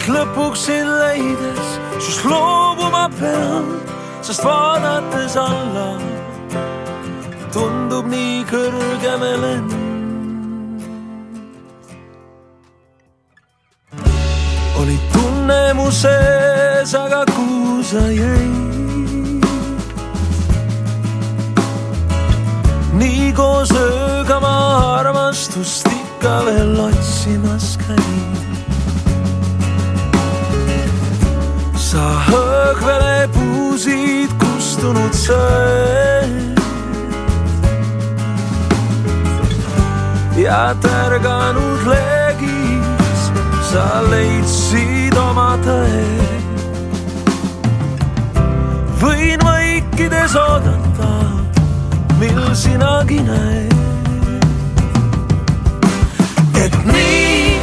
et lõpuks sind leides sust loobuma pean, sest vaadates alla tundub nii kõrge me lend. Ja tärganud leegis sa leidsid oma tõe. võin vaikides oodata, mil sinagi näed. et nii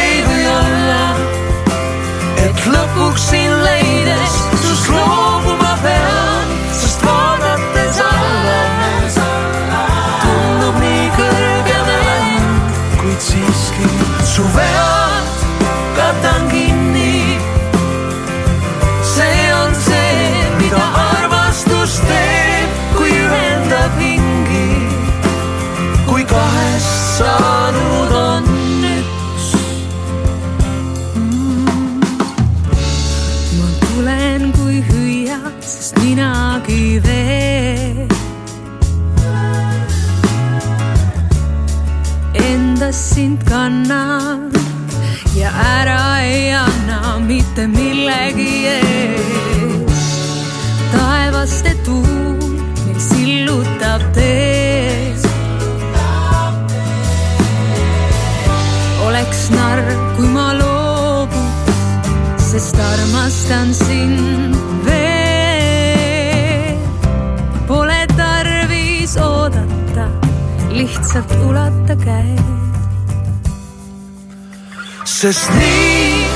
ei või olla, et lõpuks sind leides sust loobuma pean, saanud on üks. ma tulen kui hüüad, sest minagi veel. Endas sind kannan ja ära ei anna mitte millegi eest. taevaste tuul meil sillutab teed. Sest armastan sind veel. Pole tarvis oodata, lihtsalt ulata käed. sest nii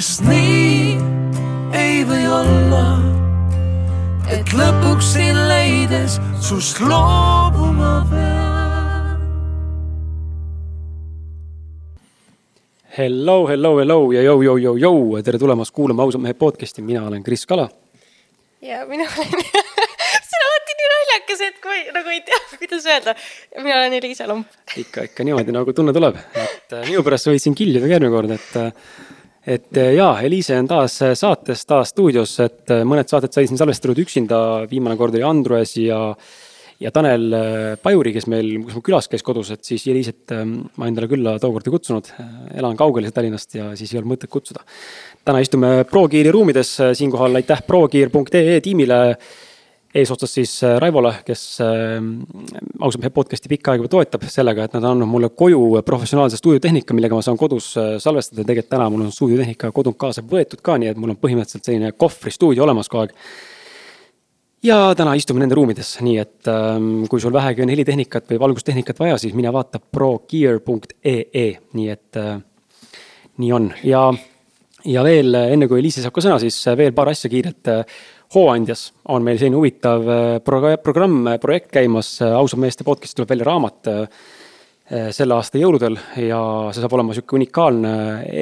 sest nii ei või olla, et lõpuks sind leides sust loobuma pean. Hello, hello, hello ja jõu, jõu, jõu, jõu, tere tulemast kuulama ausad mehed podcast'i, mina olen Kris Kala. ja mina olen see on alati nii naljakas, et kui nagu ei tea, kuidas öelda. mina olen Eliisa Lomp. ikka, ikka niimoodi nagu tunne tuleb, et äh, minu pärast sa võid siin killida ka järgmine kord, et. Et äh, jaa, Eliise on taas saates, taas stuudios, et äh, mõned saated sai siin salvestatud üksinda, viimane kord oli Andrus ja. ja Tanel Pajuri, kes meil, kus mul külas käis kodus, et siis Eliiset ma endale külla tookord ei kutsunud. elan kaugel Tallinnast ja siis ei olnud mõtet kutsuda. täna istume ProGeari ruumides, siinkohal aitäh progear.ee tiimile eesotsas siis äh, Raivole, kes äh, ausalt mehe podcast'i pikka aega juba toetab sellega, et nad on andnud mulle koju professionaalse stuudiotehnika, millega ma saan kodus äh, salvestada. tegelikult täna mul on stuudiotehnika kodunt kaasa võetud ka, nii et mul on põhimõtteliselt selline kohvristuudio olemas kogu aeg. ja täna istume nende ruumides, nii et ähm, kui sul vähegi on helitehnikat või valgustehnikat vaja, siis mine vaata progear.ee, nii et nii on ja, ja veel enne kui Eliise saab ka sõna, siis veel paar asja kiirelt Hooandjas on meil selline huvitav äh, pro-, programm, projekt käimas, ausad meeste podcast'is tuleb välja raamat äh, selle aasta jõuludel ja see saab olema sihuke unikaalne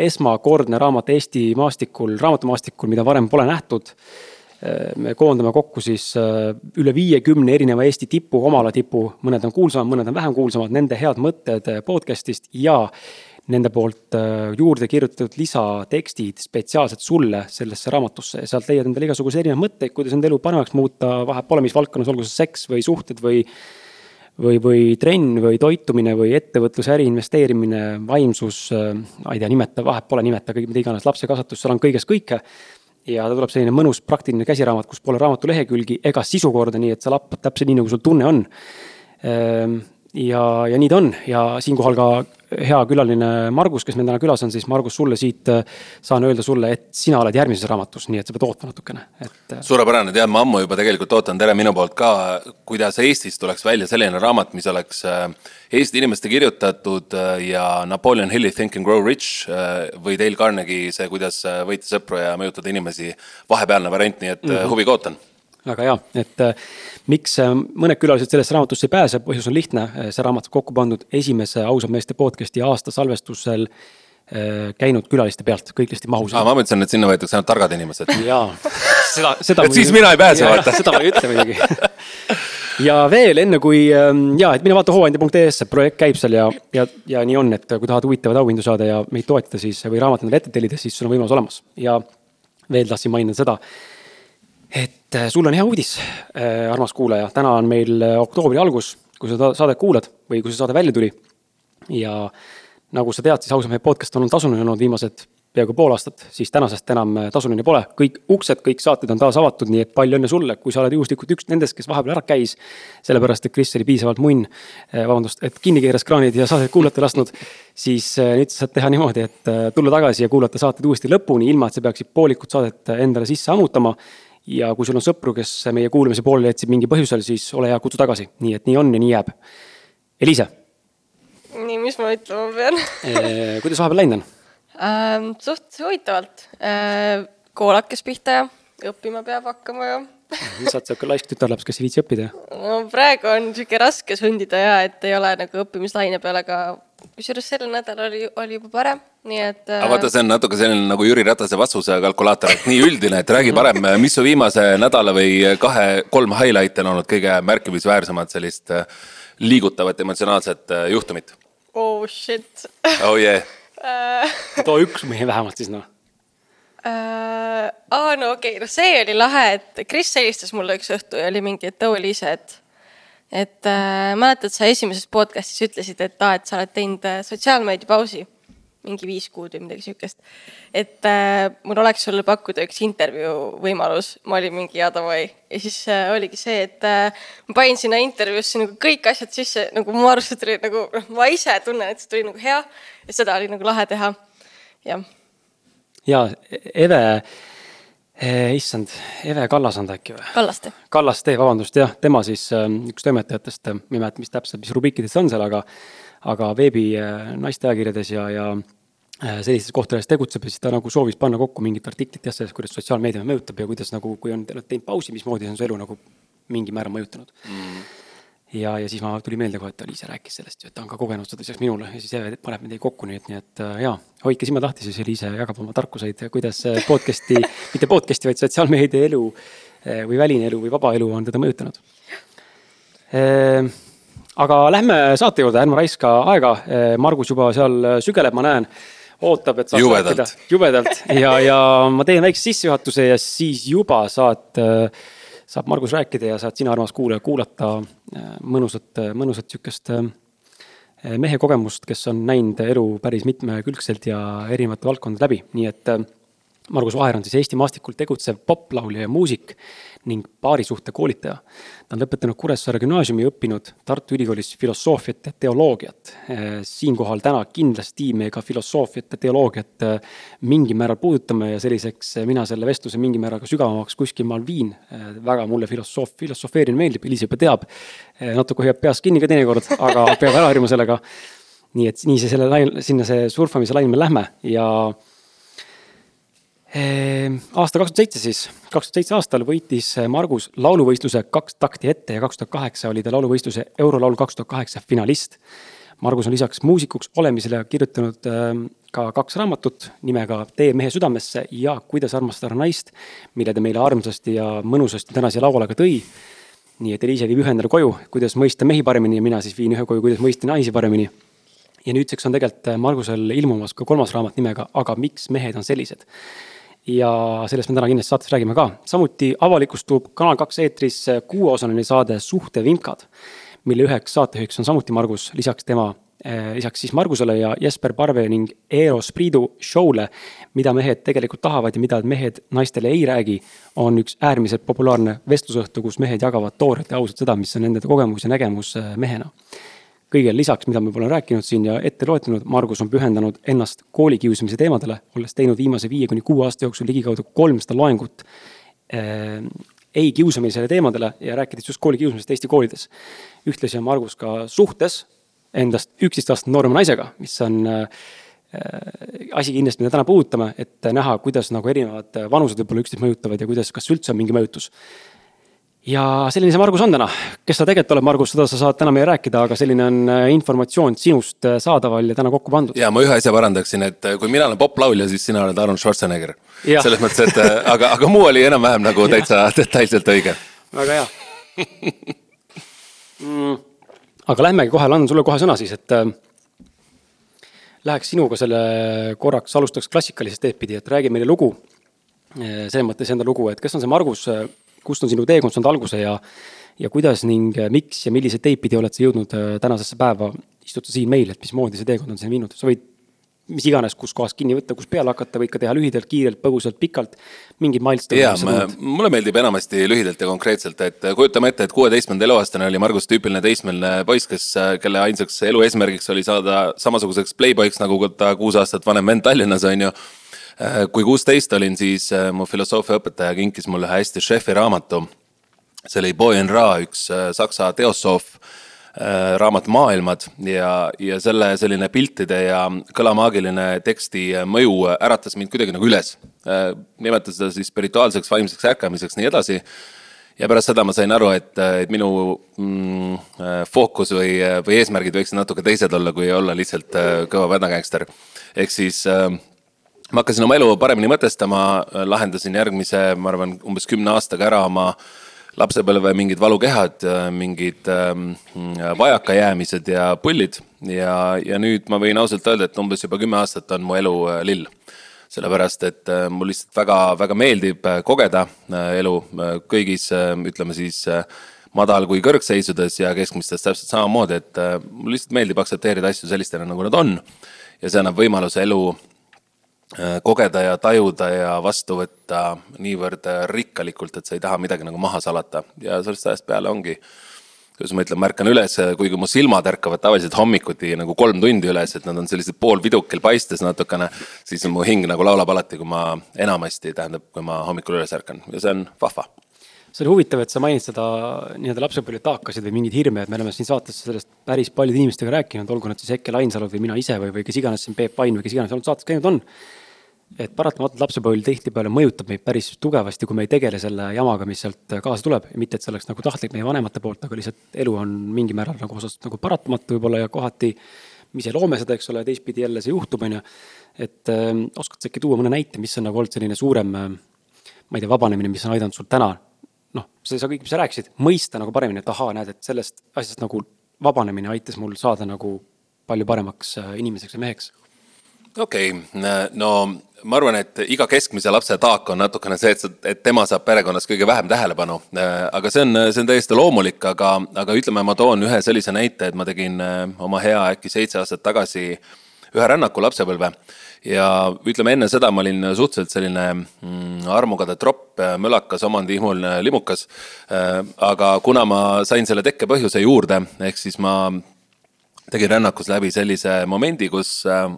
esmakordne raamat Eesti maastikul, raamatumaastikul, mida varem pole nähtud. Äh, me koondame kokku siis üle viiekümne erineva Eesti tipu, oma ala tipu, mõned on kuulsamad, mõned on vähem kuulsamad, nende head mõtted podcast'ist ja nende poolt äh, juurde kirjutatud lisatekstid spetsiaalselt sulle sellesse raamatusse ja sealt leiad endale igasuguseid erinevaid mõtteid, kuidas enda elu paremaks muuta, vahet pole, mis valdkonnas, olgu see seks või suhted või. või, või trenn või toitumine või ettevõtlus, äri investeerimine, vaimsus, äh, ma ei tea, nimeta, vahet pole, nimeta kõik, mida iganes, lapse kasvatus, seal on kõigest kõike ja ta tuleb selline mõnus praktiline käsiraamat, kus pole raamatu lehekülgi ega sisu korda, nii et sa lappad täpselt nii, nagu sul tunne on. Ehm, ja, ja nii ta on ja siinkohal ka hea külaline Margus, kes meil täna külas on, siis Margus, sulle siit äh, saan öelda sulle, et sina oled järgmises raamatus, nii et sa pead ootama natukene, et. Äh, suurepärane, tead, ma ammu juba tegelikult ootan, tere minu poolt ka, kuidas Eestis tuleks välja selline raamat, mis oleks Eesti inimeste kirjutatud ja Napoleon Hilli Think and Grow Rich või Dale Carnegie see, kuidas võita sõpru ja mõjutada inimesi, vahepealne variant, nii et mm -hmm. huviga ootan väga hea, et äh, miks äh, mõned külalised sellesse raamatusse ei pääse, põhjus on lihtne, äh, see raamat on kokku pandud esimese ausad meeste podcast'i aasta salvestusel käinud külaliste pealt, kõik hästi mahus. aa, ma mõtlesin, et sinna võetakse ainult targad inimesed. jaa, seda, seda. et siis mina ei pääse, vaata. seda ma ei ütle muidugi ja veel enne kui ähm, ja, et mine vaata hooandja.ee-sse, projekt käib seal ja, ja, ja nii on, et kui tahad huvitavaid auhindu saada ja meid toetada, siis või raamat endale ette tellida, siis sul on võimalus olemas ja veel tahtsin mainida seda et äh, sul on hea uudis, äh, armas kuulaja, täna on meil äh, oktoobri algus, kui sa saadet kuulad või kui see saade välja tuli. ja nagu sa tead, siis ausalt meie podcast on tasuline olnud viimased peaaegu pool aastat, siis tänasest enam tasuline pole. kõik uksed, kõik saated on taas avatud, nii et palju õnne sulle, kui sa oled juhuslikult üks nendest, kes vahepeal ära käis. sellepärast, et Kris oli piisavalt munn, vabandust, et kinni keeras kraanid ja saadet kuulata lasknud. siis nüüd sa saad teha niimoodi, et tulla tagasi ja kuulata saated uuesti lõpuni, ilma et sa peaksid poolikut saadet endale sisse ammutama ja kui sul on sõpru, kes meie kuulamise pooleli jätsid mingi põhjusel, siis ole hea, kutsu tagasi, nii et nii on ja nii jääb. Eliise. nii, mis ma ütlema pean kuidas vahepeal läinud on ähm,? suht huvitavalt äh,. kool hakkas pihta ja õppima peab hakkama ja sa oled sihuke laisk tütarlaps, kes ei viitsi õppida? no praegu on sihuke raske sundida ja, et ei ole nagu õppimislaine peal, aga kusjuures sel nädalal oli, oli juba parem, nii et. aga vaata, see on natuke selline nagu Jüri Ratase vastuse kalkulaator, et nii üldine, et räägi parem, mis su viimase nädala või kahe-kolm highlight'i on olnud kõige märkimisväärsemad sellist äh, liigutavat emotsionaalset äh, juhtumit? oh shit. oh yeah too üks mehe vähemalt siis noh äh,. aa, no okei okay., no see oli lahe, et Kris helistas mulle üks õhtu ja oli mingi, et too oli see, et et äh, mäletad, sa esimeses podcast'is ütlesid, et aa, et sa oled teinud äh, sotsiaalmeedia pausi mingi viis kuud või midagi siukest. et äh, mul oleks sulle pakkuda üks intervjuu võimalus, ma olin mingi ja davai. ja siis äh, oligi see, et äh, ma panin sinna intervjuusse nagu kõik asjad sisse, nagu mu arust see tuli nagu, noh, ma ise tunnen, et see tuli nagu hea ja seda oli nagu lahe teha, jah. ja Eve issand, Eve Kallasand äkki või? Kallaste. Kallaste, vabandust, jah, tema siis ähm, üks toimetajatest, ma ei mäleta, mis täpselt, mis rubriikides see on seal, aga aga veebi naisteajakirjades ja, ja sellistes kohtades tegutseb ja siis ta nagu soovis panna kokku mingit artiklit jah, sellest, kuidas sotsiaalmeedia mõjutab ja kuidas nagu, kui on teinud pausi, mismoodi on su elu nagu mingil määral mõjutanud mm ja, ja siis ma tuli meelde kohe, et Aliise rääkis sellest ju, et ta on ka kogenud seda lisaks minule ja siis Eve paneb meid kokku, nii et, nii et äh, jaa, hoidke silmad lahti, siis Aliise jagab oma tarkuseid, kuidas äh, podcast'i mitte podcast'i, vaid sotsiaalmeedia elu äh, või väline elu või vaba elu on teda mõjutanud. aga lähme saate juurde, ärme raiska aega, Margus juba seal sügeleb, ma näen ootab, et saaks jubedalt. rääkida jubedalt ja, ja ma teen väikse sissejuhatuse ja siis juba saad äh, saab Margus rääkida ja saad sina, armas kuulaja, kuulata äh, mõnusat, mõnusat sihukest äh, mehe kogemust, kes on näinud elu päris mitmekülgselt ja erinevate valdkondade läbi, nii et äh, Margus Vaher on siis Eesti maastikul tegutsev poplaulja ja muusik ning paarisuhte koolitaja. ta on lõpetanud Kuressaare gümnaasiumi, õppinud Tartu Ülikoolis filosoofiat ja teoloogiat. siinkohal täna kindlasti me ka filosoofiat ja teoloogiat äh, mingil määral puudutame ja selliseks äh, mina selle vestluse mingil määral ka sügavamaks kuskil maal viin. Väga mulle filosoof, filosofeerimine meeldib, Eliis juba teab. natuke hoiab peas kinni ka teinekord, aga peab ära harjuma sellega. nii et nii see selle lain, sinna see surfamise lainele lähme ja aasta kaks tuhat seitse siis, kaks tuhat seitse aastal võitis Margus lauluvõistluse kaks takti ette ja kaks tuhat kaheksa oli ta lauluvõistluse Eurolaul kaks tuhat kaheksa finalist. Margus on lisaks muusikuks olemisele kirjutanud ehm, ka kaks raamatut nimega Tee mehe südamesse ja Kuidas armastada naist, mille ta meile armsasti ja mõnusasti täna siia lauale ka tõi. nii et Eliise viib ühe endale koju, kuidas mõista mehi paremini ja mina siis viin ühe koju, kuidas mõista naisi paremini ja nüüdseks on tegelikult Margusel ilmumas ka kolmas raamat nimega Aga miks mehed on sellised ja sellest me täna kindlasti saates räägime ka. samuti avalikustub Kanal kaks eetris kuueosaline saade Suhtevimkad, mille üheks saatejuhiks on samuti Margus, lisaks tema eh,, lisaks siis Margusele ja Jesper Parve ning Eros Priidu show'le, mida mehed tegelikult tahavad ja mida mehed naistele ei räägi, on üks äärmiselt populaarne vestlusõhtu, kus mehed jagavad toorelt ja ausalt seda, mis on nende kogemus ja nägemus eh, mehena kõigele lisaks, mida juba olen rääkinud siin ja ette loetlenud, Margus on pühendanud ennast koolikiusamise teemadele, olles teinud viimase viie kuni kuue aasta jooksul ligikaudu kolmsada loengut äh, ei kiusamisele teemadele ja rääkides just koolikiusamisest Eesti koolides. ühtlasi on Margus ka suhtes endast üksteist aastat noorema naisega, mis on äh, asi kindlasti, mida täna puudutame, et näha, kuidas nagu erinevad vanused võib-olla üksteist mõjutavad ja kuidas, kas üldse on mingi mõjutus ja selline see Margus on täna, kes sa tegelikult oled, Margus, seda sa saad täna meile rääkida, aga selline on äh, informatsioon sinust äh, saadaval ja täna kokku pandud. ja ma ühe asja parandaksin, et äh, kui mina olen poplaulja, siis sina oled Arnold Schwarzenegger. selles mõttes, et aga, aga muu oli enam-vähem nagu täitsa detailselt õige. väga hea mm,. aga lähmegi kohe, annan sulle kohe sõna siis, et äh, läheks sinuga selle korraks, alustaks klassikalisest teed pidi, et räägi meile lugu. selles mõttes enda lugu, et kes on see Margus kust on sinu teekond saanud alguse ja, ja kuidas ning äh, miks ja milliseid teid pidi oled sa jõudnud äh, tänasesse päeva, istud sa siin meil, et mismoodi see teekond on sind viinud, sa võid mis iganes, kus kohas kinni võtta, kus peale hakata, võid ka teha lühidalt, kiirelt, põgusalt, pikalt, mingid milstoned. jaa, mulle meeldib enamasti lühidalt ja konkreetselt, et äh, kujutame ette, et kuueteistkümnenda eluaastane oli Margus tüüpiline teismeline poiss, kes, kelle ainsaks elu eesmärgiks oli saada samasuguseks playboy'ks, nagu ta kuus aastat vanem vend Tallinnas, on ju kui kuusteist olin, siis äh, mu filosoofiaõpetaja kinkis mulle ühe hästi šefi raamatu. see oli Boyen Ra, üks äh, saksa teosoof, raamat Maailmad ja, ja selle selline piltide ja kõlamaagiline teksti mõju äratas mind kuidagi nagu üles. nimetas seda siis spirituaalseks vaimseks ärkamiseks, nii edasi ja pärast seda ma sain aru, et, et minu mm, fookus või, või eesmärgid võiksid natuke teised olla, kui olla lihtsalt kõva pädagängster. ehk siis äh, ma hakkasin oma elu paremini mõtestama, lahendasin järgmise, ma arvan, umbes kümne aastaga ära oma lapsepõlve mingid valukehad, mingid ähm, vajakajäämised ja pullid ja, ja nüüd ma võin ausalt öelda, et umbes juba kümme aastat on mu elu äh, lill. sellepärast, et äh, mul lihtsalt väga-väga meeldib äh, kogeda elu kõigis, ütleme siis madal kui kõrgseisudes ja keskmistes täpselt samamoodi, et mul lihtsalt meeldib aktsepteerida asju sellistena, nagu nad on. ja see annab võimaluse elu kogeda ja tajuda ja vastu võtta niivõrd rikkalikult, et sa ei taha midagi nagu maha salata ja sellest ajast peale ongi. kuidas ma ütlen, ma ärkan üles, kuigi mu silmad ärkavad tavaliselt hommikuti nagu kolm tundi üles, et nad on sellised poolvidukil paistes natukene. siis mu hing nagu laulab alati, kui ma enamasti, tähendab, kui ma hommikul üles ärkan ja see on vahva see oli huvitav, et sa mainid seda nii-öelda lapsepõlve taakasid või mingeid hirme, et me oleme siin saates sellest päris paljude inimestega rääkinud, olgu nad siis Hekke Lainsalud või mina ise või, või kes iganes siin Peep Pain või kes iganes olnud saates käinud on et paratamatult lapsepõlv tihtipeale mõjutab meid päris tugevasti, kui me ei tegele selle jamaga, mis sealt kaasa tuleb. mitte, et see oleks nagu tahtlik meie vanemate poolt, aga lihtsalt elu on mingil määral nagu osast nagu paratamatu võib-olla ja kohati me ise loome seda, eks ole, teistpidi jälle see juhtub, on ju. et äh, oskad sa äkki tuua mõne näite, mis on nagu olnud selline suurem äh,, ma ei tea, vabanemine, mis on aidanud sul täna noh, see, sa kõik, mis sa rääkisid, mõista nagu paremini, et ahaa, näed, et sellest asjast nagu vabanemine aitas mul saada nagu palju paremaks äh, inimeseks ja meheks okei okay., no ma arvan, et iga keskmise lapse taak on natukene see, et, et tema saab perekonnas kõige vähem tähelepanu. aga see on, see on täiesti loomulik, aga, aga ütleme, ma toon ühe sellise näite, et ma tegin äh, oma hea äkki seitse aastat tagasi ühe rännaku lapsepõlve. Ja ütleme, enne seda ma olin suhteliselt selline mm, armukade tropp, mölakas, omandihimuline limukas. Äh, aga kuna ma sain selle tekkepõhjuse juurde, ehk siis ma tegin rännakus läbi sellise momendi, kus äh,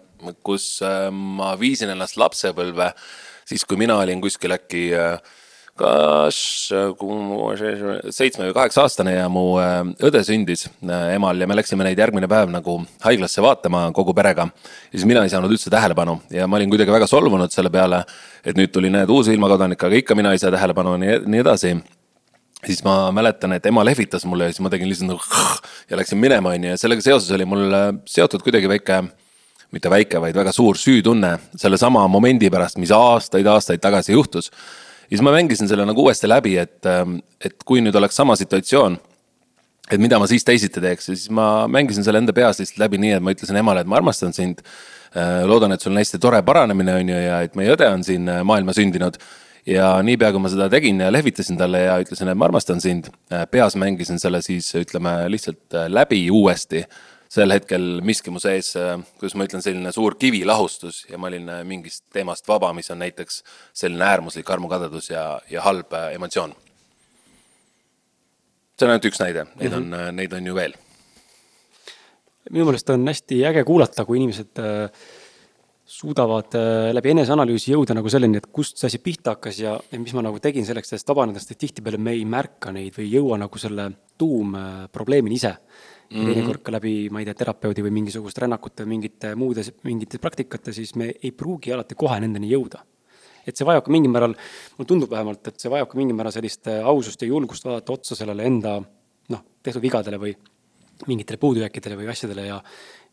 kus äh, ma viisin ennast lapsepõlve, siis kui mina olin kuskil äkki äh, kas äh, seitsme või kaheksa aastane ja mu õde sündis emal ja me läksime neid järgmine päev nagu haiglasse vaatama kogu perega. ja siis mina ei saanud üldse tähelepanu ja ma olin kuidagi väga solvunud selle peale, et nüüd tuli need uus ilmakodanik, aga ikka mina ei saa tähelepanu ja nii, nii edasi siis ma mäletan, et ema lehvitas mulle ja siis ma tegin lihtsalt nagu ja läksin minema, on ju, ja sellega seoses oli mul seotud kuidagi väike mitte väike, vaid väga suur süütunne sellesama momendi pärast, mis aastaid-aastaid tagasi juhtus. Ja siis ma mängisin selle nagu uuesti läbi, et, ähm, et kui nüüd oleks sama situatsioon, et mida ma siis teisiti teeks ja siis ma mängisin selle enda peas lihtsalt läbi nii, et ma ütlesin emale, et ma armastan sind. Äh, loodan, et sul on hästi tore paranemine, on ju, ja et meie õde on siin äh, maailma sündinud ja niipea, kui ma seda tegin ja lehvitasin talle ja ütlesin, et ma armastan sind, äh, peas mängisin selle siis ütleme lihtsalt läbi uuesti sel hetkel miski mu sees, äh, kuidas ma ütlen, selline suur kivi lahustus ja ma olin äh, mingist teemast vaba, mis on näiteks selline äärmuslik armukadedus ja, ja halb äh, emotsioon. see on ainult üks näide, neid mm -hmm. on, neid on ju veel minu meelest on hästi äge kuulata, kui inimesed äh, suudavad äh, läbi eneseanalüüsi jõuda nagu selleni, et kust see asi pihta hakkas ja, ja mis ma nagu tegin selleks, et vabaneda, sest tihtipeale me ei märka neid või ei jõua nagu selle tuumprobleemini ise mm -hmm. teinekord ka läbi, ma ei tea, terapeudi või mingisuguste rännakute, mingite muude, mingite praktikate, siis me ei pruugi alati kohe nendeni jõuda. et see vajab ka mingil määral, mulle tundub vähemalt, et see vajab ka mingil määral sellist äh, ausust ja julgust vaadata otsa sellele enda noh, tehtud vigadele või mingitele puudujääkidele või asjadele ja,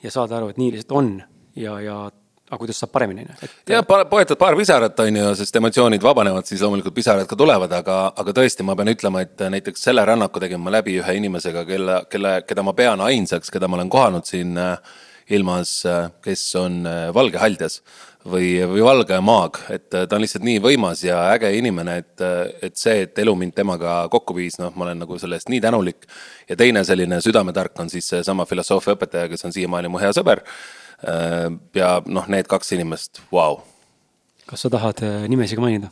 ja saada aru, et nii lihtsalt on ja, ja aga kuidas saab paremini, on ju. jah, poetad paar pisarat, on ju, sest emotsioonid vabanevad, siis loomulikult pisarad ka tulevad, aga, aga tõesti, ma pean ütlema, et näiteks selle rännaku tegin ma läbi ühe inimesega, kelle, kelle, keda ma pean ainsaks, keda ma olen kohanud siin äh, ilmas, äh, kes on äh, valge haldjas või, või valge maag, et ta on lihtsalt nii võimas ja äge inimene, et, et see, et elu mind temaga kokku viis, noh, ma olen nagu selle eest nii tänulik. ja teine selline südametark on siis seesama filosoofia õpetaja, kes on siiamaani mu hea sõber ja noh, need kaks inimest, vau. kas sa tahad äh, nimesid ka mainida?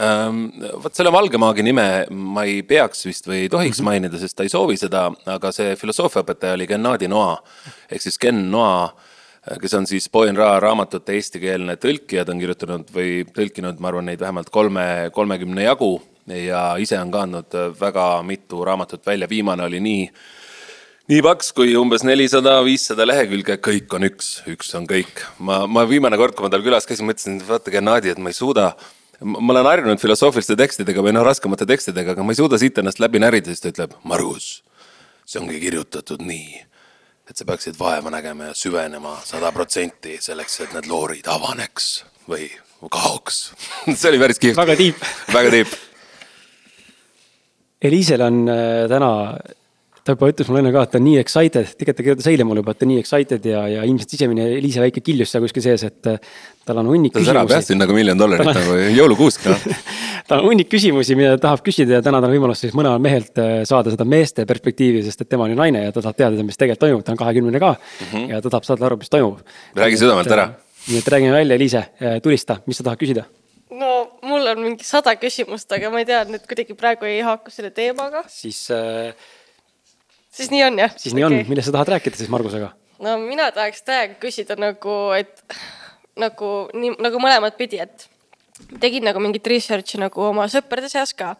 Ähm, vot selle Valge Maagi nime ma ei peaks vist või ei tohiks mm -hmm. mainida, sest ta ei soovi seda, aga see filosoofiaõpetaja oli Gennadi Noa ehk siis Ken Noa, kes on siis Boyan Ra raamatute eestikeelne tõlkija, ta on kirjutanud või tõlkinud, ma arvan, neid vähemalt kolme, kolmekümne jagu ja ise on ka andnud väga mitu raamatut välja, viimane oli nii nii paks kui umbes nelisada, viissada lehekülge, kõik on üks, üks on kõik. ma, ma viimane kord, kui ma tal külas käisin, mõtlesin, et vaata Gennadi, et ma ei suuda. ma olen harjunud filosoofiliste tekstidega või noh, raskemate tekstidega, aga ma ei suuda siit ennast läbi närida, siis ta ütleb, Margus, see ongi kirjutatud nii, et sa peaksid vaeva nägema ja süvenema sada protsenti selleks, et need loorid avaneks või kaoks see oli päris kihvt. väga tiip. väga tiip. Eliisel on äh, täna ta juba ütles mulle enne ka, et ta on nii excited, tegelikult ta kirjutas eile mulle juba, et ta on nii excited ja, ja ilmselt sisemine Liise väike kiljus seal kuskil sees, et äh, tal on hunnik küsimusi. ta särab jah siin nagu miljon dollarit on... nagu jõulukuusk noh tal on hunnik küsimusi, mida ta tahab küsida ja täna tal on võimalus siis mõlemalt mehelt äh, saada seda meeste perspektiivi, sest et tema on ju naine ja ta tahab teada, mis tegelikult toimub, ta on kahekümnene ka mm. -hmm. ja ta tahab saada aru, mis toimub. räägi südamelt ära. nii et räägime välja, Liise, äh, tulista, mis sa tahad küsida? no mul on mingi sada küsimust, aga ma ei tea, need kuidagi praegu ei haaku selle teemaga. siis äh, siis nii on jah? siis nii okay. on, millest sa tahad rääkida siis Margusega? no mina tahaks täiega küsida nagu, et nagu nii nagu mõlemat pidi, et tegin nagu mingit research'i nagu oma sõprade seas ka.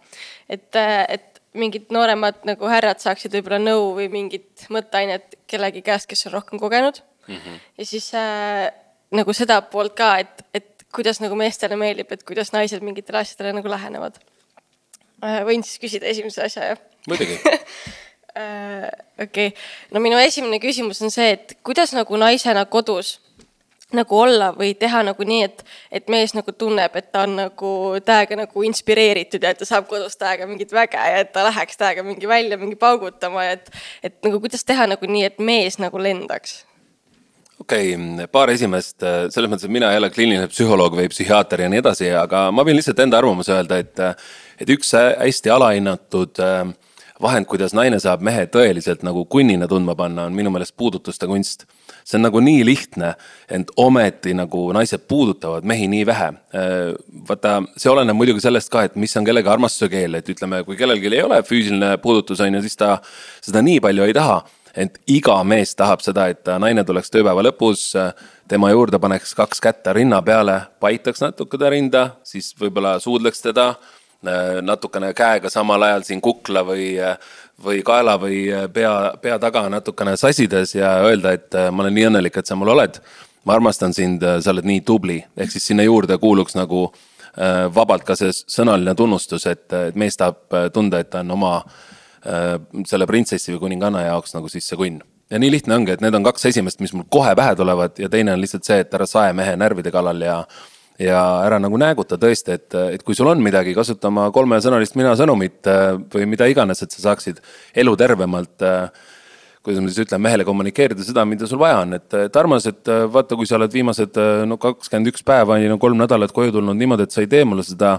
et, et mingid nooremad nagu härrad saaksid võib-olla nõu või mingit mõtteainet kellegi käest, kes on rohkem kogenud mm. -hmm. ja siis äh, nagu seda poolt ka, et, et kuidas nagu meestele meeldib, et kuidas naised mingitele asjadele nagu lähenevad äh,. võin siis küsida esimese asja, jah? muidugi okei okay., no minu esimene küsimus on see, et kuidas nagu naisena kodus nagu olla või teha nagu nii, et, et mees nagu tunneb, et ta on nagu täiega nagu inspireeritud ja et ta saab kodus täiega mingit väge ja et ta läheks täiega mingi välja mingi paugutama ja et, et nagu kuidas teha nagu nii, et mees nagu lendaks okei okay,, paar esimest, selles mõttes, et mina ei ole kliiniline psühholoog või psühhiaater ja nii edasi, aga ma võin lihtsalt enda arvamuse öelda, et, et üks hästi alahinnatud äh, vahend, kuidas naine saab mehe tõeliselt nagu kunnina tundma panna, on minu meelest puudutuste kunst. see on nagu nii lihtne, ent ometi nagu naised puudutavad mehi nii vähe. Äh, vaata, see oleneb muidugi sellest ka, et mis on kellegi armastuse keel, et ütleme, kui kellelgi ei ole füüsiline puudutus, on ju, siis ta seda nii palju ei taha ent iga mees tahab seda, et naine tuleks tööpäeva lõpus, tema juurde paneks kaks kätt ta rinna peale, paitaks natuke ta rinda, siis võib-olla suudleks teda Äh, natukene käega samal ajal siin kukla või, või kaela või pea, pea taga natukene sassides ja öelda, et äh, ma olen nii õnnelik, et sa mul oled. ma armastan sind, äh, sa oled nii tubli, ehk siis sinna juurde kuuluks nagu vabalt ka see sõnaline tunnustus, et, et mees tahab tunda, et ta on oma selle printsessi või kuninganna jaoks nagu siis see kunn ja nii lihtne ongi, et need on kaks esimest, mis mul kohe pähe tulevad ja teine on lihtsalt see, et ära sae mehe närvide kallal ja ja ära nagu nääguta tõesti, et, et kui sul on midagi, kasuta oma kolmesõnalist mina sõnumit äh, või mida iganes, et sa saaksid elu tervemalt äh, kuidas ma siis ütlen, mehele kommunikeerida seda, mida sul vaja on, et, et armas, et äh, vaata, kui sa oled viimased no kakskümmend üks päeva no kolm nädalat koju tulnud niimoodi, et sa ei tee mulle seda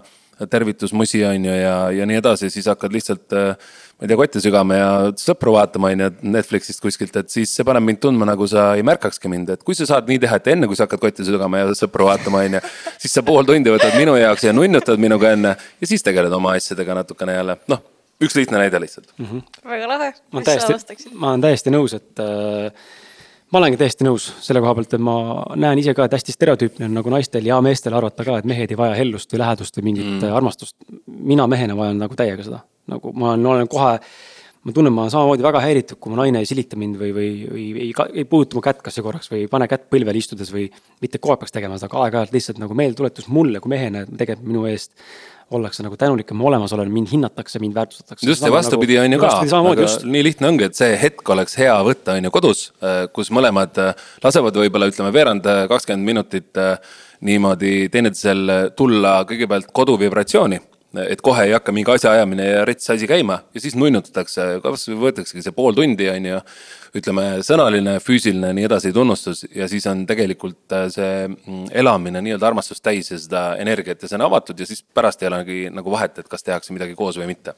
tervitusmusi on ju ja, ja nii edasi, siis hakkad lihtsalt äh, ma ei tea, kotti sügama ja sõpru vaatama, on ju, Netflixist kuskilt, et siis see paneb mind tundma, nagu sa ei märkakski mind, et kui sa saad nii teha, et enne kui sa hakkad kotti sügama ja sõpru vaatama, on ju. siis sa pool tundi võtad minu jaoks ja nunnutad minuga enne ja siis tegeled oma asjadega natukene jälle, noh üks lihtne näide lihtsalt mm. -hmm. väga lahe. ma olen täiesti, ma olen täiesti nõus, et äh, ma olengi täiesti nõus selle koha pealt, et ma näen ise ka, et hästi stereotüüpne on nagu naistel ja meestel arvata ka, et mehed ei vaja hellust või lähedust või mingit mm. armastust. mina mehena vajan nagu täiega seda, nagu ma olen, olen kohe, ma tunnen, ma olen samamoodi väga häiritud, kui mu naine ei silita mind või, või, või ei, ei puuduta mu kätt kasvõi korraks või ei pane kätt põlvele istudes või. mitte kogu aeg peaks tegema seda, aga aeg-ajalt lihtsalt nagu meeldetuletus mulle kui mehena, et tegelikult minu eest ollakse nagu tänulik, et ma olemas olen, mind hinnatakse, mind väärtustatakse. just ja vastupidi nagu, on ju ka, aga just. nii lihtne ongi, et see hetk oleks hea võtta, on ju kodus, äh, kus mõlemad äh, lasevad võib-olla ütleme veerand, äh, kakskümmend minutit niimoodi teineteisel tulla kõigepealt koduvibratsiooni et kohe ei hakka mingi asjaajamine ja rets asi käima ja siis nunnutatakse, kas võetaksegi see pool tundi, on ju. ütleme, sõnaline, füüsiline, nii edasi tunnustus ja siis on tegelikult äh, see mm, elamine nii-öelda armastust täis ja seda energiat ja see on avatud ja siis pärast ei olegi nagu vahet, et kas tehakse midagi koos või mitte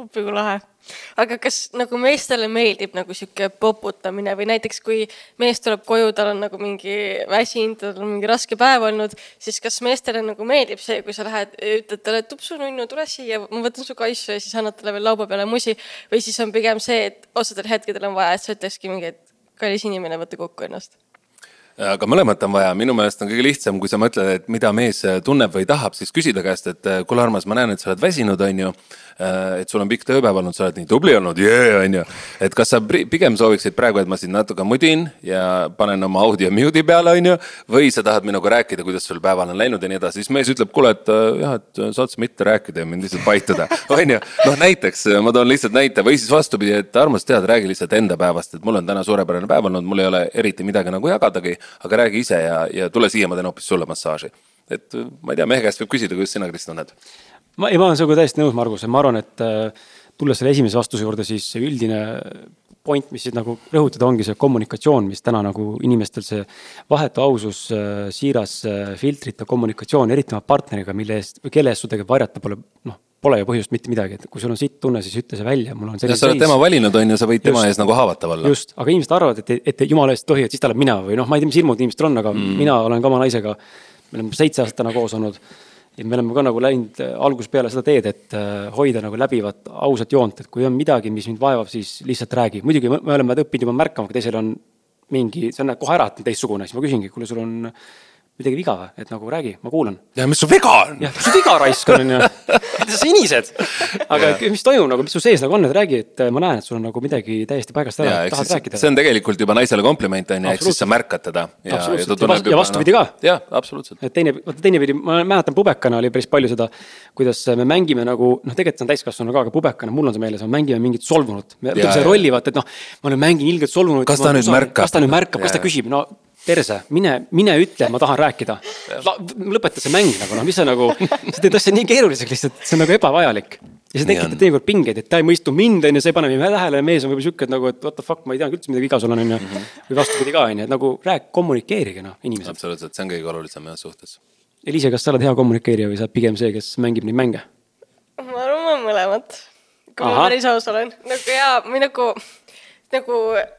appi kui lahe. aga kas nagu meestele meeldib nagu sihuke poputamine või näiteks kui mees tuleb koju, tal on nagu mingi väsinud, tal on mingi raske päev olnud, siis kas meestele nagu meeldib see, kui sa lähed, ütled talle, tupsu nunnu, tule siia, ma võtan su kaisu ja siis annad talle veel laua peale musi. või siis on pigem see, et osadel hetkedel on vaja, et sa ütlekski mingi, et kallis inimene, võta kokku ennast aga mõlemat on vaja, minu meelest on kõige lihtsam, kui sa mõtled, et mida mees tunneb või tahab, siis küsida käest, et kuule, armas, ma näen, et sa oled väsinud, on ju et sul on pikk tööpäev olnud, sa oled nii tubli olnud, jee, on ju. et kas sa pigem sooviksid praegu, et ma sind natuke mudin ja panen oma audio mute'i peale, on ju. või sa tahad minuga rääkida, kuidas sul päeval on läinud ja nii edasi, siis mees ütleb, kuule, et äh, jah, et sa otse mitte rääkida ja mind lihtsalt paituda, on ju. noh, näiteks ma toon lihtsalt näite või siis vastupidi, et armas, tead, räägi lihtsalt enda päevast, et mul on täna suurepärane päev olnud, mul ei ole eriti midagi nagu jagadagi. aga räägi ise ja, ja tule siia, ma teen hoopis sulle massaaži. et ma ei tea, mehe käest võib küsida, kuidas sina, Kris, tunned ma, ei, ma olen sinuga täiesti nõus, Margus, ma arvan, et äh, tulles selle esimese vastuse juurde, siis see üldine point, mis siis nagu rõhutada, ongi see kommunikatsioon, mis täna nagu inimestel see vahetu ausus, äh, siiras äh, filtrita kommunikatsioon, eriti oma partneriga, mille eest kelle eest sul tegelikult varjata pole, noh, pole ju põhjust mitte midagi, et kui sul on sitt tunne, siis ütle see välja, mul on selline. sa oled tema valinud, on ju, sa võid tema eest nagu haavatav olla. just, aga inimesed arvavad, et, et jumala eest ei tohi, et siis ta oled mina või noh, ma ei tea, mis hirmud inimestel on, aga mm. mina olen ka oma naisega. me oleme seitse aastat täna koos olnud ja me oleme ka nagu läinud äh, algusest peale seda teed, et äh, hoida nagu läbivat ausat joont, et kui on midagi, mis mind vaevab, siis lihtsalt räägi. muidugi me oleme õppinud juba märkama, kui teisel on mingi, see on kohe ära, et on teistsugune, siis ma küsingi, kuule, sul on midagi viga või, et nagu räägi, ma kuulan. ja mis su viga on? jah, mis su viga raisk on, onju. sa sinised. aga mis toimub nagu, mis su sees nagu on, et räägi, et ma näen, et sul on nagu midagi täiesti paigast ära, tahad siis, rääkida. see on tegelikult juba naisele kompliment onju, ehk siis sa märkad teda. ja, ja, ja, ja vastupidi ka. jah, absoluutselt. et teine, vaata teinepidi, ma mäletan pubekana oli päris palju seda, kuidas me mängime nagu noh, tegelikult see on täiskasvanu ka, aga pubekana, mul on see meeles, me mängime mingit solvunut. see rolli vaata, et noh, ma nüüd mängin ilgelt solvunut. kas ta nüüd märkab? kas ta nüüd märkab, kas ta küsib, no perse, mine, mine ütle, ma tahan rääkida. lõpeta see mäng nagu noh, mis sa nagu, sa teed asja nii keeruliseks lihtsalt, see on nagu ebavajalik. ja see tekitab teinekord pingeid, et ta ei mõistu mind, on ju, see ei pane mind tähele ja mees on võib-olla sihuke, et nagu, et what the fuck, ma ei teagi üldse midagi viga sul on, on ju. Mhm. või vastupidi ka, on ju, et nagu rääk-, kommunikeerige noh, inimesed. absoluutselt, see on kõige olulisem jah suhtes. Eliise, kas sa oled hea kommunikeerija või sa oled pigem see, kes mängib neid mänge? ma arvan, ma mõlemat. kui Aha. ma päris aus olen, nagu jaa, või nagu nagu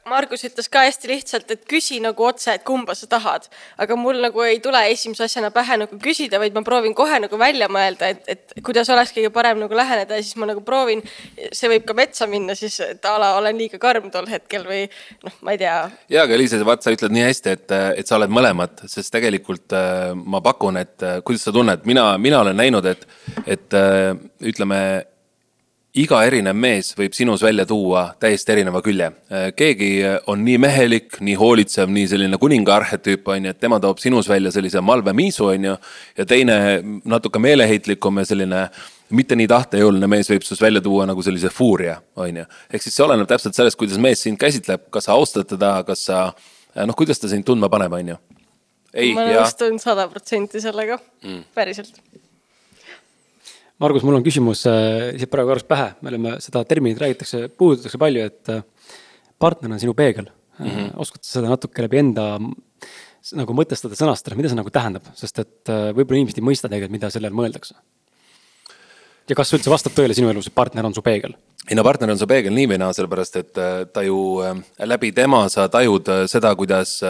Margus ütles ka hästi lihtsalt, et küsi nagu otse, et kumba sa tahad. aga mul nagu ei tule esimese asjana pähe nagu küsida, vaid ma proovin kohe nagu välja mõelda, et, et kuidas oleks kõige parem nagu läheneda ja siis ma nagu proovin. see võib ka metsa minna siis, et a la olen liiga karm tol hetkel või noh, ma ei tea. ja, aga Liisa, vaat sa ütled nii hästi, et, et sa oled mõlemad, sest tegelikult äh, ma pakun, et äh, kuidas sa tunned, mina, mina olen näinud, et, et äh, ütleme iga erinev mees võib sinus välja tuua täiesti erineva külje. keegi on nii mehelik, nii hoolitsev, nii selline kuninga arhetüüp on ju, et tema toob sinus välja sellise malve miisu on ju. ja teine natuke meeleheitlikum ja selline mitte nii tahtejõuline mees võib sinust välja tuua nagu sellise fuuria, on ju. ehk siis see oleneb täpselt sellest, kuidas mees sind käsitleb, kas sa austad teda, kas sa noh, kuidas ta sind tundma paneb, on ju. ma nõustun sada protsenti sellega mm., päriselt Margus, mul on küsimus äh, siit praegu korraks pähe, me oleme seda terminit räägitakse, puudutatakse palju, et äh, partner on sinu peegel mm. -hmm. oskad sa seda natuke läbi enda nagu mõtestada, sõnastada, mida see nagu tähendab, sest et äh, võib-olla inimesed ei mõista tegelikult, mida selle all mõeldakse. ja kas üldse vastab tõele sinu elus, et partner on su peegel? ei no partner on su peegel nii või naa, sellepärast et ta ju läbi tema sa tajud seda, kuidas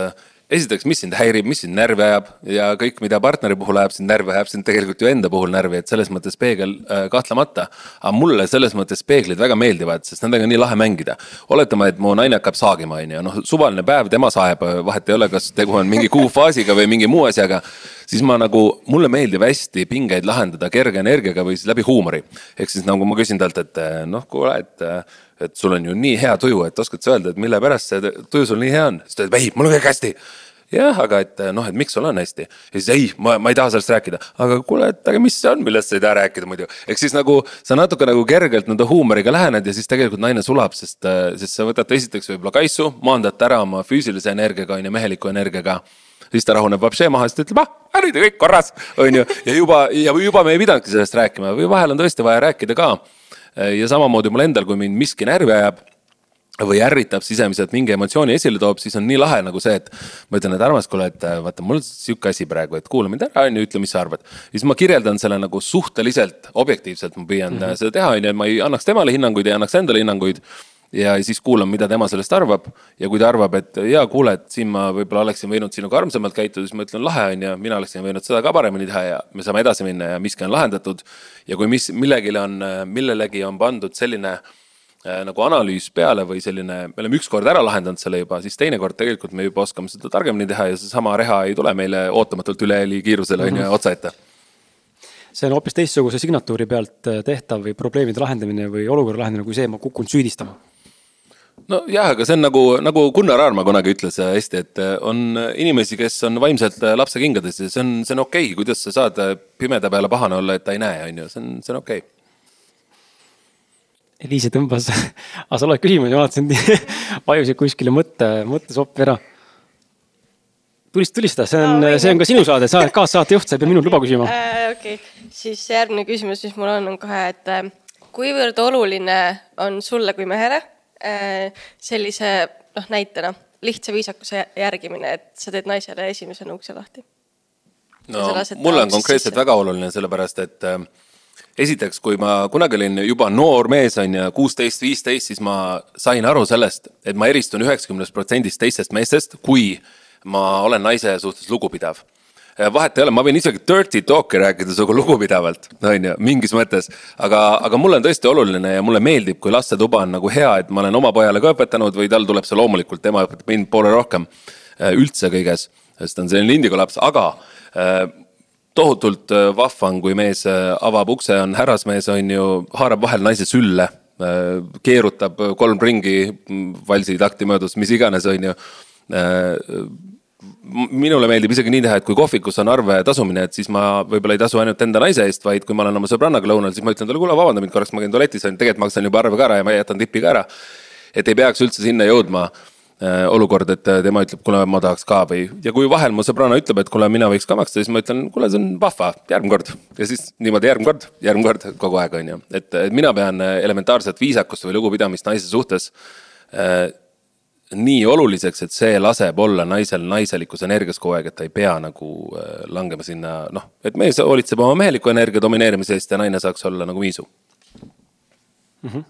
esiteks, mis sind häirib, mis sind närvi ajab ja kõik, mida partneri puhul ajab sind närvi, ajab sind tegelikult ju enda puhul närvi, et selles mõttes peegel äh, kahtlemata. aga mulle selles mõttes peeglid väga meeldivad, sest nendega on nii lahe mängida. oletame, et mu naine hakkab saagima, on ju, noh, suvaline päev, tema saeb, vahet ei ole, kas tegu on mingi kuufaasiga või mingi muu asjaga. siis ma nagu, mulle meeldib hästi pingeid lahendada kerge energiaga või siis läbi huumori. ehk siis nagu ma küsin talt, et noh, kuule, et et sul on ju nii hea tuju, et oskad sa öelda, et mille pärast see tuju sul nii hea on? siis ta ütleb, ei, mul on kõik hästi jah, aga et noh, et miks sul on hästi. ja siis ei, ma, ma ei taha sellest rääkida. aga kuule, et aga mis see on, millest sa ei taha rääkida muidu. ehk siis nagu sa natuke nagu kergelt nõnda huumoriga lähened ja siis tegelikult naine sulab, sest, sest sa võtad esiteks võib-olla kaisu, maandad ära oma füüsilise energiaga on ju, meheliku energiaga siis ta rahuneb vapšee maha, siis ta ütleb, ah, nüüd on kõik korras, on ju. ja juba, ja juba me ei pidanudki sellest rääkima või vahel on tõesti vaja rääkida ka. Ja samamoodi mul endal, kui mind miski närvi ajab või ärritab sisemiselt mingi emotsiooni esile toob, siis on nii lahe nagu see, et ma ütlen, et armas, kuule, et äh, vaata, mul on sihuke asi praegu, et kuula mind ära, on ju, ütle, mis sa arvad. siis ma kirjeldan selle nagu suhteliselt objektiivselt, ma püüan mm -hmm. seda teha, on ju, et ma ei annaks temale hinnanguid, ei annaks endale hinnanguid. Ja siis kuulan, mida tema sellest arvab ja kui ta arvab, et jaa, kuule, et siin ma võib-olla oleksin võinud sinuga armsamalt käituda, siis ma ütlen, lahe on ju, mina oleksin võinud seda ka paremini teha ja me saame edasi minna ja miski on lahendatud. ja kui mis, millegile on, millelegi on pandud selline äh, nagu analüüs peale või selline, me oleme ükskord ära lahendanud selle juba, siis teinekord tegelikult me juba oskame seda targemini teha ja seesama reha ei tule meile ootamatult üle heli kiirusele on ju mhm. otsa ette. see on hoopis teistsuguse signatuuri pealt äh, tehtav või probleemide lahendamine või olukorra lahendamine, kui see, ma kukun süüdistama nojah, aga see on nagu, nagu Gunnar Aarma kunagi ütles äh, hästi, et on inimesi, kes on vaimselt lapse kingades ja see on, see on okei okay., kuidas sa saad pimeda peale pahane olla, et ta ei näe, on ju, see on, see on okei okay Eliise tõmbas, aga sa oled küsimusi, ma vaatasin, vajusid kuskile mõtte, mõttesoppi ära. tulista, tulista, see on, see on ka sinu saade, sa oled kaassaatejuht, sa ei pea minult luba küsima äh,. okei okay., siis järgmine küsimus, mis mul on, on kohe, et äh, kuivõrd oluline on sulle kui mehele äh, sellise noh, näitena lihtsa viisakuse järgimine, et sa teed naisele esimesena ukse lahti? no mulle on konkreetselt väga oluline, sellepärast et äh, esiteks, kui ma kunagi olin juba noor mees, on ju, kuusteist, viisteist, siis ma sain aru sellest, et ma eristun üheksakümnest protsendist teistest meestest, kui ma olen naise suhtes lugupidav vahet ei ole, ma võin isegi dirty talk'i rääkida sinuga lugupidavalt, on ju, mingis mõttes. aga, aga mulle on tõesti oluline ja mulle meeldib, kui lastetuba on nagu hea, et ma olen oma pojale ka õpetanud või tal tuleb see loomulikult, tema õpetab mind poole rohkem üldse kõiges. sest ta on selline lindiga laps, aga tohutult äh, vahva on, kui mees äh, avab ukse, on härrasmees, on ju, haarab vahel naise sülle, äh, keerutab kolm ringi valsi takti möödas, mis iganes, on ju minule meeldib isegi nii teha, et kui kohvikus on arve tasumine, et siis ma võib-olla ei tasu ainult enda naise eest, vaid kui ma olen oma sõbrannaga lõunal, siis ma ütlen talle, kuule, vabanda mind korraks, ma käin tualetis, tegelikult maksan juba arve ka ära ja ma jätan tipi ka ära. et ei peaks üldse sinna jõudma Äh, olukord, et äh, tema ütleb, kuule, ma tahaks ka või, ja kui vahel mu sõbranna ütleb, et kuule, mina võiks ka maksta, siis ma ütlen, kuule, see on vahva, järgmine kord. ja siis niimoodi järgmine kord, järgmine kord kogu aeg, on ju, et, mina pean elementaarset viisakust või lugupidamist naise suhtes äh, nii oluliseks, et see laseb olla naisel naiselikus energias kogu aeg, et ta ei pea nagu äh, langema sinna, noh, et mees hoolitseb oma meheliku energia domineerimise eest ja naine saaks olla nagu viisu mm. -hmm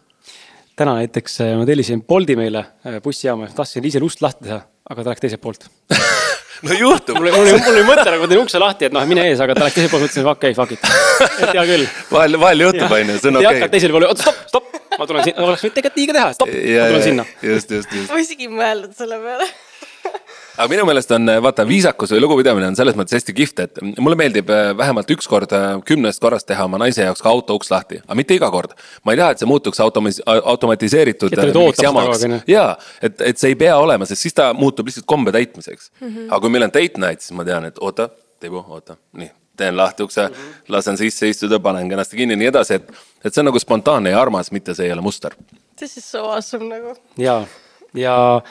täna näiteks äh, ma tellisin Bolti meile äh, bussijaama, tahtsin ise ust lahti teha, aga ta läks teiselt poolt no juhtub. mul oli, mul oli, mõte nagu, ma teen ukse lahti, et noh, mine ees, aga ta läks teiselt poolt, mõtlesin, okei okay,, fuck it. et hea küll. vahel, vahel juhtub, on ju, see on okei okay.. hakkad teisele poole, oota stopp, stopp, ma tulen sinna, oleks võinud tegelikult nii ka teha, stopp, ma tulen sinna. just, just, just. ma isegi ei mõelnud selle peale aga minu meelest on vaata viisakus või lugupidamine on selles mõttes hästi kihvt, et mulle meeldib äh, vähemalt üks kord äh, kümnest korrast teha oma naise jaoks ka auto uks lahti, aga mitte iga kord. ma ei taha, et see muutuks automis-, automatiseeritud. ja, et, et see ei pea olema, sest siis ta muutub lihtsalt kombe täitmiseks mm. -hmm. aga kui meil on date night, siis ma tean, et oota, Teivo, oota, nii teen lahti ukse mm, -hmm. lasen sisse istuda, panen kenasti kinni ja nii edasi, et, et see on nagu spontaanne ja armas, mitte see ei ole muster. This is so awesome nagu. ja, ja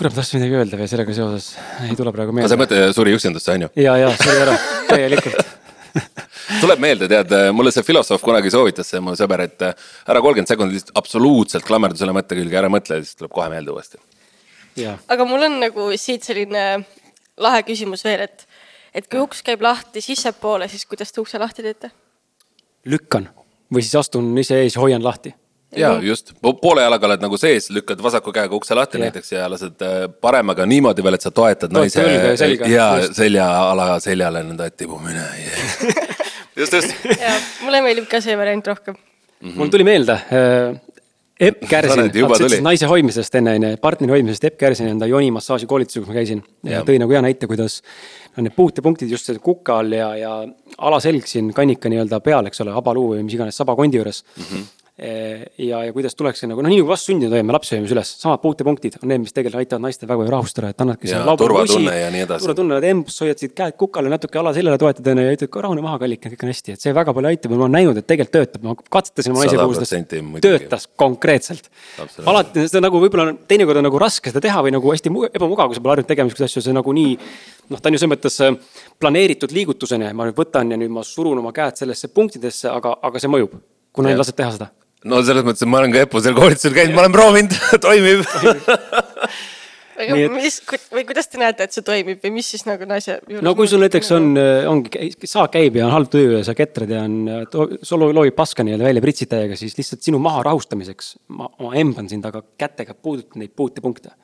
kurat, ma tahtsin midagi öelda veel sellega seoses, ei tule praegu meelde. sa ei mõtle suri üksindusse, on ju? ja, ja suri ära, täielikult tuleb meelde, tead, mulle see filosoof kunagi soovitas, see mu sõber, et ära kolmkümmend sekundit lihtsalt absoluutselt klammerdu selle mõtte külge, ära mõtle, siis tuleb kohe meelde uuesti. aga mul on nagu siit selline lahe küsimus veel, et, et kui uks käib lahti sissepoole, siis kuidas te ukse lahti teete? lükkan või siis astun ise ees hoian lahti ja just, poole jalaga oled nagu sees, lükkad vasaku käega ukse lahti Jah. näiteks ja lased äh, paremaga niimoodi veel, et sa toetad Toetad naise õlga ja selga, ja just. seljaala seljale nõnda, et tibumine yeah. just, just. ja mulle meeldib ka see variant rohkem. mul tuli meelde äh, Epp Kärsin, naise hoidmisest enne onju, partneri hoidmisest, Epp Kärsin enda joonimassaaži koolitusel, kus ma käisin. ja tõi nagu hea näite, kuidas no need puutepunktid just kuka all ja, ja alaselg siin kannika nii-öelda peal, eks ole, habaluu või mis iganes sabakondi juures mm. -hmm. ja, ja kuidas tuleks nagu noh, nii nagu vastsündinud hoiame, lapsi hoiame üles, samad puutepunktid on need, mis tegelikult aitavad naistel väga palju rahustada, et annadki Ja selle turvatunne ja nii edasi. turvatunne, oled embus, hoiad siit käed kukale, natuke ala seljale toetad onju ja ütled ka rahune maha, kallik, kõik on hästi, et see väga palju aitab ja ma olen näinud, et tegelikult töötab, ma katsetasin oma naise puhul töötas konkreetselt. Alati seda nagu võib-olla teinekord on nagu raske seda teha või nagu hästi mu- ebamugav, kui sa pole harjunud tegema siukseid asju, see nagu nii. noh, ta on ju selles mõttes äh, planeeritud liigutusena, ma nüüd võtan ja nüüd ma surun oma käed sellesse punktidesse, aga, aga see mõjub. kuna Jah. ei lased teha seda. No selles mõttes, et ma olen ka Epusel koolitusel käinud, ma olen proovinud, toimib. aga et- mis, või kuidas te näete, et see toimib või mis siis nagu naise juures no kui sul näiteks on, ongi, saak käib ja on halb tuju ja sa ketrad ja on, sul loobib paska nii-öelda välja pritsid täiega, siis lihtsalt sinu maha rahustamiseks ma, ma emban sind, aga kätega puudutan neid puutepunkte.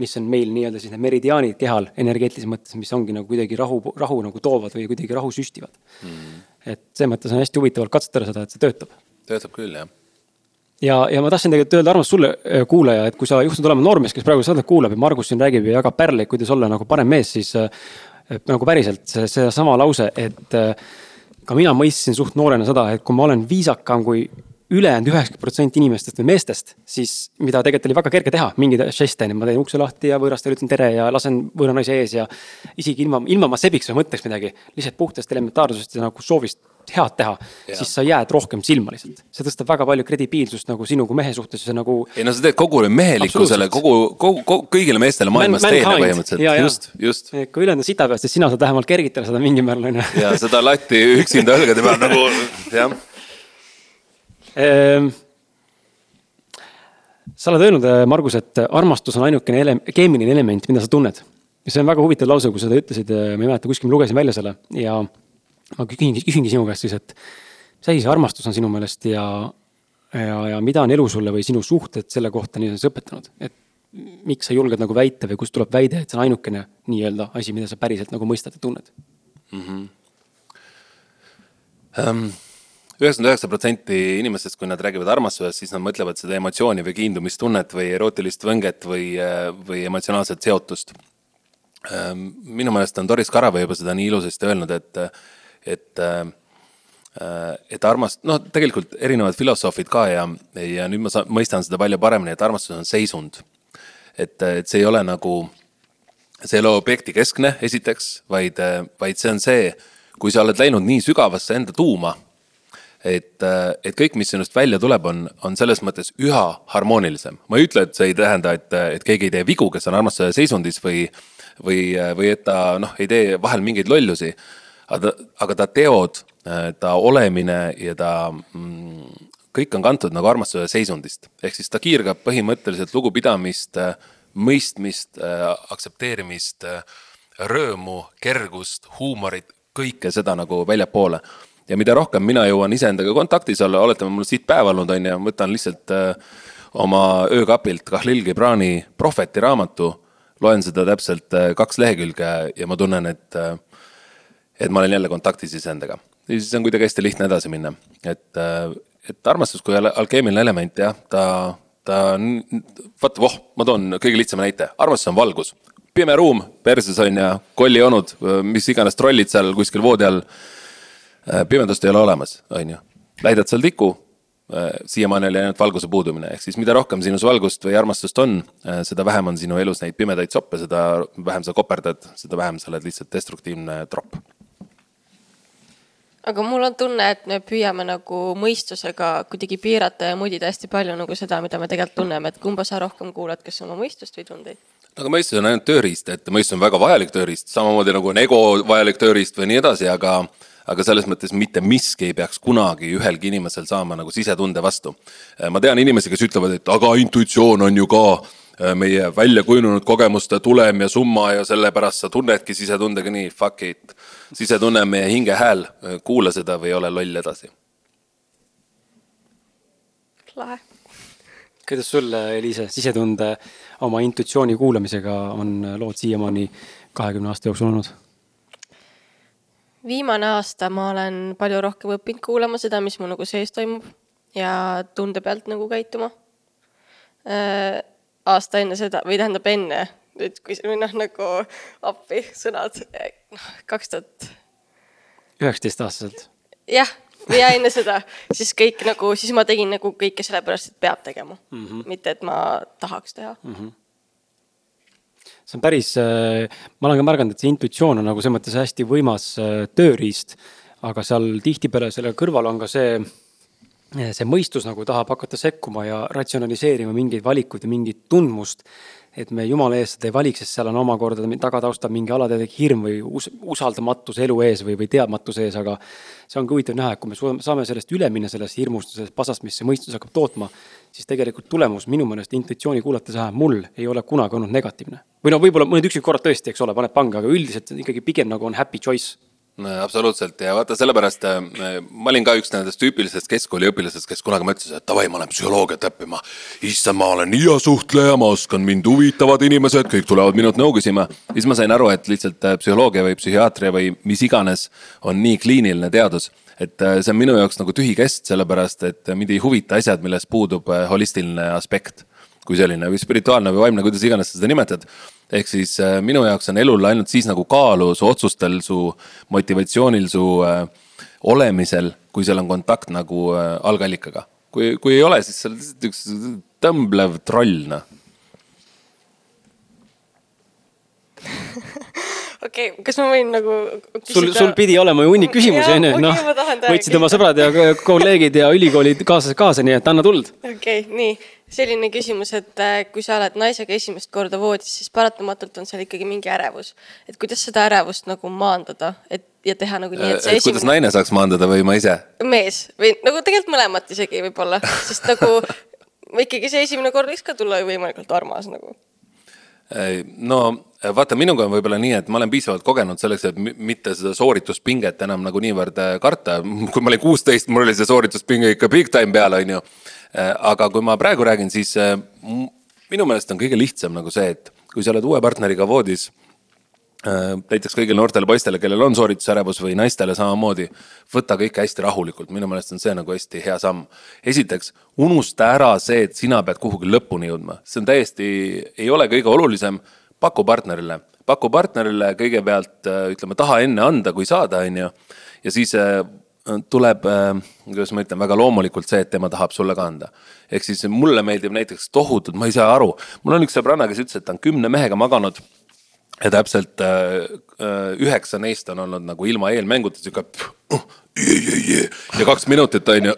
mis on meil nii-öelda siis need meridiaanid kehal energeetilises mõttes, mis ongi nagu kuidagi rahu, rahu nagu toovad või kuidagi rahu süstivad mm.. et selles mõttes on hästi huvitav katsetada seda, et see töötab töötab küll, jah. ja, ja ma tahtsin tegelikult öelda, armas sulle, kuulaja, et kui sa juhtud olema noormees, kes praegu saadet kuulab ja Margus siin räägib ja jagab pärleid, kuidas olla nagu parem mees, siis äh, et nagu päriselt see, seesama lause, et äh, ka mina mõistsin suht noorena seda, et kui ma olen viisakam kui ülejäänud üheksakümmend protsenti inimestest või meestest, siis mida tegelikult oli väga kerge teha, mingeid žeste, ma teen ukse lahti ja võõrastele ütlen tere ja lasen võõra naise ees ja isegi ilma, ilma ma sebiks või mõtleks midagi, lihtsalt puhtast elementaarsusest ja nagu soovist head teha, siis sa jääd rohkem silma lihtsalt. see tõstab väga palju kredibiilsust nagu sinu kui mehe suhtes ja nagu ei no sa teed kogu mehelikkusele, kogu, kogu, kogu, kõigile meestele maailmas Man- teene põhimõtteliselt just, just. kui ülejäänud on sita peal, siis sina saad vähemalt kergitada seda mingil määral onju. ja seda latti üksinda õlgade peal nagu jah, Ehm, sa oled öelnud, Margus, et armastus on ainukene ele-, keemiline element, mida sa tunned. ja see on väga huvitav lause, kui sa seda ütlesid, ma ei mäleta, kuskil ma lugesin välja selle ja ma küsingi, küsingi sinu käest siis, et mis asi see armastus on sinu meelest ja, ja, ja mida on elu sulle või sinu suhted selle kohta nii-öelda õpetanud, et miks sa julged nagu väita või kust tuleb väide, et see on ainukene nii-öelda asi, mida sa päriselt nagu mõistad ja tunned? üheksakümmend üheksa protsenti inimestest, kui nad räägivad armastusest, siis nad mõtlevad seda emotsiooni või kiindumistunnet või erootilist võnget või, või emotsionaalset seotust. minu meelest on Doris Karavee juba seda nii ilusasti öelnud, et, et, et armast-, noh, tegelikult erinevad filosoofid ka ja, ja nüüd ma saan, mõistan seda palju paremini, et armastus on seisund. et, et see ei ole nagu see ei ole objekti keskne, esiteks, vaid, vaid see on see, kui sa oled läinud nii sügavasse enda tuuma, et, et kõik, mis sinust välja tuleb, on, on selles mõttes üha harmoonilisem. ma ei ütle, et see ei tähenda, et, et keegi ei tee vigu, kes on armastuse seisundis või, või, või et ta noh, ei tee vahel mingeid lollusi. Aga ta, aga ta teod, ta olemine ja ta mm, kõik on kantud nagu armastuse seisundist, ehk siis ta kiirgab põhimõtteliselt lugupidamist, mõistmist, aktsepteerimist, rõõmu, kergust, huumorit, kõike seda nagu väljapoole. ja mida rohkem mina jõuan iseendaga kontaktis olla, oletame mul siit päev olnud on ju, võtan lihtsalt äh, oma öökapilt Kahlil Gibrani Prohveti raamatu, loen seda täpselt äh, kaks lehekülge ja ma tunnen, et äh, et ma olen jälle kontaktis iseendaga. ja siis on kuidagi hästi lihtne edasi minna, et, et armastus kui al- alkeemiline element jah, ta, ta on, vaata, voh, ma toon kõige lihtsama näite, armastus on valgus. pime ruum, perses on ju, kollionud, mis iganes trollid seal kuskil voodi all. pimedust ei ole olemas, on ju, läidad seal tiku, siiamaani oli ainult valguse puudumine, ehk siis mida rohkem sinus valgust või armastust on, seda vähem on sinu elus neid pimedaid soppe, seda vähem sa koperdad, seda vähem sa oled lihtsalt destruktiivne tropp aga mul on tunne, et me püüame nagu mõistusega kuidagi piirata ja mudida hästi palju nagu seda, mida me tegelikult tunneme, et kumba sa rohkem kuulad, kas oma mõistust või tundeid? aga mõistus on ainult tööriist, et mõistus on väga vajalik tööriist, samamoodi nagu on ego vajalik tööriist või nii edasi, aga aga selles mõttes mitte miski ei peaks kunagi ühelgi inimesel saama nagu sisetunde vastu. ma tean inimesi, kes ütlevad, et aga intuitsioon on ju ka äh, meie välja kujunenud kogemuste tulem ja summa ja sellepärast sa tunnedki sisetundega nii, fuck it. sisetunne on meie hinge hääl, kuula seda või ole loll edasi. lahe. kuidas sul, Eliise, sisetunde oma intuitsiooni kuulamisega on lood siiamaani kahekümne aasta jooksul olnud? viimane aasta ma olen palju rohkem õppinud kuulama seda, mis mul nagu sees toimub ja tunde pealt nagu käituma äh,. Aasta enne seda või tähendab enne, nüüd kui või noh, nagu appi sõnad, noh kaks tuhat üheksateistaastaselt? jah, ja enne seda, siis kõik nagu, siis ma tegin nagu kõike sellepärast, et peab tegema mm. -hmm. mitte, et ma tahaks teha mm. -hmm see on päris, äh, ma olen ka märganud, et see intuitsioon on nagu selles mõttes hästi võimas äh, tööriist, aga seal tihtipeale selle kõrval on ka see, see mõistus nagu tahab hakata sekkuma ja ratsionaliseerima mingeid valikuid ja mingit tundmust et me jumala eest seda ei valiks, sest seal on omakorda tagataustal mingi alateadlik hirm või us usaldamatus elu ees või, või teadmatuse ees, aga see ongi huvitav näha, et kui me saame sellest üle minna, sellest hirmust, sellest pasast, mis see mõistus hakkab tootma, siis tegelikult tulemus minu meelest intuitsiooni kuulates vähemalt mul ei ole kunagi olnud negatiivne. või no võib-olla mõned üksikkorrad tõesti, eks ole, paned pange, aga üldiselt ikkagi pigem nagu on happy choice absoluutselt ja vaata, sellepärast äh, ma olin ka üks nendest tüüpilistest keskkooliõpilastest, kes kunagi mõtles, et davai, ma lähen psühholoogiat õppima. issand, ma olen hea suhtleja, ma oskan, mind huvitavad inimesed, kõik tulevad minult nõu küsima. siis ma sain aru, et lihtsalt äh, psühholoogia või psühhiaatria või mis iganes on nii kliiniline teadus et äh, see on minu jaoks nagu tühi kest, sellepärast et mind ei huvita asjad, milles puudub holistiline aspekt kui selline või spirituaalne või vaimne, kuidas iganes sa seda nimetad ehk siis äh, minu jaoks on elul ainult siis nagu kaalu su otsustel, su motivatsioonil, su äh, olemisel, kui seal on kontakt nagu äh, algallikaga. kui, kui ei ole, siis sa oled lihtsalt üks tõmblev troll, noh okei okay,, kas ma võin nagu küsida? sul, sul pidi olema ju hunnik küsimusi, onju, noh. võtsid oma sõbrad ja kolleegid ja ülikooli kaaslased kaasa, nii et anna tuld. okei okay,, nii, selline küsimus, et äh, kui sa oled naisega esimest korda voodis, siis paratamatult on seal ikkagi mingi ärevus. et kuidas seda ärevust nagu maandada, et ja teha nagu nii, et see äh, esimene. kuidas naine saaks maandada või ma ise? mees või nagu tegelikult mõlemat isegi võib-olla, sest nagu ikkagi see esimene kord võiks ka tulla võimalikult armas nagu no vaata, minuga on võib-olla nii, et ma olen piisavalt kogenud selleks, et mitte seda soorituspinget enam nagu niivõrd äh, karta. kui ma olin kuusteist, mul oli see soorituspinge ikka big time peal, on ju. Äh, aga kui ma praegu räägin, siis minu meelest on kõige lihtsam nagu see, et kui sa oled uue partneriga voodis näiteks kõigile noortele poistele, kellel on sooritusärevus või naistele samamoodi, võta kõike hästi rahulikult, minu meelest on see nagu hästi hea samm. esiteks, unusta ära see, et sina pead kuhugi lõpuni jõudma, see on täiesti, ei ole kõige olulisem, paku partnerile, paku partnerile kõigepealt äh, ütleme, taha enne anda, kui saada, on ju. ja siis äh, tuleb, kuidas ma ütlen, väga loomulikult see, et tema tahab sulle ka anda. ehk siis mulle meeldib näiteks tohutult, ma ei saa aru, mul on üks sõbranna, kes ütles, et ta on kümne mehega maganud ja täpselt äh, äh, üheksa neist on olnud nagu ilma eelmänguta sihuke uh, ja kaks minutit on ju.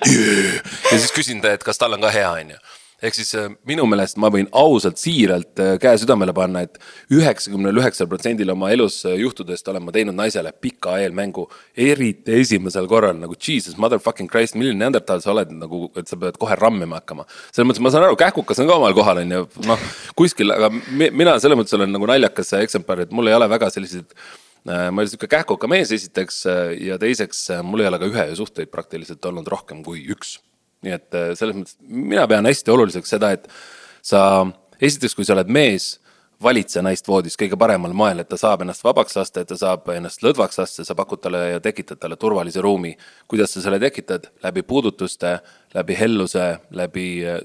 ja siis küsin ta, et kas tal on ka hea, on ju ehk siis äh, minu meelest ma võin ausalt, siiralt äh, käe südamele panna et, et üheksakümnel üheksal protsendil oma elus äh, juhtudest olen ma teinud naisele pika eelmängu. eriti esimesel korral nagu jesus motherfucking christ, milline neandertal sa oled nagu, et sa pead kohe rammima hakkama. selles mõttes ma saan aru, kähkukas on ka omal kohal, on ju, noh kuskil, aga mina selles mõttes olen nagu naljakas eksemplar, et mul ei ole väga selliseid ma olen sihuke kähkuka mees esiteks ja teiseks mul ei ole ka ühe suhteid praktiliselt olnud rohkem kui üks nii et äh, selles mõttes mina pean hästi oluliseks seda, et sa esiteks, kui sa oled mees, valitse naist voodis kõige paremal moel, et ta saab ennast vabaks lasta, et ta saab ennast lõdvaks lasta, sa pakud talle ja tekitad talle turvalise ruumi. kuidas sa selle tekitad? läbi puudutuste, läbi helluse, läbi äh,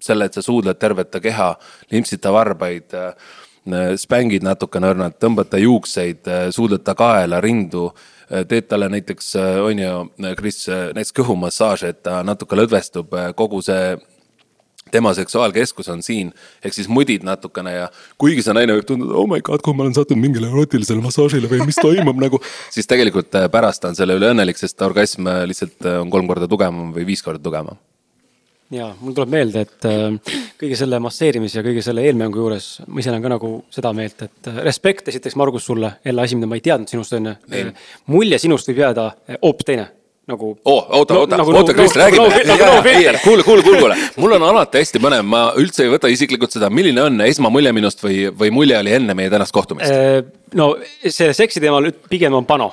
selle, et sa suudled tervet ta keha, limpsid ta varbaid, äh, spängid natukene õrnalt, tõmbad ta juukseid, suudled ta kaela, rindu teed talle näiteks, äh, on ju, äh, Kris, näiteks kõhumassaaži, et ta natuke lõdvestub, kogu see tema seksuaalkeskus on siin, ehk siis mudid natukene ja kuigi see naine võib tunduda, oh my god, kui ma olen sattunud mingile erotilisele massaažile või mis toimub nagu. siis tegelikult pärast ta on selle üle õnnelik, sest orgasm lihtsalt on kolm korda tugevam või viis korda tugevam ja mul tuleb meelde, et äh, kõige selle masseerimise ja kõige selle eelmängu juures ma ise olen ka nagu seda meelt, et äh, respekt esiteks, Margus, sulle, jälle asi, mida ma ei teadnud sinust enne. mulje sinust võib jääda äh, hoopis teine nagu oh,. oota no,, oota nagu,, oota, Kristjan, räägime. kuule, kuule, kuule, kuule, mul on alati hästi põnev, ma üldse ei võta isiklikult seda, milline on esmamulje minust või, või mulje oli enne meie tänast kohtumist? no see seksi teemal pigem on pano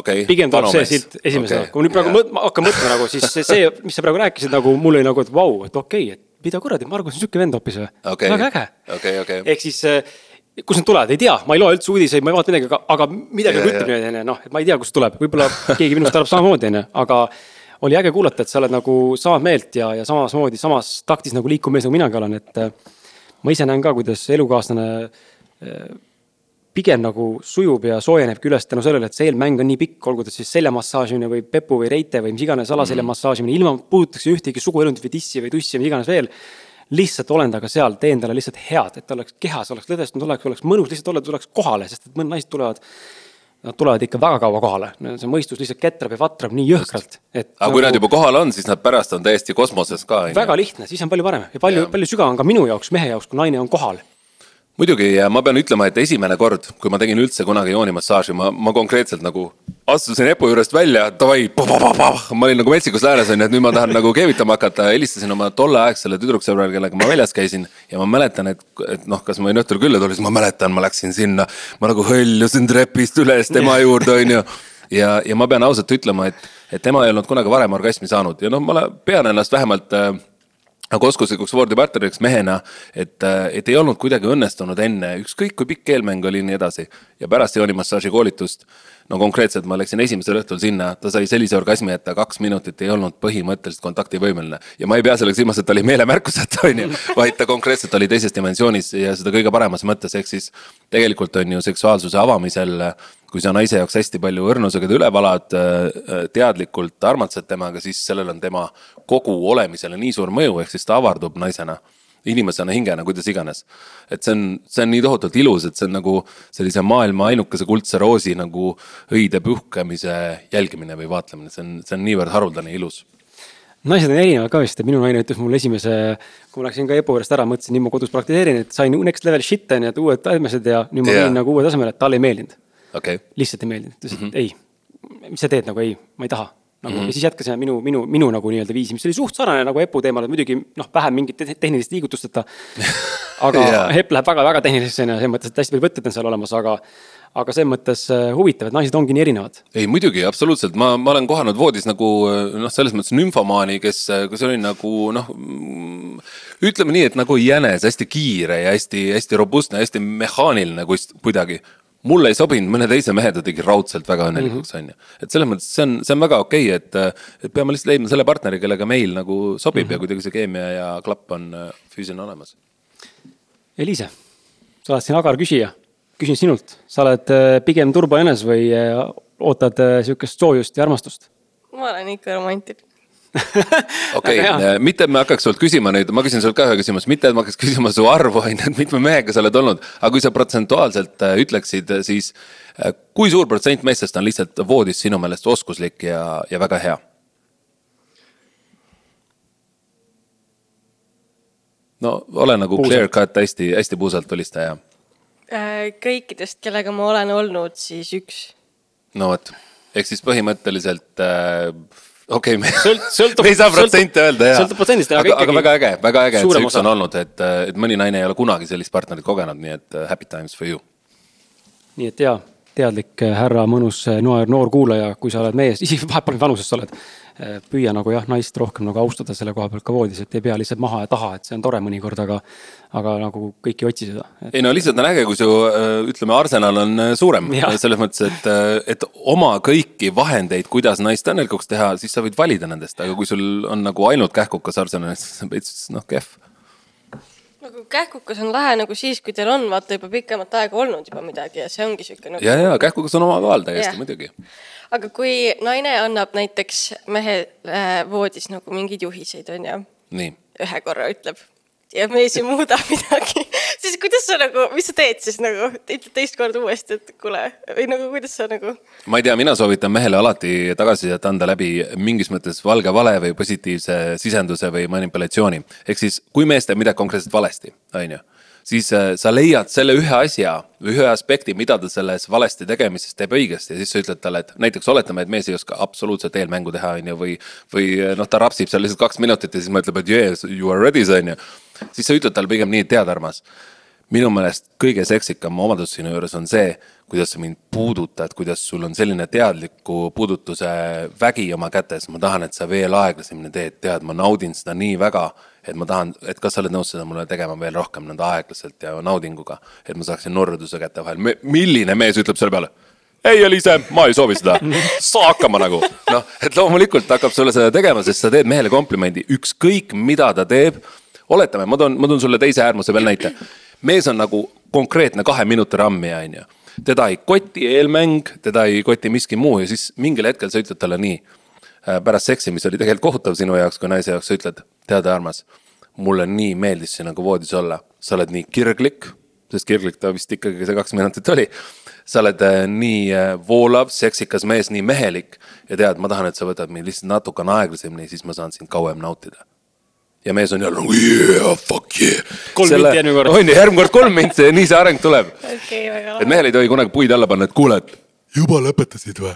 okay,. pigem tuleb see silt esimesena okay., kui nüüd praegu yeah. mõt, ma hakkan mõtlema nagu siis see, see, mis sa praegu rääkisid, nagu mul oli nagu, et vau, et okei okay,, et mida kuradi, Margus on sihuke vend hoopis või Okei. väga äge Okei, okei. ehk siis äh, kust need tulevad, ei tea, ma ei loe üldse uudiseid, ma ei vaata midagi, aga, aga midagi nagu ütleb niimoodi, onju, noh, et ma ei tea, kust tuleb, võib-olla keegi minust arvab samamoodi, onju, aga oli äge kuulata, et sa oled nagu sama meelt ja, ja samasmoodi, samas taktis nagu liikuv mees, nagu minagi olen, et äh, ma ise näen ka, kuidas elukaaslane äh, pigem nagu sujub ja soojenebki üles tänu sellele, et see eelmäng on nii pikk, olgu ta siis seljamassaažimine või pepu või reite või mis iganes alaseljamassaažimine, ilma puudutakse ühtegi suguelundit või tissi või tussi mis iganes veel. lihtsalt olen temaga seal, teen talle lihtsalt head, et ta oleks kehas, oleks lõdvestunud, oleks, oleks mõnus lihtsalt olla, tuleks kohale, sest et mõned naised tulevad. Nad tulevad ikka väga kaua kohale, see mõistus lihtsalt ketrab ja vatrab nii jõhkralt, et. aga kui nad juba kohal on, siis nad pärast on täiesti kosmoses ka, väga lihtne, siis on palju parem ja palju palju sügavam ka minu jaoks, mehe jaoks, kui naine on kohal muidugi ja ma pean ütlema, et esimene kord, kui ma tegin üldse kunagi joonimassaaži, ma, ma konkreetselt nagu astusin Epu juurest välja, davai, ma olin nagu metsikus läänes onju, et nüüd ma tahan nagu keevitama hakata, helistasin oma tolleaegsele tüdruksõbrale, kellega ma väljas käisin ja ma mäletan, et, et noh, kas ma võin õhtul külla tulla, siis ma mäletan, ma läksin sinna, ma nagu hõljusin trepist üles tema juurde onju ja, ja ma pean ausalt ütlema, et, et tema ei olnud kunagi varem orgasmi saanud. Ja noh, ma pean ennast vähemalt äh, nagu oskuslikuks spordipartneriks mehena, et, et ei olnud kuidagi õnnestunud enne, ükskõik kui pikk eelmäng oli ja nii edasi. ja pärast joonimassaaži koolitust, no konkreetselt ma läksin esimesel õhtul sinna, ta sai sellise orgasmi, et ta kaks minutit ei olnud põhimõtteliselt kontaktivõimeline. ja ma ei pea sellega silmas, et ta oli meelemärkuseta, on ju, vaid ta konkreetselt oli teises dimensioonis ja seda kõige paremas mõttes, ehk siis tegelikult on ju seksuaalsuse avamisel kui sa naise jaoks hästi palju õrnusega üle valad, teadlikult armatsed temaga, siis sellel on tema kogu olemisele nii suur mõju, ehk siis ta avardub naisena, inimesena, hingena, kuidas iganes. et see on, see on nii tohutult ilus, et see on nagu sellise maailma ainukese kuldse roosi nagu õide puhkemise jälgimine või vaatlemine, see on, see on niivõrd haruldane ilus naised on erinevad ka vist, et minu naine ütles mulle esimese, kui ma läksin ka EPO juurest ära, mõtlesin, nüüd ma kodus praktiseerin, et sain next level shit'e, nii et uued tasemed ja nüüd ma Jaa. viin nagu uue tasemele, et talle ei meeldinud. okay., lihtsalt ei meeldinud, ütles, Mhm. et ei, mis sa teed nagu ei, ma ei taha. nagu mm -hmm. ja siis jätkasime minu, minu, minu nagu nii-öelda viisi, mis oli suht sarnane nagu EPO teemal, et muidugi noh, vähem mingit te- tehnilist liigutusteta. aga yeah. EPO läheb väga-väga tehniliseks onju, selles mõttes, et hästi palju võtteid on seal olemas, aga aga selles mõttes äh, huvitav, et naised ongi nii erinevad. ei muidugi, absoluutselt, ma, ma olen kohanud voodis nagu noh, selles mõttes nümfomaani, kes, kes oli nagu noh, ütleme nii, et nagu jänes, hästi kiire ja hästi-hästi robustne, hästi mehaaniline kuidagi. Mulle ei sobinud, mõne teise mehe ta tegi raudselt väga õnnelikuks, on ju. et selles mõttes see on, see on väga okei okay,, et, et peame lihtsalt leidma selle partneri, kellega meil nagu sobib mm -hmm. ja kuidagi see keemia ja klapp on äh, füüsiline olemas. Eliise, sa oled siin agar küsija, küsin sinult, sa oled äh, pigem turbojänes või äh, ootad sihukest soojust ja armastust? ma olen ikka romantiline. okei okay,, mitte et ma hakkaks sult küsima nüüd, ma küsin sult ka ühe küsimuse, mitte et ma hakkaks küsima su arvu, on ju, et mitme mehega sa oled olnud, aga kui sa protsentuaalselt äh, ütleksid, siis äh, kui suur protsent meestest on lihtsalt voodis sinu meelest oskuslik ja, ja väga hea? no ole nagu Puusalt. clear cut hästi, hästi puusalt tulistaja. Äh, kõikidest, kellega ma olen olnud, siis üks. no vot, ehk siis põhimõtteliselt äh, okei okay,, Sõlt- sõltub- me ei saa protsente öelda ja. sõltub protsendist, aga aga, aga ikkagi väga äge, väga äge, et see üks on olnud, et, et mõni naine ei ole kunagi sellist partnerit kogenud, nii et äh, happy times for you. nii et jaa, teadlik äh, härra, mõnus äh, noor, noor kuulaja, kui sa oled mees, isegi vahepeal mis vanuses sa oled. Püüa nagu jah, naist rohkem nagu austada selle koha pealt ka voodis, et ei pea lihtsalt maha ja taha, et see on tore mõnikord, aga, aga nagu kõik ei otsi seda. ei no lihtsalt on äge, kui su äh, ütleme, arsenal on äh, suurem Jah., selles mõttes, et, et oma kõiki vahendeid, kuidas naist õnnelikuks teha, siis sa võid valida nendest, aga kui sul on nagu ainult kähkukas arsenal, siis see on veits noh, kehv. Kähkukas on lahe nagu siis, kui teil on vaata juba pikemat aega olnud juba midagi ja see ongi siuke nagu. ja, ja kähkukas on oma kaal täiesti Jah. muidugi. aga kui naine annab näiteks mehele voodis nagu mingeid juhiseid onju, ühe korra ütleb ja mees ei muuda midagi, siis kuidas sa nagu, mis sa teed siis nagu, ütled teist korda uuesti, et kuule või nagu kuidas sa nagu. ma ei tea, mina soovitan mehele alati tagasisidet anda läbi mingis mõttes valge vale või positiivse sisenduse või manipulatsiooni. ehk siis, kui mees teeb midagi konkreetselt valesti, on ju, siis äh, sa leiad selle ühe asja ühe aspekti, mida ta selles valesti tegemises teeb õigesti ja siis sa ütled talle, et näiteks oletame, et mees ei oska absoluutselt eelmängu teha, on ju, või, või noh, ta rapsib seal lihtsalt kaks minutit ja siis mõtleb, et yes, you are ready, on ju. Siis sa ütled talle pigem nii, et tead, armas minu meelest kõige seksikam omadus sinu juures on see, kuidas sa mind puudutad, kuidas sul on selline teadliku puudutuse vägi oma kätes, ma tahan, et sa veel aeglasemini teed, tead, ma naudin seda nii väga, et ma tahan, et kas sa oled nõus seda mulle tegema veel rohkem nõnda aeglaselt ja naudinguga, et ma saaksin nurruduse käte vahel, milline mees ütleb selle peale? Ei, Eliise, ma ei soovi seda, saa hakkama nagu. noh, et loomulikult hakkab sulle seda tegema, sest sa teed mehele komplimendi, ükskõik mida ta teeb. oletame, ma toon, ma toon sulle teise äärmuse veel näite. mees on nagu konkreetne kahe minuti rammija, on ju. teda ei koti eelmäng, teda ei koti miski muu ja siis mingil hetkel sa ütled talle nii. pärast seksi, mis oli tegelikult kohutav sinu jaoks kui naise jaoks, sa ütled, tead, armas, mulle nii meeldis siin nagu voodis olla, sa oled nii kirglik, sest kirglik ta vist ikkagi see kaks minutit oli sa oled äh, nii äh, voolav, seksikas mees, nii mehelik ja tead, ma tahan, et sa võtad mind lihtsalt natukene aeglasemini, siis ma saan sind kauem nautida. Ja mees on jälle nagu yeah, fuck yeah. Kolm minti järgmine kord. on ju, järgmine kord kolm minti ja nii see areng tuleb. okei, väga et mehel ei tohi kunagi puid alla panna, et kuule, et juba lõpetasid või?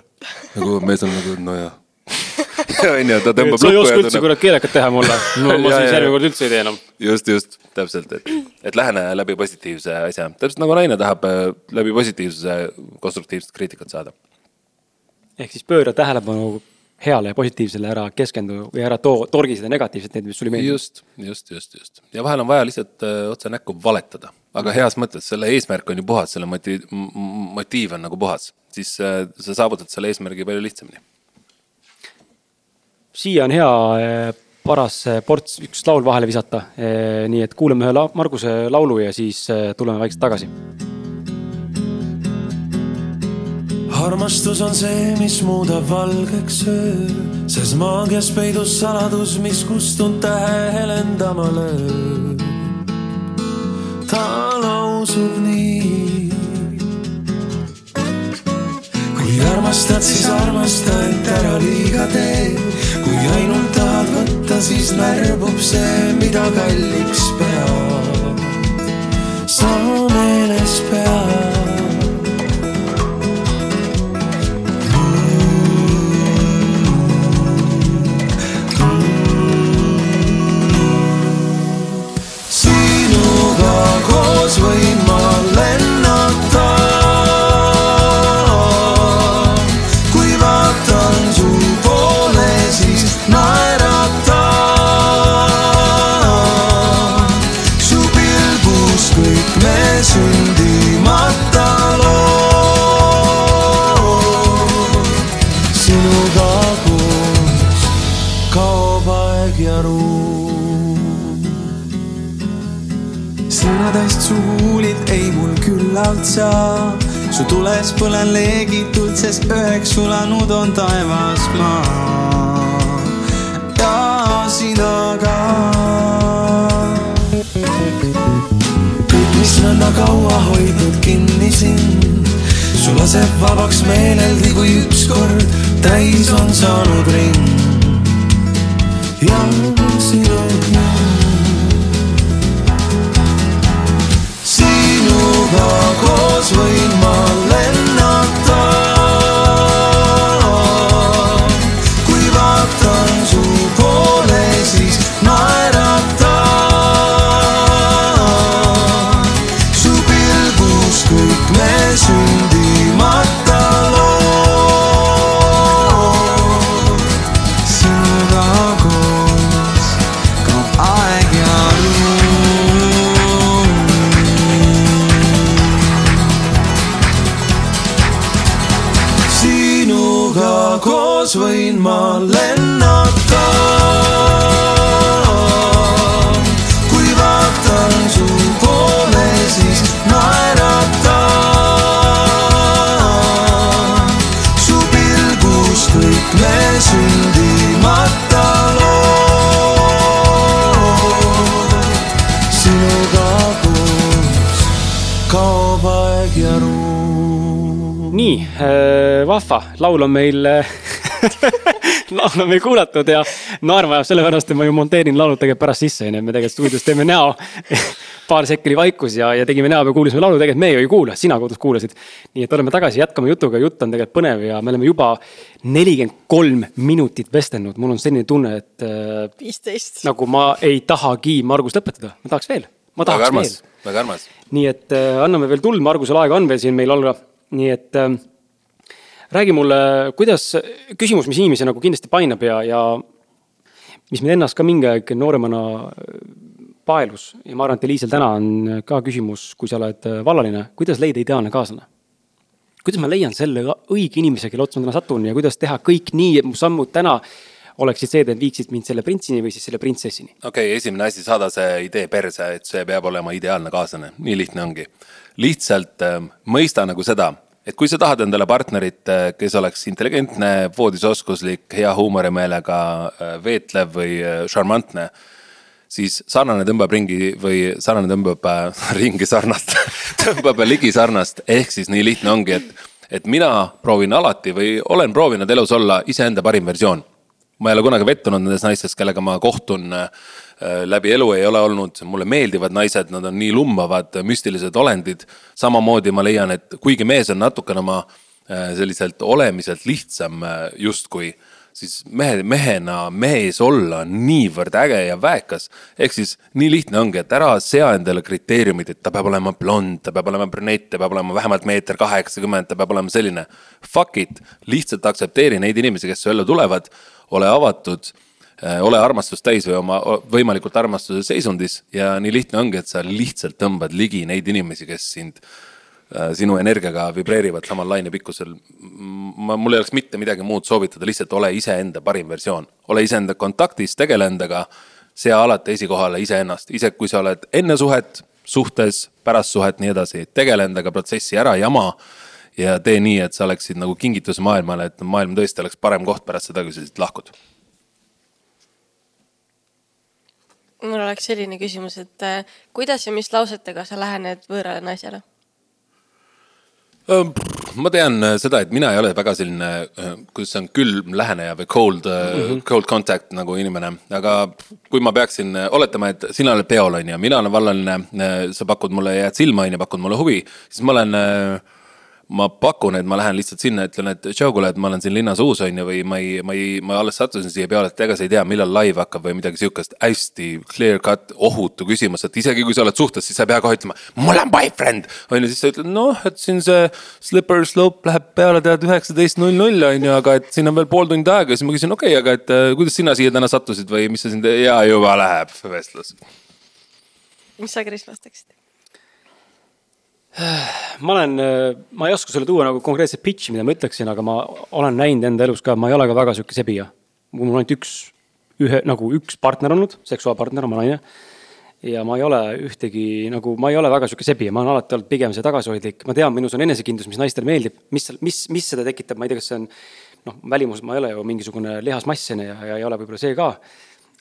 nagu mees on nagu nojah. on ju, ta tõmbab sa ei lukku oska üldse kurat keelekat teha mulle. no ma siis järgmine kord üldse ei tee enam. just, just, täpselt, et, et lähene läbi positiivse asja, täpselt nagu naine tahab äh, läbi positiivsuse konstruktiivset kriitikat saada. ehk siis pööra tähelepanu heale ja positiivsele, ära keskendu või ära too, torgi seda negatiivset, need, mis sulle ei meeldi. just, just, just, just ja vahel on vaja lihtsalt öö, otse näkku valetada, aga heas mõttes, selle eesmärk on ju puhas, selle moti-, motiiv on nagu puhas, siis öö, sa saavutad selle eesmärgi palju lihtsamini. siia on hea eh, paras eh, ports üks laul vahele visata. nii et kuulame ühe la- Marguse laulu ja siis tuleme vaikselt tagasi. Armastus on see, mis muudab valgeks öö, ses maagias peidus saladus, mis kustunud tähe helendama lööb. ta lausub nii. kui armastad, siis armasta, et ära liiga tee. kui ainult tahad võtta, siis närbub see, mida kalliks pead. sa meeles pead. saa. su tules põlen leegitult, sest üheks sulanud on taevas maa. ja sina ka. kõik, mis nõnda kaua hoidnud kinni sind, su laseb vabaks meeleldi, kui ükskord täis on saanud ring. ja sinu sinuga koos võin ma lennata. vahva, laul on meil, laul on meil kuulatud ja naerma ajab sellepärast, et ma ju monteerin laulud tegelikult pärast sisse, onju, me tegelikult stuudios teeme näo. paar sekki oli vaikus ja, ja tegime näo ja kuulasime laulu, tegelikult me ju ei kuula, sina kodus kuulasid. nii et oleme tagasi, jätkame jutuga, jutt on tegelikult põnev ja me oleme juba nelikümmend kolm minutit vestelnud, mul on selline tunne, et äh, viisteist. nagu ma ei tahagi Margus lõpetada, ma tahaks veel, ma väga tahaks armas veel., väga armas. nii et äh, anname veel tuld, Margusel aega on veel siin meil olla, nii et äh, räägi mulle, kuidas, küsimus, mis inimesi nagu kindlasti painab ja, ja mis mind ennast ka mingi aeg nooremana äh, paelus ja ma arvan, et Eliisel täna on ka küsimus, kui sa oled äh, vallaline, kuidas leida ideaalne kaaslane? kuidas ma leian selle õige inimese, kelle otsa ma täna satun ja kuidas teha kõik nii, et mu sammud täna oleksid see, et viiksid mind selle printsini või siis selle printsessini. okei okay,, esimene asi, saada see idee perse, et see peab olema ideaalne kaaslane, nii lihtne ongi. lihtsalt äh, mõista nagu seda, et kui sa tahad endale partnerit, äh, kes oleks intelligentne, voodisoskuslik, hea huumorimeelega, äh, veetlev või äh, šarmantne siis sarnane tõmbab ringi või sarnane tõmbab ringi sarnast tõmbab ligi sarnast, ehk siis nii lihtne ongi, et, et mina proovin alati või olen proovinud elus olla iseenda parim versioon. ma ei ole kunagi vettunud nendes naistes, kellega ma kohtun äh, läbi elu ei ole olnud, mulle meeldivad naised, nad on nii lumbavad, müstilised olendid. samamoodi ma leian, et kuigi mees on natukene oma äh, selliselt olemiselt lihtsam äh, justkui siis mehe, mehena mees olla on niivõrd äge ja väekas. ehk siis nii lihtne ongi, et ära sea endale kriteeriumid, et ta peab olema blond, ta peab olema brünett, ta peab olema vähemalt meeter kaheksakümmend, ta peab olema selline. Fuck it, lihtsalt aktsepteeri neid inimesi, kes su ellu tulevad, ole avatud äh, ole armastust täis või oma võimalikult armastuse seisundis ja nii lihtne ongi, et sa lihtsalt tõmbad ligi neid inimesi, kes sind äh, Äh, sinu energiaga vibreerivad samal lainepikkusel. ma, mul ei oleks mitte midagi muud soovitada, lihtsalt ole iseenda parim versioon, ole iseenda kontaktis, tegele endaga. sea alati esikohale iseennast, ise kui sa oled enne suhet, suhtes, pärast suhet, nii edasi, tegele endaga protsessi ära jama. ja tee nii, et sa oleksid nagu kingitus maailmale, et maailm tõesti oleks parem koht pärast seda, kui sa siit lahkud mul oleks selline küsimus, et äh, kuidas ja mis lausetega sa lähened võõrale naisele? ma tean äh, seda, et mina ei ole väga selline, äh, kuidas see on, külm läheneja või cold mm, -hmm. cold contact nagu inimene, aga kui ma peaksin oletama, et sina oled peol, on ju, mina olen vallaline, sa pakud mulle, jääd silma, on ju, pakud mulle huvi, siis ma olen äh, ma pakun, et ma lähen lihtsalt sinna, ütlen, et tšau, kuule, et ma olen siin linnas uus, on ju, või ma ei, ma ei, ma alles sattusin siia peale, et ega sa ei tea, millal live hakkab või midagi sihukest. hästi clear cut, ohutu küsimus, et isegi kui sa oled suhtes, siis sa ei pea kohe ütlema, mul on boyfriend. on ju, siis sa ütled, noh, et siin see slipper slope läheb peale tead üheksateist null null on ju, aga et siin on veel pool tundi aega, siis ma küsin, okei okay,, aga et äh, kuidas sina siia täna sattusid või mis sa siin ja juba läheb vestlus. mis sa, Kris, vastaksid? Ma olen, ma ei oska sulle tuua nagu konkreetset pitch'i, mida ma ütleksin, aga ma olen näinud enda elus ka, ma ei ole ka väga sihuke sebija. mul on ainult üks, ühe nagu üks partner olnud, seksuaalpartner, oma naine. ja ma ei ole ühtegi nagu, ma ei ole väga sihuke sebija, ma olen alati olnud pigem see tagasihoidlik, ma tean, minus on enesekindlus, mis naistele meeldib, mis, mis, mis seda tekitab, ma ei tea, kas see on. noh, välimus, ma ei ole ju mingisugune lihasmassene ja, ja ei ole võib-olla see ka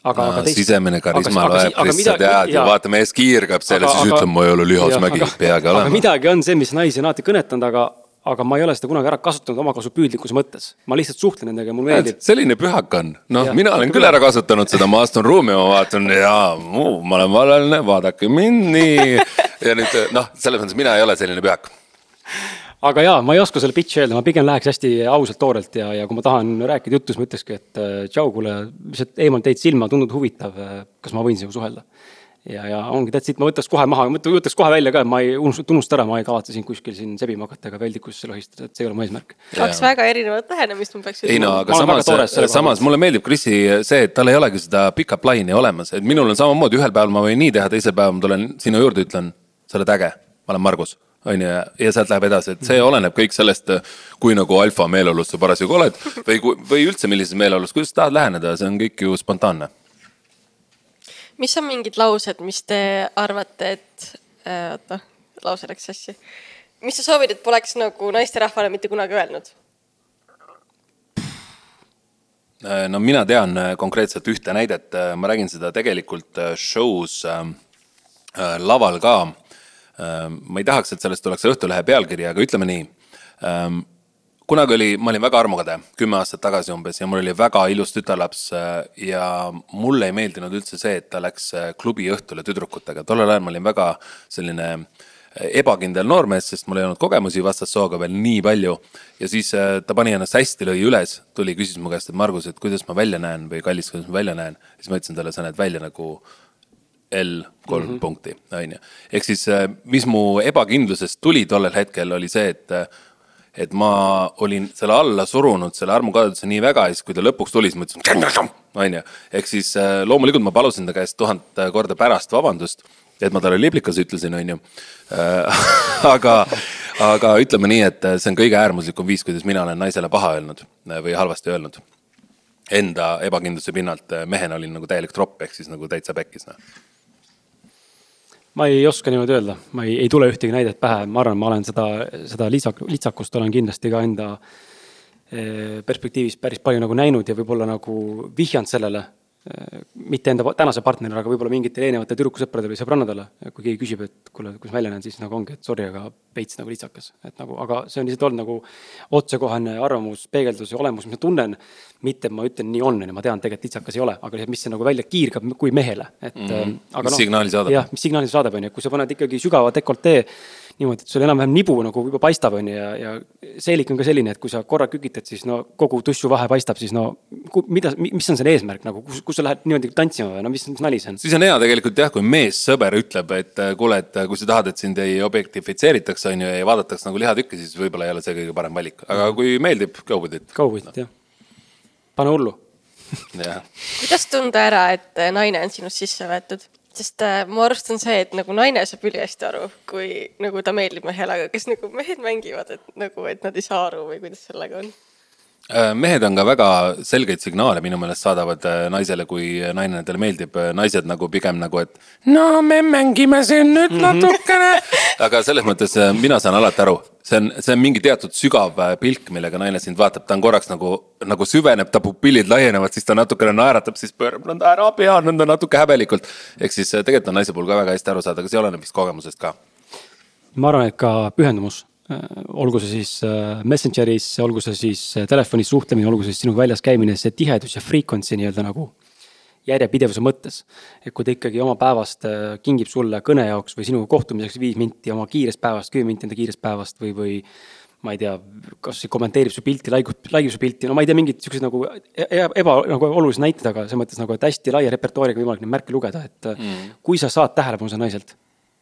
aga, aga teist... sisemine karisma loeb, Kris, sa tead ju, vaata mees kiirgab selle, siis ütleb, ma ei ole lihasmägi, peagi olema. midagi on see, mis naisi on alati kõnetanud, aga, aga ma ei ole seda kunagi ära kasutanud omakasupüüdlikkuse mõttes. ma lihtsalt suhtlen nendega ja mulle meeldib. selline pühak on, noh, mina olen küll ära kasutanud seda, ma astun ruumi, ma vaatan ja ma olen vallaline, vaadake mind nii. ja nüüd noh, selles mõttes mina ei ole selline pühak aga jaa, ma ei oska selle pitch'i öelda, ma pigem läheks hästi ausalt toorelt ja, ja kui ma tahan rääkida juttu, siis ma ütlekski, et äh, tšau, kuule, lihtsalt eemalt teid silma, tundub huvitav, äh, kas ma võin sinuga suhelda. ja, ja ongi that's it, ma võtaks kohe maha, võtaks kohe välja ka, ma ei unusta, tunnusta ära, ma ei kavatse siin kuskil siin sebima hakata ega veldikusse lohistada, et see ei ole mu eesmärk. kaks väga erinevat lähenemist ma peaks ütlema. ei no aga samas, samas mulle meeldib Krisi see, et tal ei olegi seda pika plaani olemas, et minul on samamoodi, ühel päeval ma võin nii teha, teisel päeval ma tulen sinu juurde, ütlen, sa oled äge, ma olen Margus on ju, ja sealt läheb edasi, et see oleneb kõik sellest, kui nagu alfa meeleolus sa parasjagu oled või, või üldse millises meeleolus, kuidas sa tahad läheneda, see on kõik ju spontaanne. mis on mingid laused, mis te arvate, et äh,, oota, lause läks sassi. mis sa soovid, et poleks nagu naisterahvale mitte kunagi öelnud? Äh, no mina tean äh, konkreetselt ühte näidet, äh, ma räägin seda tegelikult show's äh, laval ka ma ei tahaks, et sellest tuleks Õhtulehe pealkiri, aga ütleme nii. Ehm, kunagi oli, ma olin väga armukade, kümme aastat tagasi umbes ja mul oli väga ilus tütarlaps äh, ja mulle ei meeldinud üldse see, et ta läks äh, klubi õhtule tüdrukutega. tollel ajal ma olin väga selline äh, ebakindel noormees, sest mul ei olnud kogemusi vastassooga veel nii palju. ja siis ta pani ennast hästi, lõi üles, tuli, küsis mu käest, et Margus, et kuidas ma välja näen või kallis, kuidas ma välja näen. siis ma ütlesin talle, sa näed välja nagu L kolm mm -hmm. punkti, on ju. ehk siis, äh, mis mu ebakindlusest tuli tollel hetkel, oli see, et äh, et ma olin selle alla surunud, selle armukadeduse nii väga ja siis, kui ta lõpuks tuli, siis ma ütlesin, on ju. ehk siis äh, loomulikult ma palusin ta käest tuhat korda pärast vabandust, et ma talle liblikas ütlesin, on ju. Aga, aga ütleme nii, et see on kõige äärmuslikum viis, kuidas mina olen naisele paha öelnud või halvasti öelnud. Enda ebakindluse pinnalt mehena olin nagu täielik tropp, ehk siis nagu täitsa pekkis noh ma ei oska niimoodi öelda, ma ei, ei tule ühtegi näidet pähe, ma arvan, ma olen seda, seda litsak-, litsakust olen kindlasti ka enda eh, perspektiivist päris palju nagu näinud ja võib-olla nagu vihjanud sellele mitte enda tänase partnerile, aga võib-olla mingitele eelnevate tüdrukusõpradele või sõbrannadele. kui keegi küsib, et kuule, kuidas ma välja näen, siis nagu ongi, et sorry, aga veits nagu litsakas. et nagu, aga see on lihtsalt olnud nagu otsekohane arvamus, peegeldus ja olemus, mis ma tunnen. mitte, ma ütlen, nii on, on ju, ma tean, tegelikult litsakas ei ole, aga lihtsalt, mis see nagu välja kiirgab kui mehele, et mm. -hmm. mis no, signaali saadab. jah, mis signaali saadab, on ju, kui sa paned ikkagi sügava dekoltee niimoodi, et sul enam-vähem nibu nagu juba paistab, on ju, ja, ja seelik on ka selline, et kui sa korra kükitad, siis no kogu tussu vahe paistab, siis no mida, mis on selle eesmärk nagu, kus, kus sa lähed niimoodi tantsima või no mis, mis nali see on? siis on hea tegelikult jah, kui meessõber ütleb, et äh, kuule, et äh, kui sa tahad, et sind ei objektifitseeritaks, on ju, ja vaadataks nagu lihatükki, siis võib-olla ei ole see kõige parem valik, aga kui meeldib, go with it. Go with it no., jah. pane hullu kuidas tunda ära, et naine on sinust sisse võetud? Sest äh, mu arust on see, et nagu naine saab ülihästi aru, kui nagu ta meeldib mehele, aga kas nagu mehed mängivad, et nagu, et nad ei saa aru või kuidas sellega on? Äh, mehed on ka väga selgeid signaale minu meelest saadavad äh, naisele, kui naine nendele meeldib. naised nagu pigem nagu, et no me mängime siin nüüd mhm. natukene aga selles mõttes mina saan alati aru, see on, see on mingi teatud sügav äh, pilk, millega naine sind vaatab, ta on korraks nagu, nagu süveneb, ta pupillid laienevad, siis ta natukene naeratab, siis pöörab nõnda ära pea nõnda natuke häbelikult. ehk siis äh, tegelikult on naise puhul ka väga hästi aru saada, aga see oleneb vist kogemusest ka. ma arvan, et ka pühendumus, äh, olgu see siis Messengeris, olgu see siis telefonis suhtlemine, olgu see siis sinuga väljas käimine, see tihedus ja frequency nii-öelda nagu järjepidevuse mõttes. et kui ta ikkagi oma päevast äh, kingib sulle kõne jaoks või sinuga kohtumiseks viis minti oma kiirest päevast, kümme minti enda kiirest päevast või, või ma ei tea, kas kommenteerib su pilti, laigub, laigib su pilti, no ma ei tea, mingid siuksed nagu e-, e-, eba, nagu olulised näited, aga selles mõttes nagu, et hästi laia repertuaariga võimalik neid märke lugeda, et äh, mm. kui sa saad tähelepanu seal naiselt,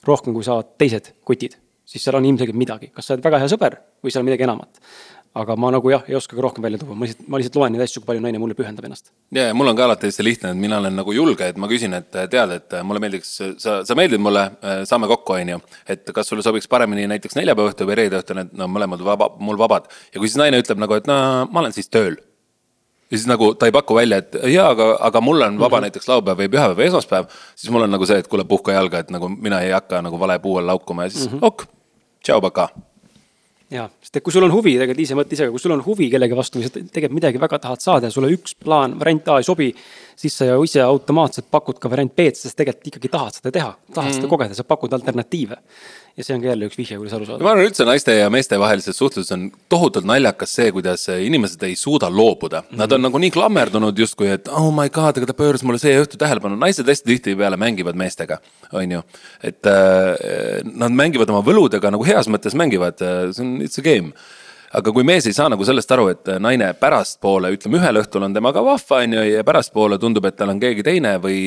rohkem kui saavad teised kutid, siis seal on ilmselgelt midagi, kas sa oled väga hea sõber või seal on midagi enamat aga ma nagu jah, ei oska ka rohkem välja tuua, ma lihtsalt, ma lihtsalt loen neid asju, kui palju naine mulle pühendab ennast. ja, ja mul on ka alati hästi lihtne, et mina olen nagu julge, et ma küsin, et tead, et mulle meeldiks, sa, sa meeldid mulle, saame kokku, on ju. et kas sulle sobiks paremini näiteks neljapäeva õhtu või reede õhtu, need no mõlemad vaba, mul vabad. ja kui siis naine ütleb nagu, et no ma olen siis tööl. Ja siis nagu ta ei paku välja, et jaa, aga, aga mul on vaba mm -hmm. näiteks laupäev või pühapäev või esmaspäev. siis mul on nagu see, et kuule, puhka jalga, et nagu mina ei hakka nagu vale puu all laukuma ja siis mm -hmm. ok, tšau, pakaa ja, sest et kui sul on huvi, tegelikult ise mõtle ise, kui sul on huvi kellegi vastu või sa tegelikult midagi väga tahad saada ja sulle üks plaan, variant A ei sobi. siis sa ju ise automaatselt pakud ka variant B-d, sest tegelikult ikkagi tahad seda teha, tahad mm. seda kogeda, sa pakud alternatiive ja see on ka jälle üks vihje, kuidas aru saada. ma arvan üldse naiste ja meeste vahelises suhtluses on tohutult naljakas see, kuidas inimesed ei suuda loobuda mm. -hmm. Nad on nagu nii klammerdunud justkui, et oh my god, aga ta pööras mulle see õhtu tähelepanu, naised hästi tihtipeale mängivad meestega, on ju. et äh, nad mängivad oma võludega nagu heas mõttes mängivad, see on, it's a game aga kui mees ei saa nagu sellest aru, et naine pärastpoole, ütleme ühel õhtul on temaga vahva, on ju, ja pärastpoole tundub, et tal on keegi teine või,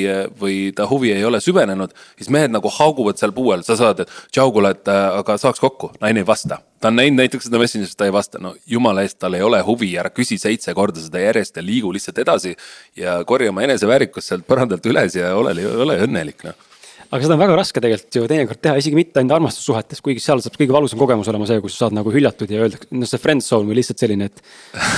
või ta huvi ei ole süvenenud. siis mehed nagu hauguvad seal puuel, sa saad, et tšau, kuule, et aga saaks kokku, naine ei vasta. ta on näinud näiteks seda Messengeris, ta ei vasta, no jumala eest, tal ei ole huvi, ära küsi seitse korda seda järjest ja liigu lihtsalt edasi. ja korja oma eneseväärikust sealt põrandalt üles ja ole, ole õnnelik, noh aga seda on väga raske tegelikult ju teinekord teha, isegi mitte ainult armastussuhetes, kuigi seal saab kõige valusam kogemus olema see, kus sa saad nagu hüljatud ja öeldakse, noh see friend zone või lihtsalt selline, et.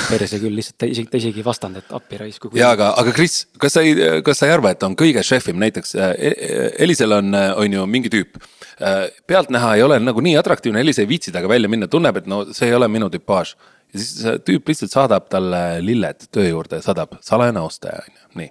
perse küll, lihtsalt ta isegi, ta isegi ei vastanud, et appi raisku. ja aga, aga Kris, kas sa ei, kas sa ei arva, et on kõige šefim näiteks äh, e, e, Elisel on, äh, on ju mingi tüüp. Äh, pealtnäha ei ole nagu nii atraktiivne, Elis ei viitsi temaga välja minna, tunneb, et no see ei ole minu tüpaaž ja siis tüüp lihtsalt saadab talle lilled töö juurde, saadab salajane ostaja, on ju, nii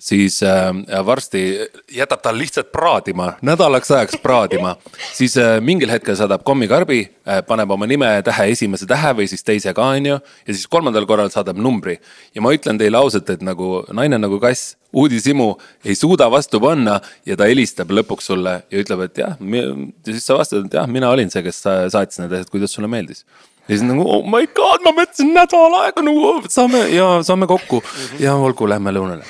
siis äh, varsti jätab ta lihtsalt praadima, nädalaks ajaks praadima. siis äh, mingil hetkel saadab kommikarbi äh,, paneb oma nimetähe esimese tähe või siis teise ka, on ju. ja siis kolmandal korral saadab numbri. ja ma ütlen teile ausalt, et nagu naine nagu kass, uudishimu ei suuda vastu panna ja ta helistab lõpuks sulle ja ütleb, et jah, ja siis sa vastad, et jah, mina olin see, kes saatis need asjad, kuidas sulle meeldis ja siis nagu oh my god, ma mõtlesin nädal aega nagu saame ja saame kokku mm -hmm. ja olgu, lähme lõunale.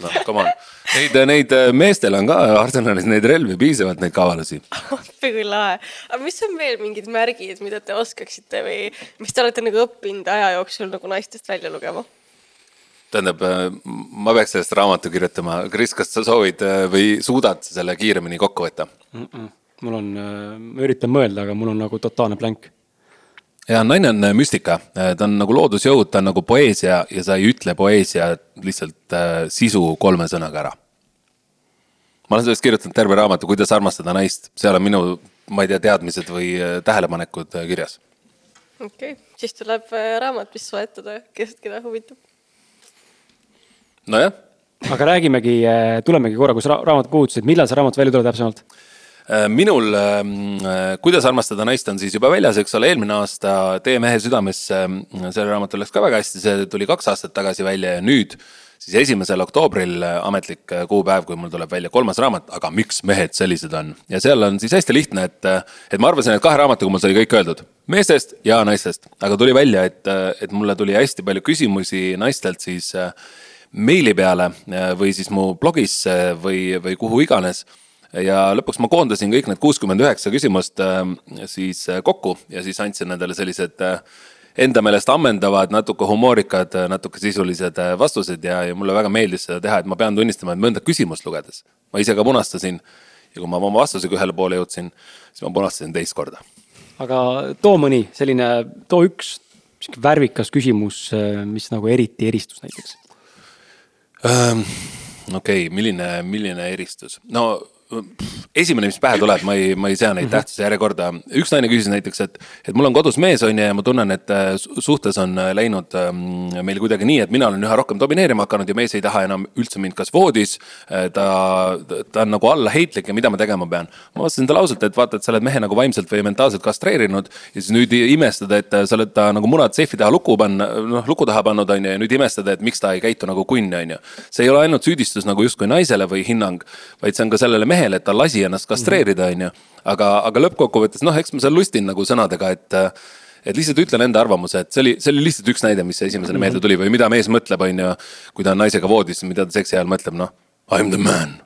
noh, come on Neid, neid äh, meestel on ka Arsenalis neid relvi piisavalt, neid kavalusi. appi kui lahe. aga mis on veel mingid märgid, mida te oskaksite või mis te olete nagu õppinud aja jooksul nagu naistest välja lugema? tähendab, ma peaks sellest raamatu kirjutama. Kris, kas sa soovid äh, või suudad selle kiiremini kokku võtta? mul on, ma üritan mõelda, aga mul on nagu totaalne blank. Ja naine on äh, müstika, ta on nagu loodusjõud, ta on nagu poeesia ja sa ei ütle poeesia lihtsalt äh, sisu kolme sõnaga ära. ma olen sellest kirjutanud terve raamatu, kuidas armastada naist, seal on minu, ma ei tea, teadmised või äh, tähelepanekud äh, kirjas. okei okay., siis tuleb äh, raamat, mis soetada, kes, keda huvitab. nojah aga räägimegi, tulemegi korra, kui sa ra- raamatut puudutasid, millal see raamat välja tuleb täpsemalt? Äh, minul ähm, äh, Kuidas armastada naist on siis juba väljas, eks ole, eelmine aasta Tee mehe südamesse, sellel raamatul läks ka väga hästi, see tuli kaks aastat tagasi välja ja nüüd siis esimesel oktoobril äh, ametlik äh, kuupäev, kui mul tuleb välja kolmas raamat, aga miks mehed sellised on. ja seal on siis hästi lihtne, et, et ma arvasin, et kahe raamatuga mul sai kõik öeldud, meestest ja naistest, aga tuli välja, et, et mulle tuli hästi palju küsimusi naistelt siis äh, meili peale äh, või siis mu blogisse või, või kuhu iganes ja lõpuks ma koondasin kõik need kuuskümmend üheksa küsimust äh, siis äh, kokku ja siis andsin nendele sellised äh, enda meelest ammendavad, natuke humoorikad, natuke sisulised vastused ja, ja mulle väga meeldis seda teha, et ma pean tunnistama, et mõnda küsimust lugedes ma ise ka punastasin ja kui ma oma vastusega ühele poole jõudsin, siis ma punastasin teist korda. aga too mõni selline, too üks sihuke värvikas küsimus, mis nagu eriti eristus näiteks. okei okay,, milline, milline eristus, no esimene, mis pähe tuleb, ma ei, ma ei sea neid tähtsuse järjekorda, üks naine küsis näiteks, et, et mul on kodus mees on ju ja ma tunnen, et äh, su- suhtes on äh, läinud ähm, meil kuidagi nii, et mina olen üha rohkem domineerima hakanud ja mees ei taha enam üldse mind kas voodis, ta, ta on nagu allaheitlik ja mida ma tegema pean. ma vastasin talle ausalt, et vaata, et sa oled mehe nagu vaimselt või mentaalselt kastreerinud ja siis nüüd imestada, et sa oled ta nagu munad seifi taha luku panna, noh luku taha pannud, on ju, ja nüüd imestada, et miks ta ei käitu nagu kunn, on ju. see ei ole ainult süüdistus nagu justkui naisele või hinnang, vaid see on ka sellele mehele, et ta lasi ennast kastreerida, on ju. aga, aga lõppkokkuvõttes noh, eks ma seal lustin nagu sõnadega, et et lihtsalt ütlen enda arvamuse, et see oli, see oli lihtsalt üks näide, mis esimesena meelde tuli või mida mees mõtleb, on ju, kui ta on naisega voodis, mida ta seksi ajal mõtleb, noh. I am the man,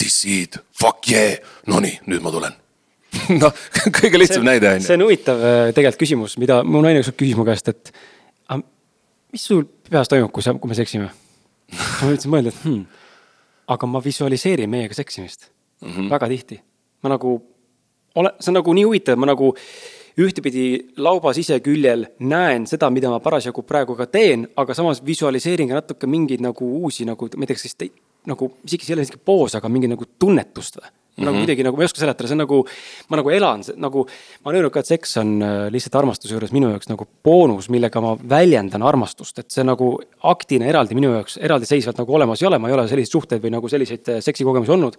this it, fuck yeah, nonii, nüüd ma tulen. noh, kõige lihtsam näide on ju. see on huvitav äh, tegelikult küsimus, mida mu naine ükskord küsis mu käest, et aga mis sul peas toimub, kui sa, kui me seksime? ma üritasin mõelda, et hmm, aga ma visualiseerin meiega seksimist mm -hmm. väga tihti. ma nagu ole, see on nagu nii huvitav, ma nagu ühtepidi lauba siseküljel näen seda, mida ma parasjagu praegu ka teen, aga samas visualiseerin ka natuke mingeid nagu uusi nagu, ma ei tea, kas siis te, nagu isegi see ei ole isegi poos, aga mingi nagu tunnetust või mm. -hmm. nagu kuidagi nagu ma ei oska seletada, see on nagu, ma nagu elan, nagu ma olen öelnud ka, et seks on äh, lihtsalt armastuse juures minu jaoks nagu boonus, millega ma väljendan armastust, et see nagu aktina eraldi minu jaoks eraldiseisvalt nagu olemas ei ole, ma ei ole selliseid suhteid või nagu selliseid äh, seksikogemusi olnud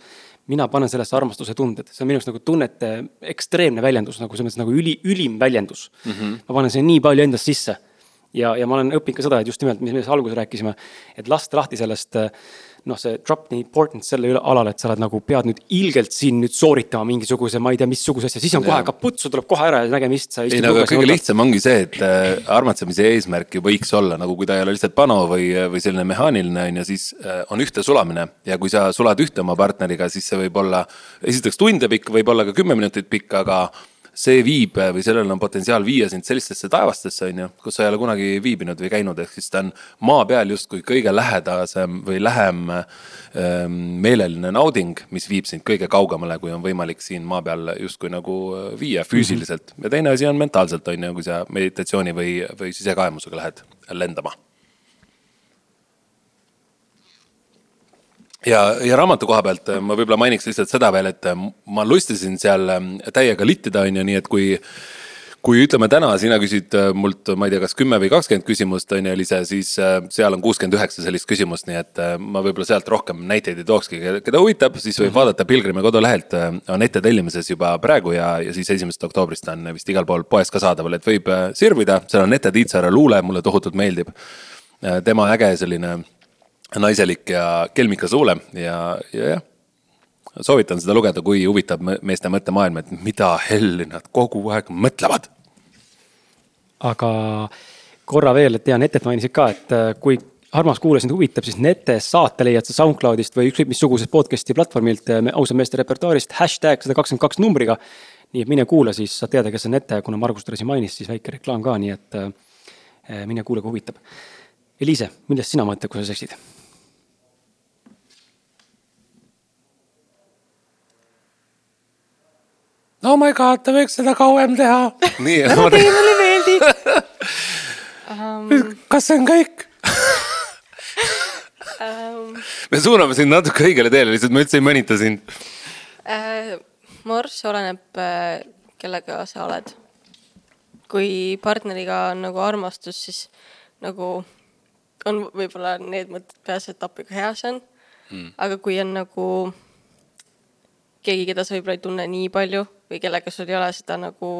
mina panen sellesse armastuse tunded, see on minu jaoks nagu tunnete ekstreemne väljendus nagu selles mõttes nagu üli, ülim väljendus mm. -hmm. ma panen sinna nii palju endast sisse. ja, ja ma olen õppinud ka seda, et just nimelt, mis me alguses rääkisime, et lasta lahti sellest noh, see drop the importance selle üle alal, et sa oled nagu pead nüüd ilgelt siin nüüd sooritama mingisuguse, ma ei tea, missuguse asja, siis on kohe kaputt, sul tuleb kohe ära ja nägemist. ei no aga kõige lihtsam ongi see, et äh, armatsemise eesmärk ju võiks olla nagu, kui ta ei ole lihtsalt pano või, või selline mehaaniline on ju, siis äh, on ühte sulamine. Ja kui sa sulad ühte oma partneriga, siis see võib olla esiteks tunde pikk, võib olla ka kümme minutit pikk, aga see viib või sellel on potentsiaal viia sind sellistesse taevastesse, on ju, kus sa ei ole kunagi viibinud või käinud, ehk siis ta on maa peal justkui kõige lähedasem või lähem ähm, meeleline nauding, mis viib sind kõige kaugemale, kui on võimalik siin maa peal justkui nagu äh, viia füüsiliselt. ja teine asi on mentaalselt, on ju, kui sa meditatsiooni või, või sisekaemusega lähed lendama ja, ja raamatu koha pealt äh, ma võib-olla mainiks lihtsalt seda veel, et äh, ma lustisin seal ähm, täiega littida, on ju, nii et kui kui ütleme täna sina küsid äh, mult, ma ei tea, kas kümme või kakskümmend küsimust on ju, Elise, siis seal on kuuskümmend üheksa sellist küsimust, nii et ma võib-olla sealt rohkem näiteid ei tookski, keda huvitab, siis võib vaadata Pilgrimi kodulehelt, on ette tellimises juba praegu ja, ja siis esimesest oktoobrist on vist igal pool poes ka saadaval, et võib sirvida, seal on Ette Tiitsaare luule, mulle tohutult meeldib. tema äge selline naiselik ja kelmikas luule ja, ja jah, soovitan seda lugeda, kui huvitab me- meeste mõttemaailm, et mida helli nad kogu aeg mõtlevad. aga korra veel, et tean, Etet mainisid ka, et äh, kui armas kuulaja sind huvitab, siis Netes saate leiad sa SoundCloudist või ükskõik missugusest podcast'i platvormilt ausa meeste repertuaarist hashtag sada kakskümmend kaks numbriga. nii et mine kuula, siis saad teada, kes on Nete, kuna Margus teda siin mainis, siis väike reklaam ka, nii et äh, mine kuula, kui huvitab. Eliise, millest sina mõtled, kui sa seksid? Oh my god, ta võiks seda kauem teha. nii, mulle meeldib um... kas see on kõik um...? me suuname sind natuke õigele teele, lihtsalt ma üldse ei mõnita sind uh,. Morss oleneb uh, kellega sa oled. kui partneriga on nagu armastus, siis nagu on võib-olla need mõtted peas, et appi kui hea see on mm.. aga kui on nagu keegi, keda sa võib-olla ei tunne nii palju või kellega sul ei ole seda nagu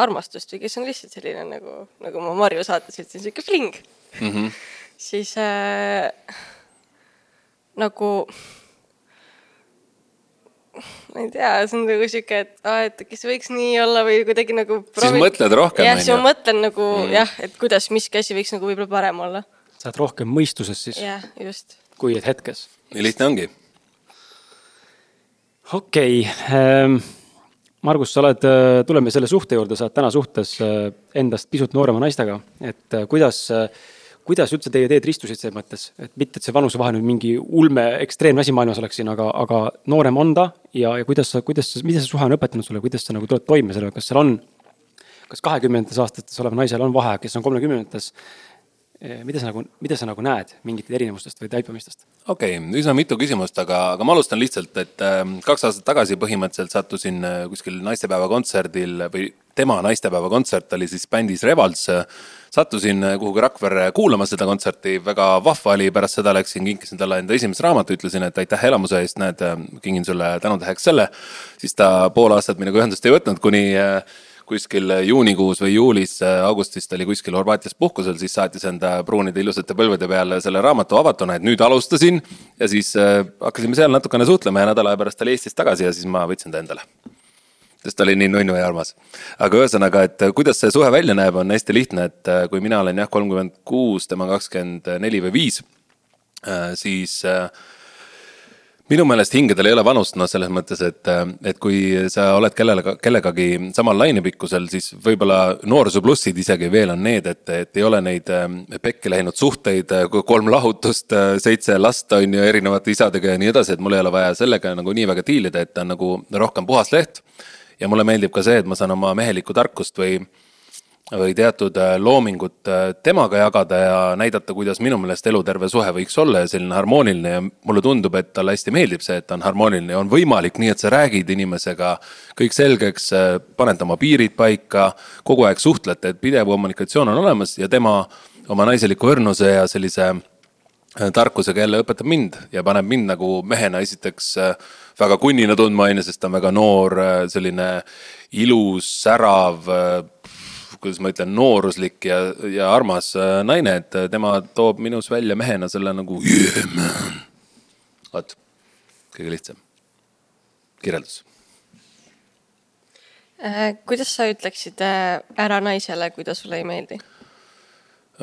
armastust või kes on lihtsalt selline nagu, nagu ma Marju saates ütlesin, sihuke fling mm. -hmm. siis äh, nagu ma ei tea, see on nagu sihuke, et aa, et see võiks nii olla või kuidagi nagu proovi.... siis mõtled rohkem. jah, siis ma mõtlen nagu mm. jah, et kuidas miski asi võiks nagu võib-olla parem olla. sa oled rohkem mõistuses siis? jah, just. kui et hetkes. nii lihtne ongi. Okei okay, ähm Margus, sa oled, äh, tuleme selle suhte juurde, sa oled täna suhtes äh, endast pisut noorema naistega, et äh, kuidas, kuidas üldse teie teed ristusid selles mõttes, et mitte, et see vanusevahe nüüd mingi ulme ekstreemne asi maailmas oleks siin, aga, aga noorem on ta ja, ja kuidas sa, kuidas, mida see suhe on õpetanud sulle, kuidas sa nagu tuled toime sellega, kas seal on, kas kahekümnendates aastates oleval naisel on vahe, kes on kolmekümnendates mida sa nagu, mida sa nagu näed mingitest erinevustest või taipamistest? okei okay,, üsna mitu küsimust, aga, aga ma alustan lihtsalt, et äh, kaks aastat tagasi põhimõtteliselt sattusin äh, kuskil naistepäeva kontserdil või tema naistepäeva kontsert oli siis bändis Revals. sattusin äh, kuhugi Rakverre kuulama seda kontserti, väga vahva oli, pärast seda läksin, kinkisin talle enda esimese raamatu, ütlesin, et aitäh elamuse eest, näed, kingin sulle tänutäheks selle. siis ta pool aastat minuga ühendust ei võtnud, kuni äh, kuskil juunikuus või juulis, äh, augustis ta oli kuskil Horvaatias puhkusel, siis saatis enda pruunide ilusate põlvede peale selle raamatu avatuna, et nüüd alustasin. ja siis äh, hakkasime seal natukene suhtlema ja nädala pärast oli Eestis tagasi ja siis ma võtsin ta endale. sest ta oli nii nunnu ja armas. aga ühesõnaga, et äh, kuidas see suhe välja näeb, on hästi lihtne, et kui mina olen jah, kolmkümmend kuus, tema kakskümmend neli või viis, siis äh, minu meelest hingedel ei ole vanust, noh, selles mõttes, et, et kui sa oled kellega, kellegagi samal lainepikkusel, siis võib-olla noorsoosplussid isegi veel on need, et, et ei ole neid ähm, pekki läinud suhteid, kolm lahutust, seitse last on ju erinevate isadega ja nii edasi, et mul ei ole vaja sellega nagu nii väga diilida, et ta on nagu rohkem puhas leht. ja mulle meeldib ka see, et ma saan oma mehelikku tarkust või või teatud äh, loomingut äh, temaga jagada ja näidata, kuidas minu meelest eluterve suhe võiks olla ja selline harmooniline. Ja mulle tundub, et talle hästi meeldib see, et ta on harmooniline ja on võimalik nii, et sa räägid inimesega kõik selgeks, äh, paned oma piirid paika, kogu aeg suhtlete, et pidev kommunikatsioon on olemas ja tema oma naiseliku õrnuse ja sellise tarkusega jälle õpetab mind ja paneb mind nagu mehena esiteks väga kunnina tundma, on ju, sest ta on väga noor, selline ilus, särav kuidas ma ütlen, nooruslik ja, ja armas äh, naine, et äh, tema toob minus välja mehena selle nagu yeah man. vot, kõige lihtsam kirjeldus äh,. kuidas sa ütleksid äh, ära naisele, kui ta sulle ei meeldi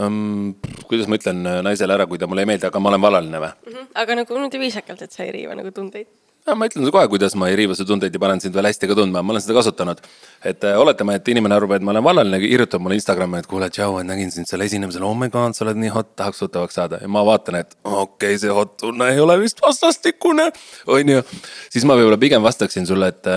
um,? kuidas ma ütlen naisele ära, kui ta mulle ei meeldi, aga ma olen valaline või mm? -hmm. aga nagu niimoodi viisakalt, et sa ei riiva nagu tundeid ma ütlen sulle kohe, kuidas ma ei riiva su tundeid ja panen sind veel hästi ka tundma, ma olen seda kasutanud. et äh, oletame, et inimene arvab, et ma olen vallaline, kirjutab mulle Instagrami, et kuule, tšau, nägin sind seal esinemisel, oh my god, sa oled nii hot, tahaks tuttavaks saada. ja ma vaatan, et okei okay,, see hot tunne ei ole vist vastastikune, on ju. siis ma võib-olla pigem vastaksin sulle, et,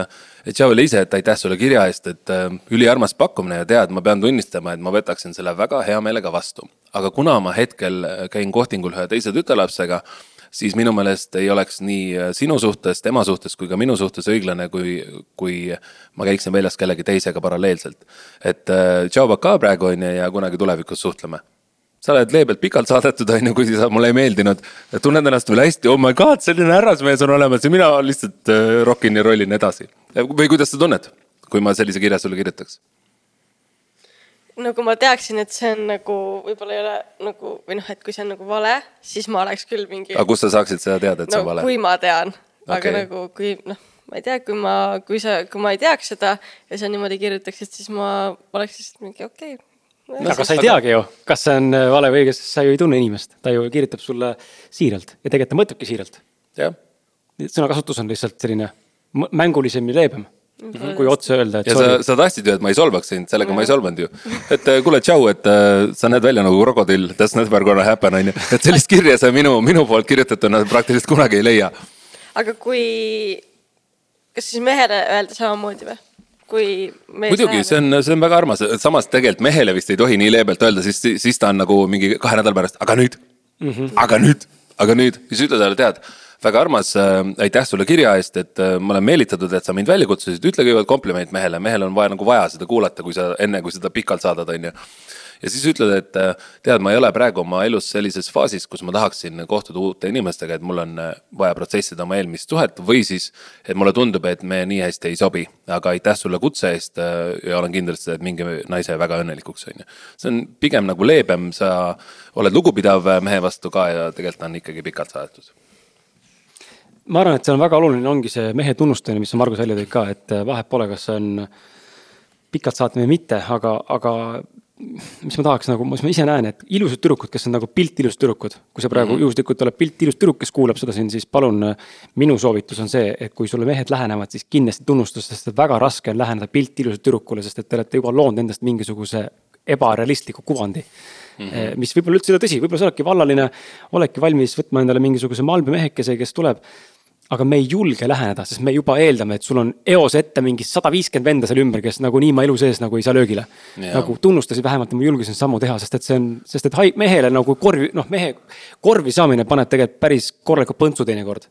et tšau, Liise, et aitäh sulle kirja eest, et äh, üliarmas pakkumine ja tead, ma pean tunnistama, et ma võtaksin selle väga hea meelega vastu. aga kuna ma hetkel käin kohtingul ühe teise tütarlapsega siis minu meelest ei oleks nii äh, sinu suhtes, tema suhtes kui ka minu suhtes õiglane, kui, kui ma käiksin väljas kellegi teisega paralleelselt. et äh, tšau, pakaa praegu on ju ja kunagi tulevikus suhtleme sa oled leebelt pikalt saadetud, on ju, kui sa mulle ei meeldinud. tunned ennast veel hästi, oh my god, selline härrasmees on olemas ja mina lihtsalt äh, rokin ja rollin edasi. või kuidas sa tunned, kui ma sellise kirja sulle kirjutaks? No kui ma teaksin, et see on nagu võib-olla ei ole nagu või noh, et kui see on nagu vale, siis ma oleks küll mingi. aga kust sa saaksid seda teada, et no, see on vale? kui ma tean okay., aga nagu kui noh, ma ei tea, kui ma, kui sa, kui ma ei teaks seda ja sa niimoodi kirjutaksid, siis ma oleks lihtsalt mingi okei okay,, aga sa ei teagi ju, kas see on äh, vale või õige, sest sa ju ei tunne inimest, ta ju kirjutab sulle siiralt ja tegelikult ta mõtlebki siiralt. jah sõnakasutus on lihtsalt selline mängulisem ja leebem. Kui otse öelda, et ja sa, sa tahtsid ju, et ma ei solvaks sind, sellega ma ei solvanud ju. et äh, kuule, tšau, et äh, sa näed välja nagu krokodill, that's never gonna happen on ju. et sellist kirja sa minu, minu poolt kirjutatuna praktiliselt kunagi ei leia. aga kui, kas siis mehele öelda samamoodi või? kui muidugi, see on, see on väga armas, samas tegelikult mehele vist ei tohi nii leebelt öelda, siis, siis ta on nagu mingi kahe nädala pärast, aga nüüd mm, -hmm. aga nüüd, aga nüüd, siis ütle talle, tead väga armas äh,, aitäh sulle kirja eest, et äh, ma olen meelitatud, et sa mind välja kutsusid, ütle kõigepealt kompliment mehele, mehel on vaja nagu vaja seda kuulata, kui sa enne, kui seda pikalt saadad, on ju. Ja siis ütled, et äh, tead, ma ei ole praegu oma elus sellises faasis, kus ma tahaksin kohtuda uute inimestega, et mul on vaja protsessida oma eelmist suhet või siis, et mulle tundub, et me nii hästi ei sobi. aga aitäh sulle kutse eest ja olen kindel, et sa teed mingi naise väga õnnelikuks, on ju. see on pigem nagu leebem, sa oled lugupidav mehe vastu ka ja tegelikult on ikkagi pikalt saadetud ma arvan, et see on väga oluline, ongi see mehe tunnustamine, mis sa Margus välja tõid ka, et äh, vahet pole, kas see on pikalt saatmine või mitte, aga, aga mis ma tahaks nagu, mis ma ise näen, et ilusad tüdrukud, kes on nagu pilt ilus tüdrukud. kui sa praegu mm -hmm. juhuslikult tuleb pilt ilus tüdruk, kes kuulab seda siin, siis palun. Äh, minu soovitus on see, et kui sulle mehed lähenevad, siis kindlasti tunnustus, sest väga raske on läheneda pilt ilusat tüdrukule, sest et te olete juba loonud endast mingisuguse ebarealistliku kuvandi mm. -hmm. mis võib-olla üldse ei ole tõsi, võib-olla sa oledki vallaline, oledki valmis võtma endale mingisuguse malbe mehekese, kes tuleb aga me ei julge läheneda, sest me juba eeldame, et sul on eos ette mingi sada viiskümmend venda seal ümber, kes nagunii ma elu sees nagu ei saa löögile. nagu tunnustasid vähemalt, ma julgesin sammu teha, sest et see on, sest et hai, mehele nagu korvi, noh, mehe korvi saamine paneb tegelikult päris korraliku põntsu teinekord.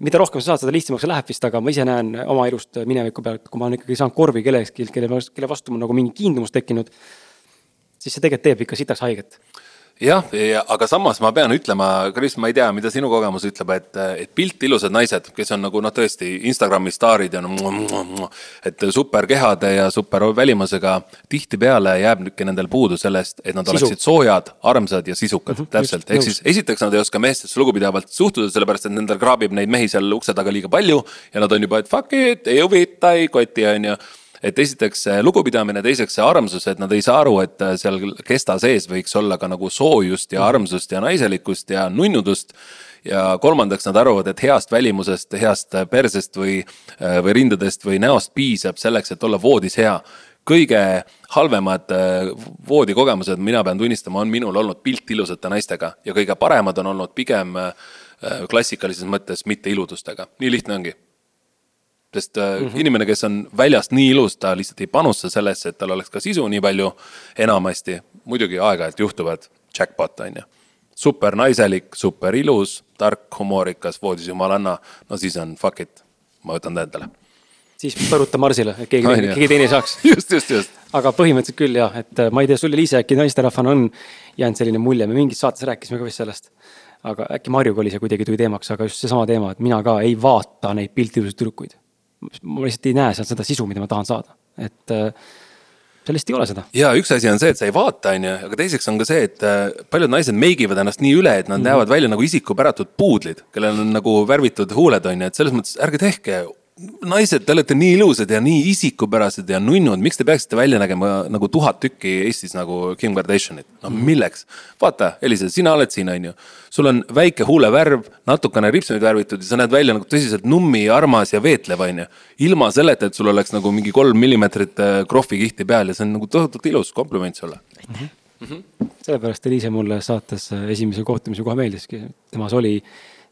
mida rohkem sa saad, seda lihtsamaks see läheb vist, aga ma ise näen oma elust mineviku pealt, kui ma olen ikkagi saanud korvi kellelegi, kelle, kelle vastu mul nagu mingi kiindumus tekkinud. siis see tegelikult teeb ikka sitaks haiget jah, ja aga samas ma pean ütlema, Kris, ma ei tea, mida sinu kogemus ütleb, et, et pilt ilusad naised, kes on nagu noh, tõesti Instagrami staarid ja no et super kehade ja super välimusega. tihtipeale jääb niisugune nendel puudu sellest, et nad Sisu. oleksid soojad, armsad ja sisukad mm, -hmm, täpselt, ehk siis esiteks nad ei oska meestesse lugupidavalt suhtuda, sellepärast et nendel kraabib neid mehi seal ukse taga liiga palju ja nad on juba, et fuck it, ei huvita, ei koti, on ju et esiteks see lugupidamine, teiseks see armsus, et nad ei saa aru, et äh, seal kesta sees võiks olla ka nagu soojust ja armsust ja naiselikkust ja nunnudust. Ja kolmandaks nad arvavad, et heast välimusest, heast persest või, või rindadest või näost piisab selleks, et olla voodis hea. kõige halvemad voodikogemused, mina pean tunnistama, on minul olnud pilt ilusate naistega ja kõige paremad on olnud pigem klassikalises mõttes mitte iludustega, nii lihtne ongi sest mm -hmm. inimene, kes on väljast nii ilus, ta lihtsalt ei panusta sellesse, et tal oleks ka sisu nii palju. enamasti, muidugi aeg-ajalt juhtuvad, jackpot on ju. super naiselik, super ilus, tark, humoorikas, voodis jumalanna, no siis on fuck it, ma võtan ta endale siis põruta Marsile, et keegi, keegi teine ei saaks. just, just, just. aga põhimõtteliselt küll jah, et äh, ma ei tea, sul Liise äkki naisterahvana on jäänud selline mulje, me mingis saates rääkisime ka vist sellest. aga äkki Marjuga oli see kuidagi tuli teemaks, aga just seesama teema, et mina ka ei vaata neid piltilusid tüdrukuid ma lihtsalt ei näe seal seda sisu, mida ma tahan saada, et äh, seal lihtsalt ei ole seda. ja üks asi on see, et sa ei vaata, on ju, aga teiseks on ka see, et äh, paljud naised meigivad ennast nii üle, et nad mm -hmm. näevad välja nagu isikupäratud puudlid, kellel on nagu värvitud huuled, on ju, et selles mõttes ärge tehke naised, te olete nii ilusad ja nii isikupärased ja nunnud, miks te peaksite välja nägema nagu tuhat tükki Eestis nagu Kim Kardashianit? no mhm. milleks? vaata, Elisa, sina oled siin, on ju. sul on väike huulevärv, natukene ripsmeid värvitud ja sa näed välja nagu tõsiselt nummi, armas ja veetlev, on ju. ilma selleta, et sul oleks nagu mingi kolm millimeetrit äh, krohvikihti peal ja see on nagu tohutult ilus, kompliment sulle. -hmm. Mm -hmm. sellepärast Eliise mulle saates äh, esimese kohtumise kohe meeldiski, temas oli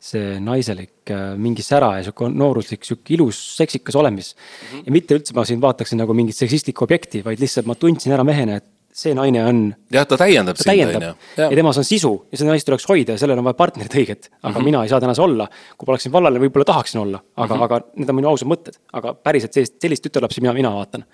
see naiselik äh, mingi sära ja sihuke nooruslik, sihuke ilus, seksikas olemis mm. -hmm. ja mitte üldse ma siin vaataksin nagu mingit seksistlikku objekti, vaid lihtsalt ma tundsin ära mehena, et see naine on. jah, ta täiendab ta sind, on ju. ja temas on sisu ja seda naist tuleks hoida ja sellel on vaja partnerit õiget. aga mm -hmm. mina ei saa täna see olla. kui ma oleksin vallaline, võib-olla tahaksin olla, aga mm, -hmm. aga need on minu ausad mõtted. aga päriselt sellist, sellist tütarlapsi mina, mina vaatan.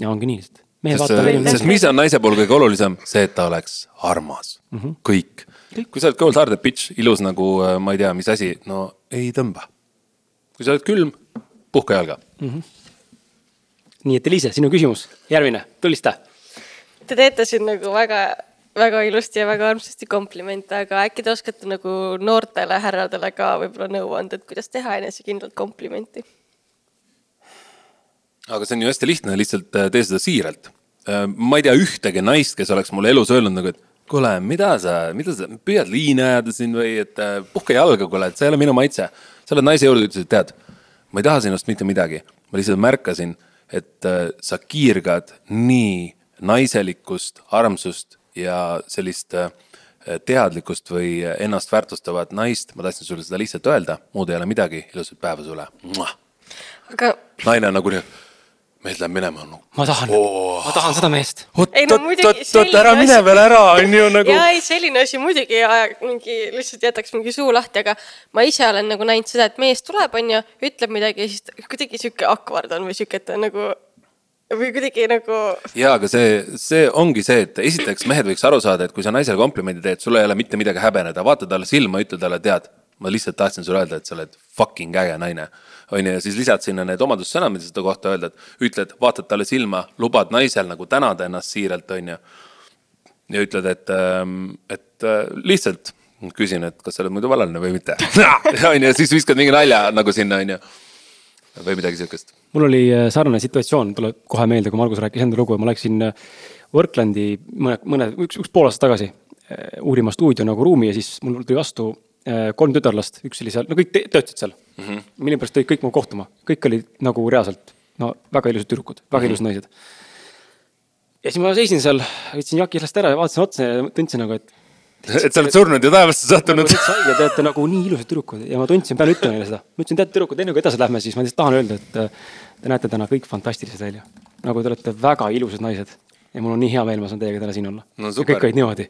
ja ongi nii lihtsalt. mehed vaatavad. sest mis on naise puhul kõige olulisem, see, et ta oleks armas mm, -hmm. kõik kui sa oled cold hearted bitch, ilus nagu äh, ma ei tea, mis asi, no ei tõmba. kui sa oled külm, puhka jalga mm. -hmm. nii et Eliise, sinu küsimus, järgmine, tulista. Te teete siin nagu väga, väga ilusti ja väga armsasti komplimente, aga äkki te oskate nagu noortele härradele ka võib-olla nõu anda, et kuidas teha enesekindlalt komplimenti? aga see on ju hästi lihtne, lihtsalt äh, tee seda siiralt ma ei tea ühtegi naist, kes oleks mulle elus öelnud nagu, et kuule, mida sa, mida sa püüad liine ajada siin või et äh, puhka jalga, kuule, et see ei ole minu maitse. sa oled naise juurde, ütlesid, tead, ma ei taha sinust mitte midagi, ma lihtsalt märkasin, et äh, sa kiirgad nii naiselikkust, armsust ja sellist äh, teadlikkust või ennast väärtustavat naist, ma tahtsin sulle seda lihtsalt öelda, muud ei ole midagi, ilusat päeva sulle. aga naine on nagu nii mees läheb minema no.. ma tahan oh., ma tahan seda meest. oot, oot, oot, ära mine veel ära, on ju nagu. ja ei, selline asi muidugi aja mingi lihtsalt jätaks mingi suu lahti, aga ma ise olen nagu näinud seda, et mees tuleb, on ju, ütleb midagi ja siis kuidagi sihuke akvard on või sihuke, et ta nagu või kuidagi nagu. ja, aga see, see ongi see, et esiteks mehed võiks aru saada, et kui sa naisele komplimendi teed, sul ei ole mitte midagi häbeneda, vaata talle silma, ütle talle, tead, ma lihtsalt tahtsin sulle öelda, et sa oled fucking äge naine on ju, ja siis lisad sinna need omadussõnad, mida seda kohta öelda, et ütled, vaatad talle silma, lubad naisel nagu tänada ennast siiralt, on ju. ja ütled, et, ähm, et äh, lihtsalt küsin, et kas sa oled muidu vallaline või mitte. on ju, siis viskad mingi nalja nagu sinna, on ju. või midagi sihukest. mul oli äh, sarnane situatsioon, tuleb kohe meelde, kui Margus rääkis enda lugu, ma läksin äh, Worklandi mõne, mõne, üks, üks pool aastat tagasi uurima stuudio nagu ruumi ja siis mul tuli vastu kolm tütarlast, üks oli seal, no kõik töötasid seal mm. -hmm. millegipärast tulid kõik mu kohtuma, kõik olid nagu reaalselt, no väga ilusad tüdrukud, väga mm -hmm. ilusad naised. ja siis ma seisin seal, võtsin jaki sellest ära ja vaatasin otsa ja tundsin nagu, et. et sa oled surnud ja taevasse sattunud. Nagu ja te olete nagu nii ilusad tüdrukud ja ma tundsin, pean ütlema neile seda. ma ütlesin, teate tüdrukud, enne kui edasi lähme, siis ma lihtsalt tahan öelda, et äh, te näete täna kõik fantastilised välja. nagu te olete väga ilusad naised ja mul on nii hea meel, ma saan teiega täna siin olla no,. kõik olid niimoodi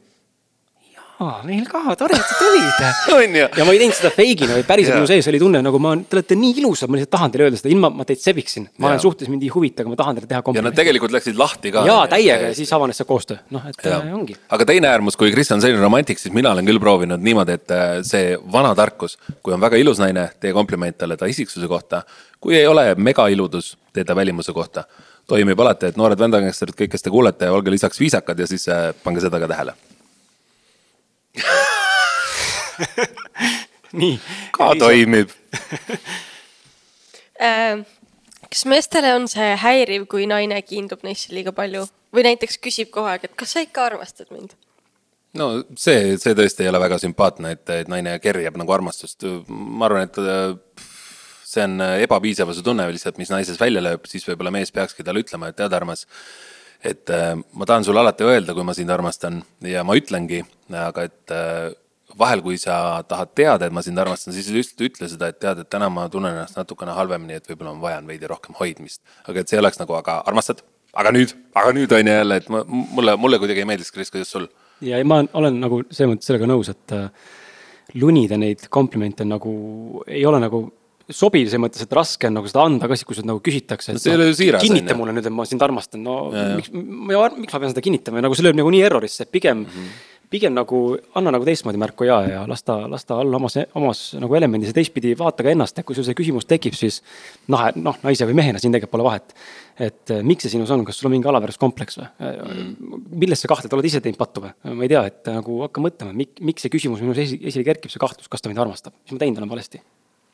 aa, meil ka, tore, et on ju. ja ma ei teinud seda fake'ina, vaid päriselt minu sees oli tunne nagu ma, te olete nii ilusad, ma lihtsalt tahan teile öelda seda, ilma ma teid sebiksin. ma ja. olen suhtes, mind ei huvita, aga ma tahan teile teha komplimendi. ja nad tegelikult läksid lahti ka. jaa, täiega ja siis avanes see koostöö, noh, et ja. Äh, ongi. aga teine äärmus, kui Kris on selline romantik, siis mina olen küll proovinud niimoodi, et äh, see vana tarkus, kui on väga ilus naine, tee kompliment talle ta isiksuse kohta. kui ei ole megailudus, tee ta välimuse kohta toimib alati, et noored vändagangsterid, kõik, kes te kuulete, olge lisaks viisakad ja siis äh, pange seda ka tähele nii. ka toimib äh, kas meestele on see häiriv, kui naine kiindub neisse liiga palju või näiteks küsib kogu aeg, et kas sa ikka armastad mind? no see, see tõesti ei ole väga sümpaatne, et, et naine kerjab nagu armastust. ma arvan, et äh, see on ebapiisavuse tunne lihtsalt, mis naises välja lööb, siis võib-olla mees peakski talle ütlema, et tead, armas et äh, ma tahan sulle alati öelda, kui ma sind armastan ja ma ütlengi, aga et äh, vahel, kui sa tahad teada, et ma sind armastan, siis lihtsalt ütle seda, et tead, et täna ma tunnen ennast natukene halvemini, et võib-olla ma vajan veidi rohkem hoidmist. aga et see oleks nagu, aga armastad, aga nüüd, aga nüüd on ju jälle, et ma, mulle, mulle kuidagi ei meeldiks, Kris, kuidas sul? ja ma olen nagu selles mõttes sellega nõus, et äh, lunida neid komplimente nagu ei ole nagu sobiv selles mõttes, et raske on nagu seda anda ka siis, kui sul nagu küsitakse. no see ei ole ju siiras. kinnita mulle nüüd, et ma sind armastan, no ja, miks, miks ma pean seda kinnitama ja nagu see lööb nagu nii errorisse, pigem mm. -hmm pigem nagu anna nagu teistmoodi märku ja, ja las ta, las ta olla omas, omas nagu elemendis ja teistpidi vaata ka ennast, et kui sul see küsimus tekib, siis noh, noh, naise või mehena siin tegelikult pole vahet. et eh, miks see sinus on, kas sul on mingi alaväärsuskompleks või mm.? milles sa kahtled, oled ise teinud pattu või? ma ei tea, et nagu hakka mõtlema, miks see küsimus minus esile kerkib, see kahtlus, kas ta mind armastab, mis ma teinud olen valesti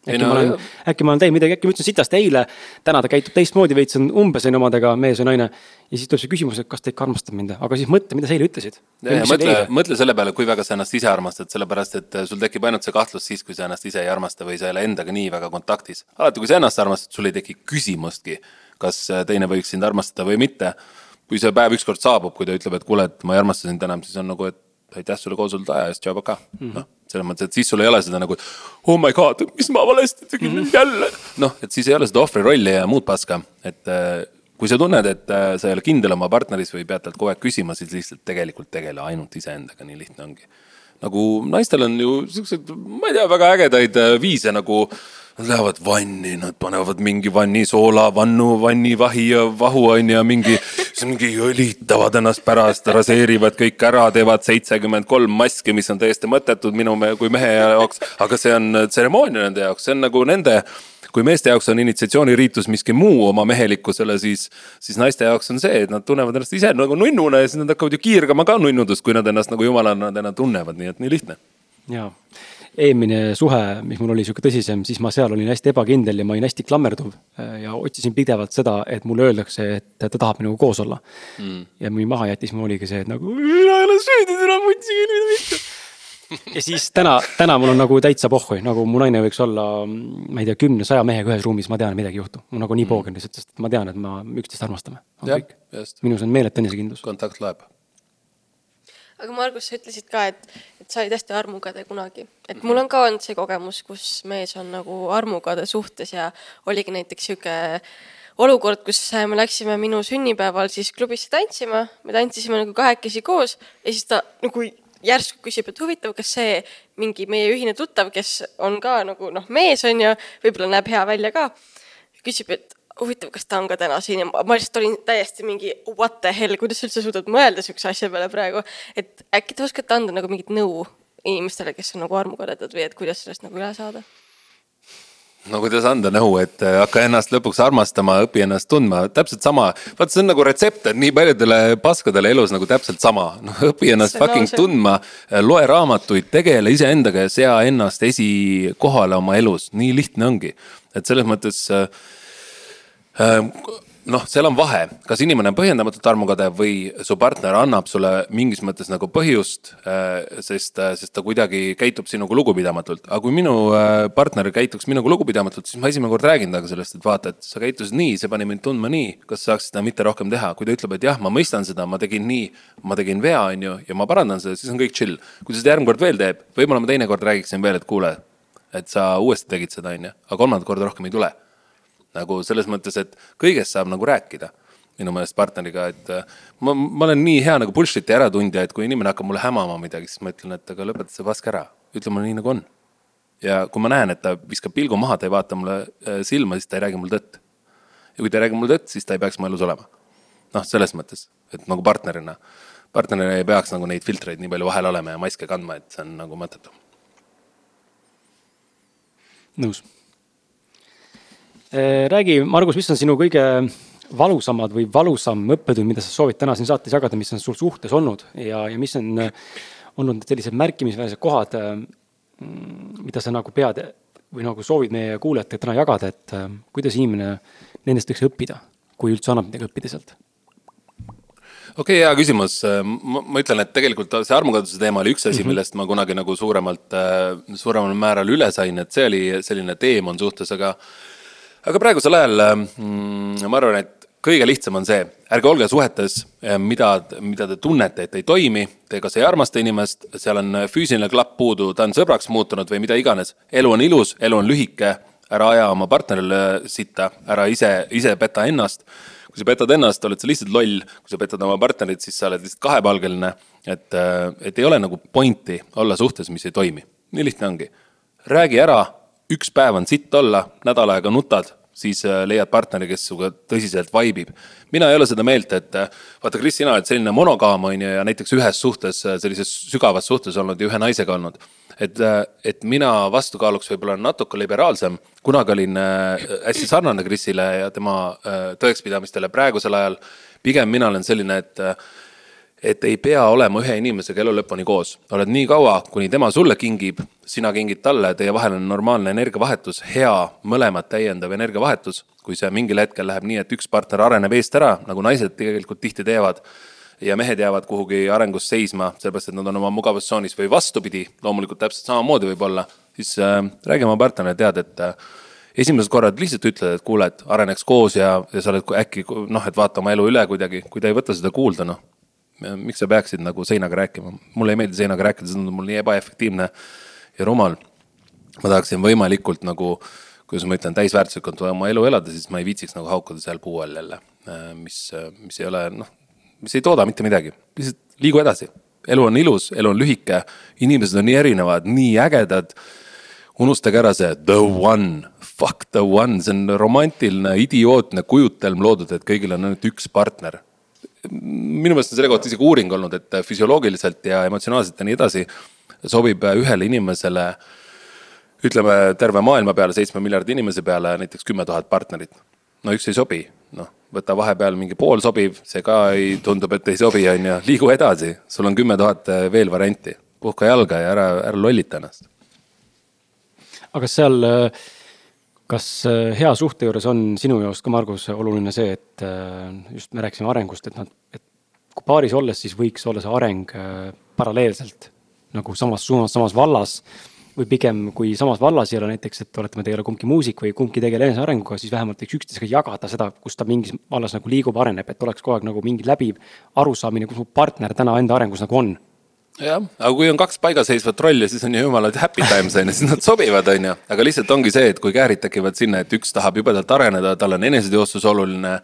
äkki no, ma olen, äkki ma olen teinud midagi, äkki ma ütlesin sitast eile, täna ta käitub teistmoodi, veits on umbes on omadega mees või naine. ja siis tuleb see küsimus, et kas ta ikka armastab mind, aga siis mõtle, mida sa eile ütlesid. mõtle, mõtle selle peale, kui väga sa ennast ise armastad, sellepärast et äh, sul tekib ainult see kahtlus siis, kui sa ennast ise ei armasta või sa ei ole endaga nii väga kontaktis. alati, kui sa ennast armastad, sul ei teki küsimustki, kas äh, teine võiks sind armastada või mitte. kui see päev ükskord saabub, kui ta ütleb, et kuule, et ma ei armasta sind enam, siis on nagu, et aitäh sulle koosolekut aja eest, tšau, pakaa mm -hmm., noh selles mõttes, et siis sul ei ole seda nagu, oh my god, mis ma valesti tegin mm -hmm. jälle. noh, et siis ei ole seda ohvri rolli ja muud paska, et äh, kui sa tunned, et äh, sa ei ole kindel oma partneris või pead talt kogu aeg küsima, siis lihtsalt tegelikult tegele ainult iseendaga, nii lihtne ongi. nagu naistel on ju siukseid, ma ei tea, väga ägedaid äh, viise nagu Nad lähevad vanni, nad panevad mingi vanni soola, vannu, vannivahi ja vahu on ju mingi, siis mingi õlitavad ennast pärast, raseerivad kõik ära, teevad seitsekümmend kolm maski, mis on täiesti mõttetud minu me, kui mehe jaoks. aga see on tseremoonia nende jaoks, see on nagu nende, kui meeste jaoks on initsiatsiooniriitus miski muu oma mehelikkusele, siis, siis naiste jaoks on see, et nad tunnevad ennast ise nagu nunnuna ja siis nad hakkavad ju kiirgama ka nunnudust, kui nad ennast nagu jumalana täna tunnevad, nii et nii lihtne. jaa eelmine suhe, mis mul oli sihuke tõsisem, siis ma seal olin hästi ebakindel ja ma olin hästi klammerduv. äh, ja otsisin pidevalt seda, et mulle öeldakse, et ta tahab minuga koos olla mm.. ja mind maha jättis, mul oligi see, et nagu mina ei ole süüdi, täna mutsi, mida mitte ja siis täna, täna mul on nagu täitsa pohhui, nagu mu naine võiks olla, ma ei tea, kümne, saja mehega ühes ruumis, ma tean, midagi ei juhtu. mul nagu nii Mm. poogen lihtsalt, sest ma tean, et ma üksteist armastame. minus on meeletu enesekindlus. kontakt loeb. aga Margus, sa ütlesid ka, et, et sa olid hästi armukade kunagi. et mul on ka olnud see kogemus, kus mees on nagu armukade suhtes ja oligi näiteks sihuke olukord, kus me läksime minu sünnipäeval siis klubisse tantsima, me tantsisime nagu kahekesi koos ja siis ta nagu järsku küsib, et huvitav, kas see mingi meie ühine tuttav, kes on ka nagu noh, mees on ju, võib-olla näeb hea välja ka, küsib, et huvitav, kas ta on ka täna siin ja ma lihtsalt olin täiesti mingi what the hell, kuidas sa üldse suudad mõelda siukse asja peale praegu, et äkki te oskate anda nagu mingit nõu inimestele, kes on nagu armukadedad või et kuidas sellest nagu üle saada? no kuidas anda nõu, et äh, hakka ennast lõpuks armastama, õpi ennast tundma, täpselt sama. vaat see on nagu retsept, et nii paljudele paskadele elus nagu täpselt sama. noh, õpi ennast See fucking lause. tundma, loe raamatuid, tegele iseendaga ja sea ennast esikohale oma elus, nii lihtne ongi. et selles mõttes äh, äh, noh, seal on vahe, kas inimene on põhjendamatult armukade või su partner annab sulle mingis mõttes nagu põhjust, sest, sest ta kuidagi käitub sinuga lugupidamatult. aga kui minu partner käituks minuga lugupidamatult, siis ma esimene kord räägin temaga sellest, et vaata, et sa käitusid nii, see pani mind tundma nii, kas sa saaksid seda mitte rohkem teha. kui ta ütleb, et jah, ma mõistan seda, ma tegin nii, ma tegin vea, on ju, ja ma parandan seda, siis on kõik chill. kui ta seda järgmine kord veel teeb, võib-olla ma teinekord räägiksin veel, et kuule, et sa uuesti tegid seda, on ju, aga kolmandat korda rohkem ei tule nagu selles mõttes, et kõigest saab nagu rääkida minu meelest partneriga, et äh, ma, ma olen nii hea nagu bullshit'i äratundja, et kui inimene hakkab mulle hämama midagi, siis ma ütlen, et aga lõpeta see pask ära, ütle mulle nii nagu on. ja kui ma näen, et ta viskab pilgu maha, ta ei vaata mulle äh, silma, siis ta ei räägi mulle tõtt. ja kui ta ei räägi mulle tõtt, siis ta ei peaks mu elus olema. noh, selles mõttes, et nagu partnerina, partnerina ei peaks nagu neid filtreid nii palju vahel olema ja maske kandma, et see on nagu mõttetu. nõus. räägi, Margus, mis on sinu kõige valusamad või valusam õppetund, mida sa soovid täna siin saates jagada, mis on sul suhtes olnud ja, ja mis on äh, olnud sellised märkimisväärsed kohad, mida sa nagu pead või nagu soovid meie kuulajatega täna jagada, et äh, kuidas inimene nendest võiks õppida, kui üldse annab midagi õppida sealt? okei okay,, hea küsimus. ma, ma ütlen, et tegelikult see armukaduse teema oli üks asi mm, -hmm. millest ma kunagi nagu suuremalt, suuremal määral üle sain, et see oli selline teemant suhtes, aga aga praegusel ajal mm, ma arvan, et kõige lihtsam on see, ärge olge suhetes, mida, mida te tunnete, et ei toimi, te kas ei armasta inimest, seal on füüsiline klapp puudu, ta on sõbraks muutunud või mida iganes. elu on ilus, elu on lühike, ära aja oma partnerile sitta, ära ise, ise peta ennast kui sa petad ennast, oled sa lihtsalt loll, kui sa petad oma partnerit, siis sa oled lihtsalt kahepalgeline. et, et ei ole nagu pointi olla suhtes, mis ei toimi, nii lihtne ongi. räägi ära, üks päev on sitt olla, nädal aega nutad, siis äh, leiad partneri, kes sinuga tõsiselt vaibib. mina ei ole seda meelt, et äh, vaata, Kris, sina oled selline monogaam on ju ja näiteks ühes suhtes, sellises sügavas suhtes olnud ja ühe naisega olnud et, et mina vastukaaluks võib-olla natuke liberaalsem, kunagi olin äh, hästi sarnane Krisile ja tema äh, tõekspidamistele praegusel ajal. pigem mina olen selline, et, et ei pea olema ühe inimesega elu lõpuni koos, oled nii kaua, kuni tema sulle kingib, sina kingid talle, teie vahel on normaalne energiavahetus, hea mõlemat täiendav energiavahetus. kui see mingil hetkel läheb nii, et üks partner areneb eest ära, nagu naised tegelikult tihti teevad ja mehed jäävad kuhugi arengus seisma, sellepärast et nad on oma mugavustsoonis või vastupidi, loomulikult täpselt samamoodi võib-olla, siis äh, räägi oma partnerile, tead, et äh, esimesed korrad lihtsalt ütled, et kuule, et areneks koos ja, ja sa oled äkki noh, et vaata oma elu üle kuidagi, kui ta ei võta seda kuulda, noh. Miks sa peaksid nagu seinaga rääkima, mulle ei meeldi seinaga rääkida, see tundub mulle nii ebaefektiivne ja rumal. ma tahaksin võimalikult nagu, kuidas ma ütlen, täisväärtuslikult oma elu elada, siis ma ei viitsiks nagu haukuda seal puu all jälle, mis, mis ei ole noh mis ei tooda mitte midagi, lihtsalt liigu edasi. elu on ilus, elu on lühike, inimesed on nii erinevad, nii ägedad. unustage ära see the one, fuck the one, see on romantiline idiootne kujutelm loodud, et kõigil on ainult üks partner. Minu meelest on selle kohta isegi uuring olnud, et füsioloogiliselt ja emotsionaalselt ja nii edasi sobib ühele inimesele ütleme terve maailma peale, seitsme miljardi inimese peale näiteks kümme tuhat partnerit. no üks ei sobi, noh võta vahepeal mingi pool sobiv, see ka ei, tundub, et ei sobi, on ju, liigu edasi, sul on kümme tuhat veel varianti, puhka jalga ja ära, ära lollita ennast. aga seal, äh, kas äh, hea suhte juures on sinu jaoks ka, Margus, oluline see, et äh, just me rääkisime arengust, et nad, et kui paaris olles, siis võiks olla see areng paralleelselt nagu samas suunas, samas vallas või pigem, kui samas vallas ei ole näiteks, et oletame, te ei ole kumbki muusik või kumbki tegele enesearenguga, siis vähemalt võiks üksteisega jagada seda, kus ta mingis vallas nagu liigub, areneb, et oleks kogu aeg nagu mingi läbiv arusaamine, kus mu partner täna enda arengus nagu on jah, aga kui on kaks paigalseisvat rolli, siis on ju jumala happy times on ju, siis nad sobivad, on ju. aga lihtsalt ongi see, et kui käärid tekivad sinna, et üks tahab jubedalt areneda, tal on eneseteostus oluline.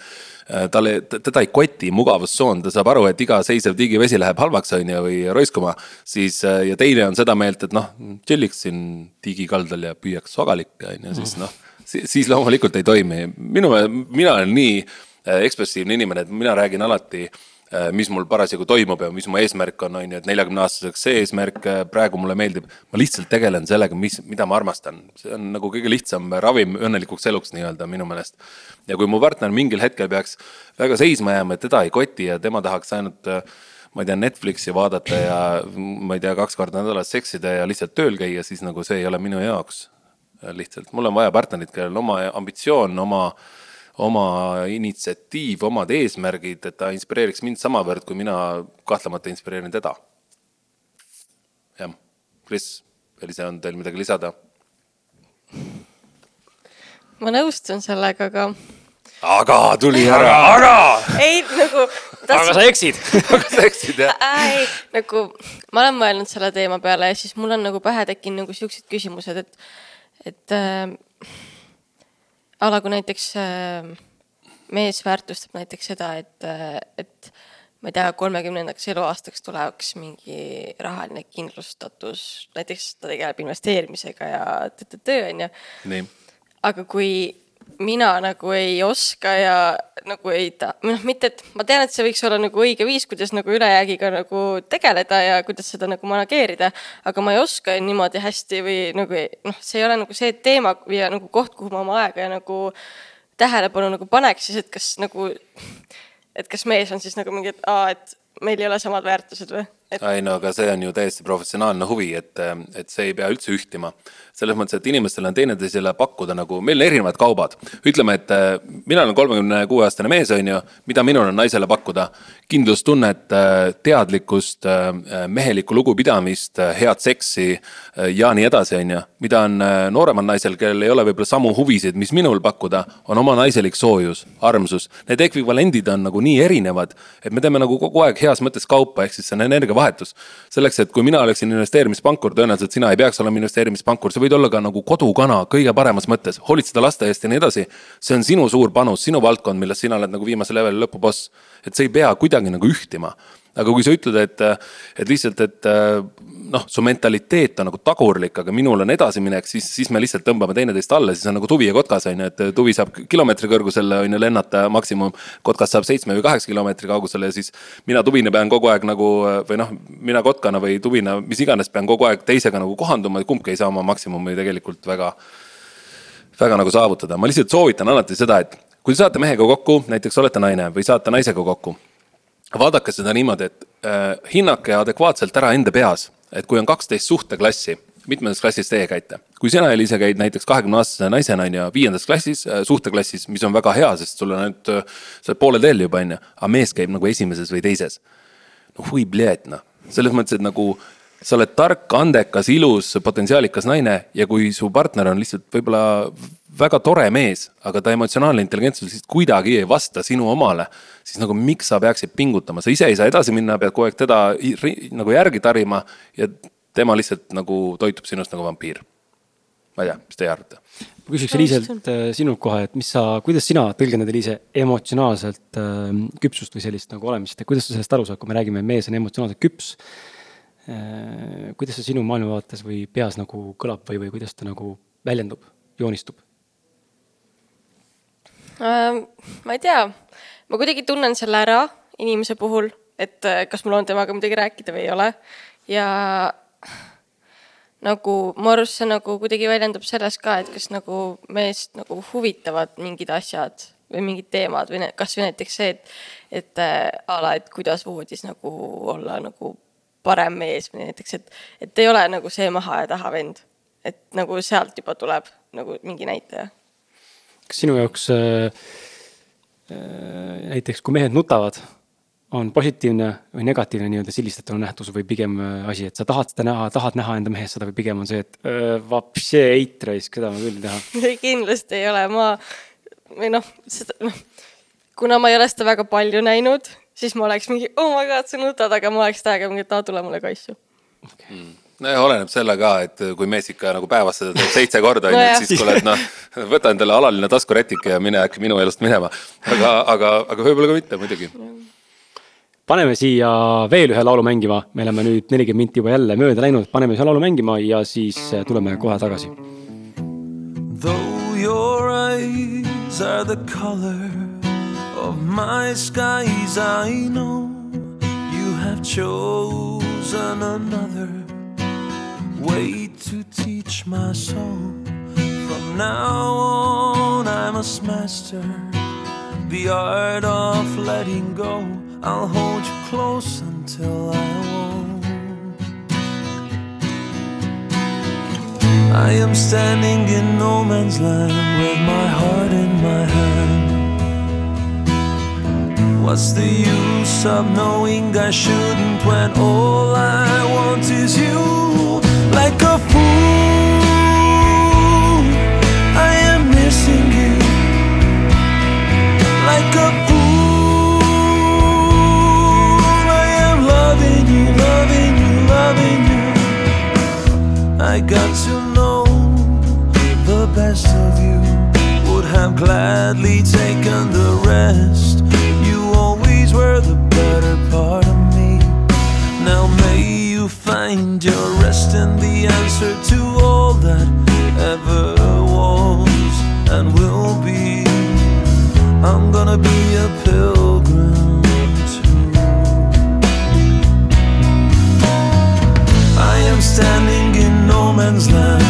Äh, talle, teda ei koti mugavustsoon, ta saab aru, et iga seisev digivesi läheb halvaks, on ju, või roiskuma. siis äh, ja teine on seda meelt, et noh, chill'iks siin digikaldal ja püüaks sogalikke, on ju, siis noh. siis loomulikult ei toimi, minu, mina olen nii äh, ekspressiivne inimene, et mina räägin alati mis mul parasjagu toimub ja mis mu eesmärk on, on ju, et neljakümne aastaseks see eesmärk äh, praegu mulle meeldib. ma lihtsalt tegelen sellega, mis, mida ma armastan, see on nagu kõige lihtsam ravim õnnelikuks eluks nii-öelda minu meelest. ja kui mu partner mingil hetkel peaks väga seisma jääma, et teda ei koti ja tema tahaks ainult äh, ma ei tea, Netflixi vaadata ja ma ei tea, kaks korda nädalas seksida ja lihtsalt tööl käia, siis nagu see ei ole minu jaoks. lihtsalt, mul on vaja partnerit, kellel on oma ambitsioon, oma äh, oma initsiatiiv, omad eesmärgid, et ta inspireeriks mind samavõrd, kui mina kahtlemata inspireerin teda. jah, Kris, Elisa, on teil midagi lisada? ma nõustun sellega, aga. aga tuli ära, aga. ei nagu. aga sa eksid aga sa eksid jah. ei, nagu ma olen mõelnud selle teema peale ja siis mul on nagu pähe tekkinud nagu siuksed küsimused, et, et äh, a la kui näiteks äh, mees väärtustab näiteks seda, et, äh, et ma ei tea, kolmekümnendaks eluaastaks tuleks mingi rahaline kindlustatus, näiteks ta tegeleb investeerimisega ja töö on ju. aga kui mina nagu ei oska ja nagu ei ta-, noh, mitte, et ma tean, et see võiks olla nagu õige viis, kuidas nagu ülejäägiga nagu tegeleda ja kuidas seda nagu manageerida. aga ma ei oska niimoodi hästi või nagu noh, see ei ole nagu see teema ja nagu koht, kuhu ma oma aega ja nagu tähelepanu nagu paneks, siis et kas nagu, et kas mees on siis nagu mingi, et aa, et meil ei ole samad väärtused või? Ei no aga see on ju täiesti professionaalne huvi, et, et see ei pea üldse ühtima. selles mõttes, et inimestel on teineteisele pakkuda nagu, meil on erinevad kaubad. ütleme, et äh, mina olen kolmekümne kuue aastane mees, on ju, mida minul on naisele pakkuda? kindlustunnet, äh, teadlikkust, äh, mehelikku lugupidamist, head seksi ja nii edasi, on ju. mida on nooremal naisel, kellel ei ole võib-olla samu huvisid, mis minul pakkuda, on oma naiselik soojus, armsus. Need ekvivalendid on nagu nii erinevad, et me teeme nagu kogu aeg heas mõttes kaupa, ehk siis see on energiavahetus vahetus. selleks, et kui mina oleksin investeerimispankur, tõenäoliselt sina ei peaks olema investeerimispankur, sa võid olla ka nagu kodukana kõige paremas mõttes, hoolitseda laste eest ja nii edasi. see on sinu suur panus, sinu valdkond, milles sina oled nagu viimase leveli lõpuboss. et see ei pea kuidagi nagu ühtima aga kui sa ütled, et, et lihtsalt, et noh, su mentaliteet on nagu tagurlik, aga minul on edasiminek, siis, siis me lihtsalt tõmbame teineteist alla, siis on nagu tuvi ja kotkas on ju, et tuvi saab kilomeetri kõrgusele on ju lennata maksimum. kotkas saab seitsme või kaheksa kilomeetri kaugusele ja siis mina tuvina pean kogu aeg nagu või noh, mina kotkana või tuvina, mis iganes, pean kogu aeg teisega nagu kohanduma ja kumbki ei saa oma maksimumi tegelikult väga, väga nagu saavutada. ma lihtsalt soovitan alati seda, et kui te saate mehega kokku, näiteks olete naine või saate naisega kokku vaadake seda niimoodi, et äh, hinnake adekvaatselt ära enda peas, et kui on kaksteist suhteklassi, mitmendas klassis teie käite? kui sina, Eliise, käid näiteks kahekümne aastase naisena on ju viiendas klassis äh,, suhteklassis, mis on väga hea, sest sul on ainult äh,, sa oled poolel teel juba on ju, aga mees käib nagu esimeses või teises. no hui bljet noh, selles mõttes, et nagu sa oled tark, andekas, ilus, potentsiaalikas naine ja kui su partner on lihtsalt võib-olla väga tore mees, aga ta emotsionaalne intelligentsus lihtsalt kuidagi ei vasta sinu omale, siis nagu miks sa peaksid pingutama, sa ise ei saa edasi minna, pead kogu aeg teda nagu järgi tarima ja tema lihtsalt nagu toitub sinust nagu vampiir. ma ei tea, mis teie arvate? ma küsiks Eliiselt äh, sinult kohe, et mis sa, kuidas sina tõlgendad, Eliise, emotsionaalselt äh, küpsust või sellist nagu olemist, et kuidas sa sellest aru saad, kui me räägime, mees on emotsionaalselt küps äh,. kuidas see sinu maailmavaates või peas nagu kõlab või, või kuidas ta nagu väljendub, joonistub? Ähm, ma ei tea, ma kuidagi tunnen selle ära inimese puhul, et äh, kas mul on temaga midagi rääkida või ei ole. ja nagu mu arust see nagu kuidagi väljendub selles ka, et kas nagu meest nagu huvitavad mingid asjad või mingid teemad või kasvõi näiteks see, et, et äh, a la, et kuidas voodis nagu olla nagu parem mees või näiteks, et, et ei ole nagu see maha ja taha vend. et nagu sealt juba tuleb nagu mingi näitaja kas sinu jaoks äh, äh, näiteks, kui mehed nutavad, on positiivne või negatiivne nii-öelda silistatav nähtus või pigem äh, asi, et sa tahad seda näha, tahad näha enda mehes seda või pigem on see, et äh, vapsi eit raisk, seda ma küll ei taha. kindlasti ei ole, ma või noh, seda noh, kuna ma ei ole seda väga palju näinud, siis ma oleks mingi, oh my god, sa nutad, aga ma oleks täiega mingi, et aa, tule mulle kaisu okay.. Nojah, oleneb selle ka, et kui mees ikka nagu päevas seda teeb seitse korda onju no, et siis kuule, et noh, võta endale alaline taskurätike ja mine äkki minu elust minema. aga, aga, aga võib-olla ka mitte muidugi. Paneme siia veel ühe laulu mängima, me oleme nüüd nelikümmend minti juba jälle mööda läinud, paneme ühe laulu mängima ja siis äh, tuleme kohe tagasi. Though your eyes are the color of my skies, I know you have chosen another way to teach my soul. From now on, I must master the art of letting go. I'll hold you close until I won't. I am standing in no man's land with my heart in my hand. What's the use of knowing I shouldn't when all I want is you? Like a fool, I am missing you. Like a I got to know the best of you. Would have gladly taken the rest. In the answer to all that ever was and will be. I'm gonna be a pilgrim. too. I am standing in no man's land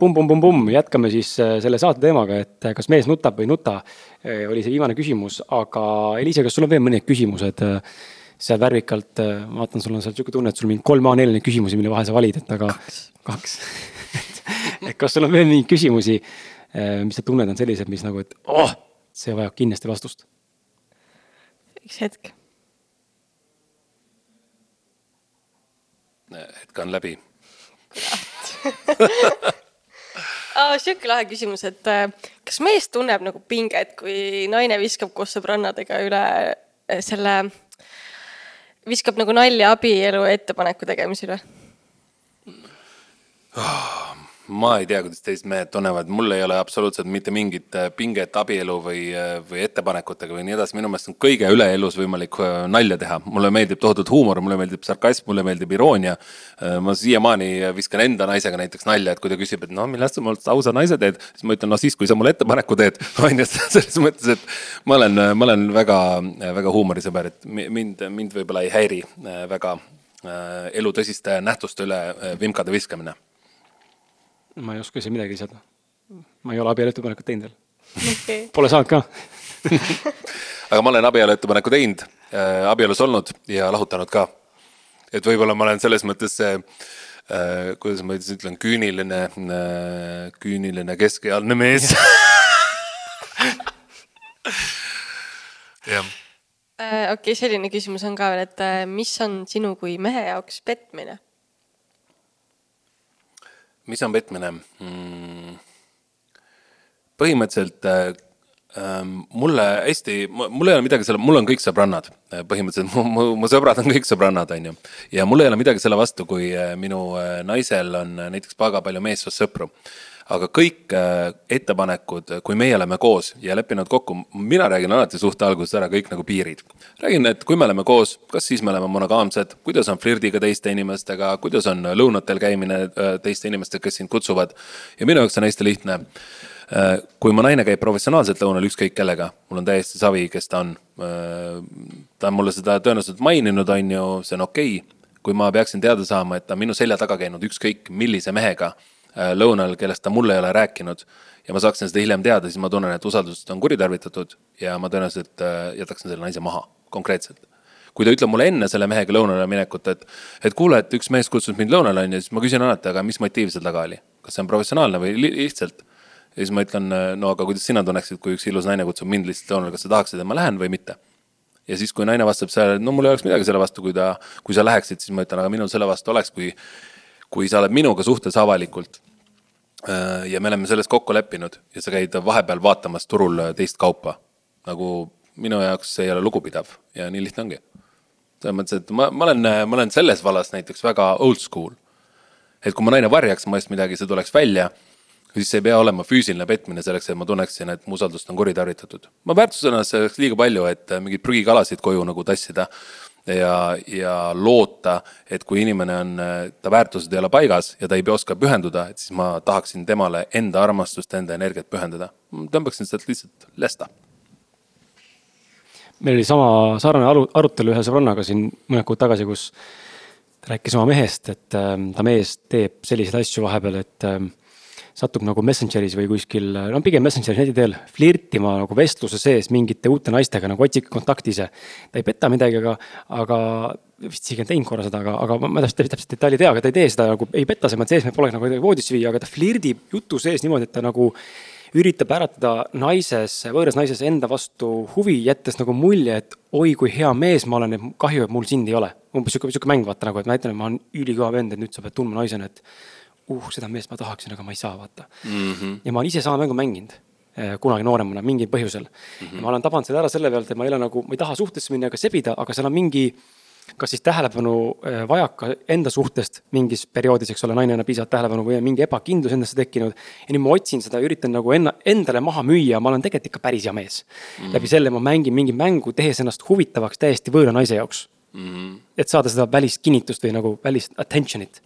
pumm-pumm-pumm-pumm, jätkame siis äh, selle saate teemaga, et äh, kas mees nutab või ei nuta. oli see viimane küsimus, aga Eliise, kas sul on veel mõned küsimused äh, seal värvikalt, ma vaatan, sul on seal sihuke tunne, et sul on mingi kolm A4 neid küsimusi, mille vahel sa valid, et aga. kaks et kas sul on veel mingeid küsimusi, mis sa tunned, on sellised, mis nagu, et oh, see vajab kindlasti vastust. üks hetk. hetk on läbi sihuke lahe küsimus, et äh, kas mees tunneb nagu pinget, kui naine viskab koos sõbrannadega üle äh, selle viskab nagu nalja abielu ettepaneku tegemisel või? Ma ei tea, kuidas teised mehed tunnevad, mul ei ole absoluutselt mitte mingit äh, pinget abielu või, või ettepanekutega või nii edasi, minu meelest on kõige üle elus võimalik äh, nalja teha. mulle meeldib tohutult huumor, mulle meeldib sarkasm, mulle meeldib iroonia. ma siiamaani viskan enda naisega näiteks nalja, et kui ta küsib, et no millest sa mult ausa naise teed, siis ma ütlen, no siis, kui sa mulle ettepaneku teed. on ju, selles mõttes, et ma olen, ma olen väga, väga huumorisõber, et mi- mind, mind võib-olla ei häiri äh, väga äh, elu tõsiste nähtuste üle äh, vimkade viskamine ma ei oska siin midagi lisada. ma ei ole abielu ettepanekut teinud veel. okei, Pole saanud ka. aga ma olen abielu ettepaneku teinud äh,, abielus olnud ja lahutanud ka. et võib-olla ma olen selles mõttes see äh,, kuidas ma siis ütlen, küüniline äh,, küüniline keskealine mees. jah, Äh, okei, selline küsimus on ka veel, et äh, mis on sinu kui mehe jaoks petmine? Mis on petmine mm.? põhimõtteliselt äh, ähm, mulle hästi, mul ei ole midagi selle, mul on kõik sõbrannad, põhimõtteliselt mu, mu, mu sõbrad on kõik sõbrannad, on ju. ja mul ei ole midagi selle vastu, kui äh, minu äh, naisel on äh, näiteks väga palju meessoost sõpru. Aga kõik äh, ettepanekud, kui meie oleme koos ja leppinud kokku, mina räägin alati suhte alguses ära kõik nagu piirid. räägin, et kui me oleme koos, kas siis me oleme monogaamsed, kuidas on flirdiga teiste inimestega, kuidas on lõunatel käimine äh, teiste inimestega, kes sind kutsuvad. ja minu jaoks on hästi lihtne Äh, kui mu naine käib professionaalselt lõunal ükskõik kellega, mul on täiesti savi, kes ta on. ta on mulle seda tõenäoliselt maininud, on ju, see on okei okay.. kui ma peaksin teada saama, et ta on minu selja taga käinud ükskõik millise mehega lõunal, kellest ta mulle ei ole rääkinud ja ma saaksin seda hiljem teada, siis ma tunnen, et usaldust on kuritarvitatud ja ma tõenäoliselt äh, jätaksin selle naise maha konkreetselt kui ta ütleb mulle enne selle mehega lõunale minekut, et, et kuule, et üks mees kutsus mind lõunale, onju, siis ma küsin alati, aga mis motiiv seal taga oli. kas see on professionaalne või li lihtsalt. ja siis ma ütlen, no aga kuidas sina tunneksid, kui üks ilus naine kutsub mind lihtsalt lõunale, kas sa tahaksid, et ma lähen või mitte? ja siis, kui naine vastab et no mul ei oleks midagi selle vastu, kui ta, kui sa läheksid, siis ma ütlen, aga minul selle vastu oleks, kui, kui sa oled minuga suhtes avalikult. ja me oleme selles kokku leppinud ja sa käid vahepeal vaatamas turul teist kaupa. nagu minu jaoks see ei ole lugupidav ja nii lihtne ongi selles mõttes, et ma, ma olen, ma olen selles vallas näiteks väga old school. et kui mu naine varjaks mu eest midagi, see tuleks välja, siis see ei pea olema füüsiline petmine selleks, et ma tunneksin, et mu usaldust on kuritarvitatud. ma väärtusan selleks liiga palju, et mingeid prügikalasid koju nagu tassida ja, ja loota, et kui inimene on, ta väärtused ei ole paigas ja ta ei oska pühenduda, et siis ma tahaksin temale enda armastust, enda energiat pühendada. tõmbaksin sealt lihtsalt lesta meil oli sama sarnane aru, arutelu ühe sõbrannaga siin mõned kuud tagasi, kus ta rääkis oma mehest, et äh, ta mees teeb selliseid asju vahepeal, et äh, satub nagu Messengeris või kuskil, no pigem Messengeris neti teel flirtima nagu vestluse sees mingite uute naistega nagu otsige kontakti ise. ta ei peta midagi, aga, aga vist isegi on teinud korra seda, aga, aga ma täpselt, täpselt detaili ei tea, aga ta ei tee seda nagu, ei peta selles mõttes eesmärk pole nagu voodisse viia, aga ta flirdib jutu sees niimoodi, et ta nagu üritab äratada naises, võõras naises enda vastu huvi, jättes nagu mulje, et oi kui hea mees ma olen, et kahju, et mul sind ei ole. umbes sihuke, sihuke mäng vaata nagu, et näitan, et ma olen ülikõva vend, et nüüd sa pead tundma naisena, et uh, seda meest ma tahaksin, aga ma ei saa vaata mm. -hmm. ja ma olen ise sama mängu mänginud eh, kunagi nooremana mingil põhjusel mm. -hmm. ma olen tabanud selle ära selle pealt, et ma ei ole nagu, ma ei taha suhtesse minna ega sebida, aga seal on mingi kas siis tähelepanu eh, vajaka enda suhtest mingis perioodis, eks ole, naine annab piisavalt tähelepanu või on mingi ebakindlus endasse tekkinud. ja nüüd ma otsin seda, üritan nagu enna, endale maha müüa, ma olen tegelikult ikka päris hea mees mm. -hmm. läbi selle ma mängin mingi mängu, tehes ennast huvitavaks täiesti võõra naise jaoks mm. -hmm. et saada seda välist kinnitust või nagu välist attention'it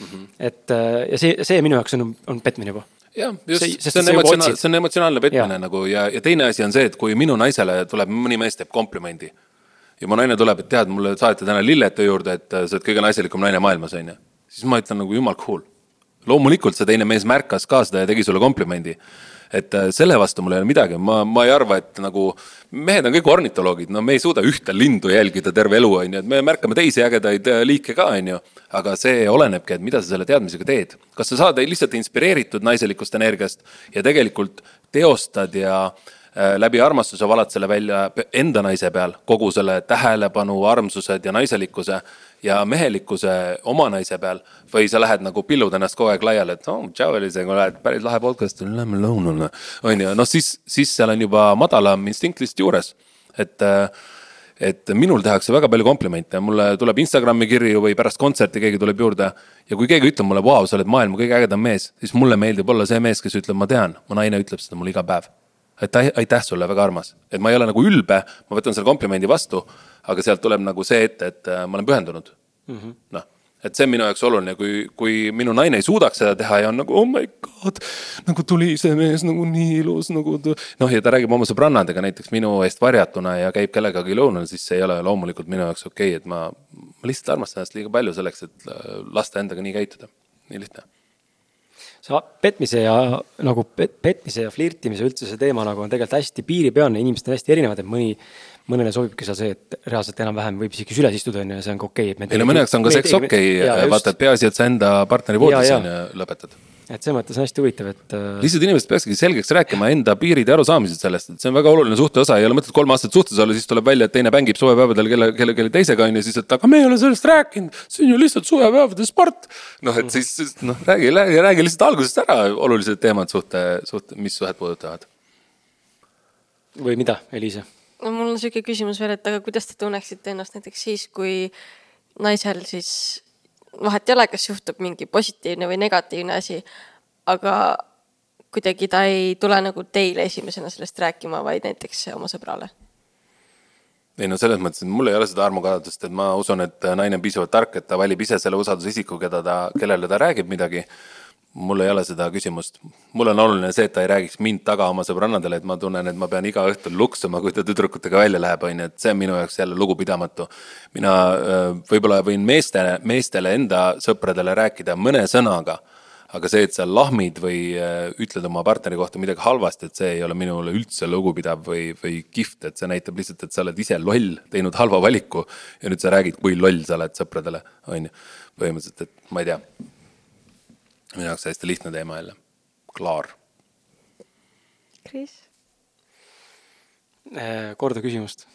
mm. -hmm. et äh, ja see, see minu jaoks on, on petmine juba. jah, just, See- see on emotsionaalne, see on emotsionaalne petmine Jaa. nagu ja, ja teine asi on see, et kui minu naisele tuleb, mõni mees teeb komplimendi ja mu naine tuleb, et tead, mulle saati täna lilled töö juurde, et äh, sa oled kõige naiselikum naine maailmas, onju. siis ma ütlen nagu jumal cool. loomulikult see teine mees märkas ka seda ja tegi sulle komplimendi. Et äh, selle vastu mul ei ole midagi, ma, ma ei arva, et nagu mehed on kõik ornitoloogid, no me ei suuda ühte lindu jälgida terve elu, onju, et me märkame teisi ägedaid äh, liike ka, onju. aga see olenebki, et mida sa selle teadmisega teed. kas sa saad lihtsalt inspireeritud naiselikust energiast ja tegelikult teostad ja äh, läbi armastuse valad selle välja enda naise peal, kogu selle tähelepanu, armsused ja naiselikkuse ja mehelikkuse oma naise peal või sa lähed nagu pillud ennast kogu aeg laiali, et oh, tšau Elisa, kui lähed päris lahe podcast, lähme lõunale. on ju, noh siis, siis seal on juba madalam instinkt lihtsalt juures, et et minul tehakse väga palju komplimente, mulle tuleb Instagrami kirju või pärast kontserti keegi tuleb juurde. ja kui keegi ütleb mulle, vau, sa oled maailma kõige ägedam mees, siis mulle meeldib olla see mees, kes ütleb, ma tean, mu naine ütleb seda mulle iga päev. Aitäh, aitäh sulle, väga armas, et ma ei ole nagu ülbe, ma võtan selle komplimendi vastu, aga sealt tuleb nagu see ette, et äh, ma olen pühendunud mm -hmm.. noh et see on minu jaoks oluline, kui, kui minu naine ei suudaks seda teha ja on nagu oh my god. nagu tuli see mees nagu nii ilus nagu. noh, ja ta räägib oma sõbrannadega näiteks minu eest varjatuna ja käib kellegagi lõunal, siis see ei ole loomulikult minu jaoks okei okay,, et ma. ma lihtsalt armastan ennast liiga palju selleks, et äh, lasta endaga nii käituda, nii lihtne see petmise ja nagu pet, petmise ja flirtimise üldse see teema nagu on tegelikult hästi piiripealne, inimesed on hästi erinevad, et mõni mõnele sobibki seal see, et reaalselt enam-vähem võib isegi süles istuda, on ju, ja see on ka okei okay,. ei no mõne jaoks on ka seks okei okay,, vaata, et peaasi, et sa enda partneri voodis on ju lõpetad. Et selles mõttes on hästi huvitav, et. Äh, lihtsalt inimesed peakski selgeks rääkima enda piirid ja arusaamised sellest, et see on väga oluline suhte osa, ei ole mõtet kolm aastat suhtes olla, siis tuleb välja, et teine mängib suvepäevadel kelle, kelle, kelle teisega on ju, siis, et aga me ei ole sellest rääkinud. see on ju lihtsalt suvepäevade sport. noh, et siis, siis noh, räägi, räägi, räägi lihtsalt algusest ära olulised teemad suhte, suhte, mis suhet puudutavad. või mida, Eliise? no mul on sihuke küsimus veel, et aga kuidas te tunneksite ennast näiteks siis, kui naisel siis vahet ei ole, kas juhtub mingi positiivne või negatiivne asi, aga kuidagi ta ei tule nagu teile esimesena sellest rääkima, vaid näiteks oma sõbrale? ei no selles mõttes, et mul ei ole seda armukadedust, et ma usun, et naine on piisavalt tark, et ta valib ise selle usaldusisiku, keda ta, kellele ta räägib midagi mul ei ole seda küsimust. mul on oluline see, et ta ei räägiks mind taga oma sõbrannadele, et ma tunnen, et ma pean iga õhtul luksuma, kui ta tüdrukutega välja läheb, on ju, et see on minu jaoks jälle lugupidamatu. mina võib-olla võin meestele, meestele enda sõpradele rääkida mõne sõnaga, aga see, et sa lahmid või ütled oma partneri kohta midagi halvasti, et see ei ole minule üldse lugupidav või, või kihvt, et see näitab lihtsalt, et sa oled ise loll, teinud halva valiku ja nüüd sa räägid, kui loll sa oled sõpradele, on ju. põhimõtteliselt, et ma ei tea minu jaoks hästi lihtne teema jälle, klaar. Kris? Äh, korda küsimust.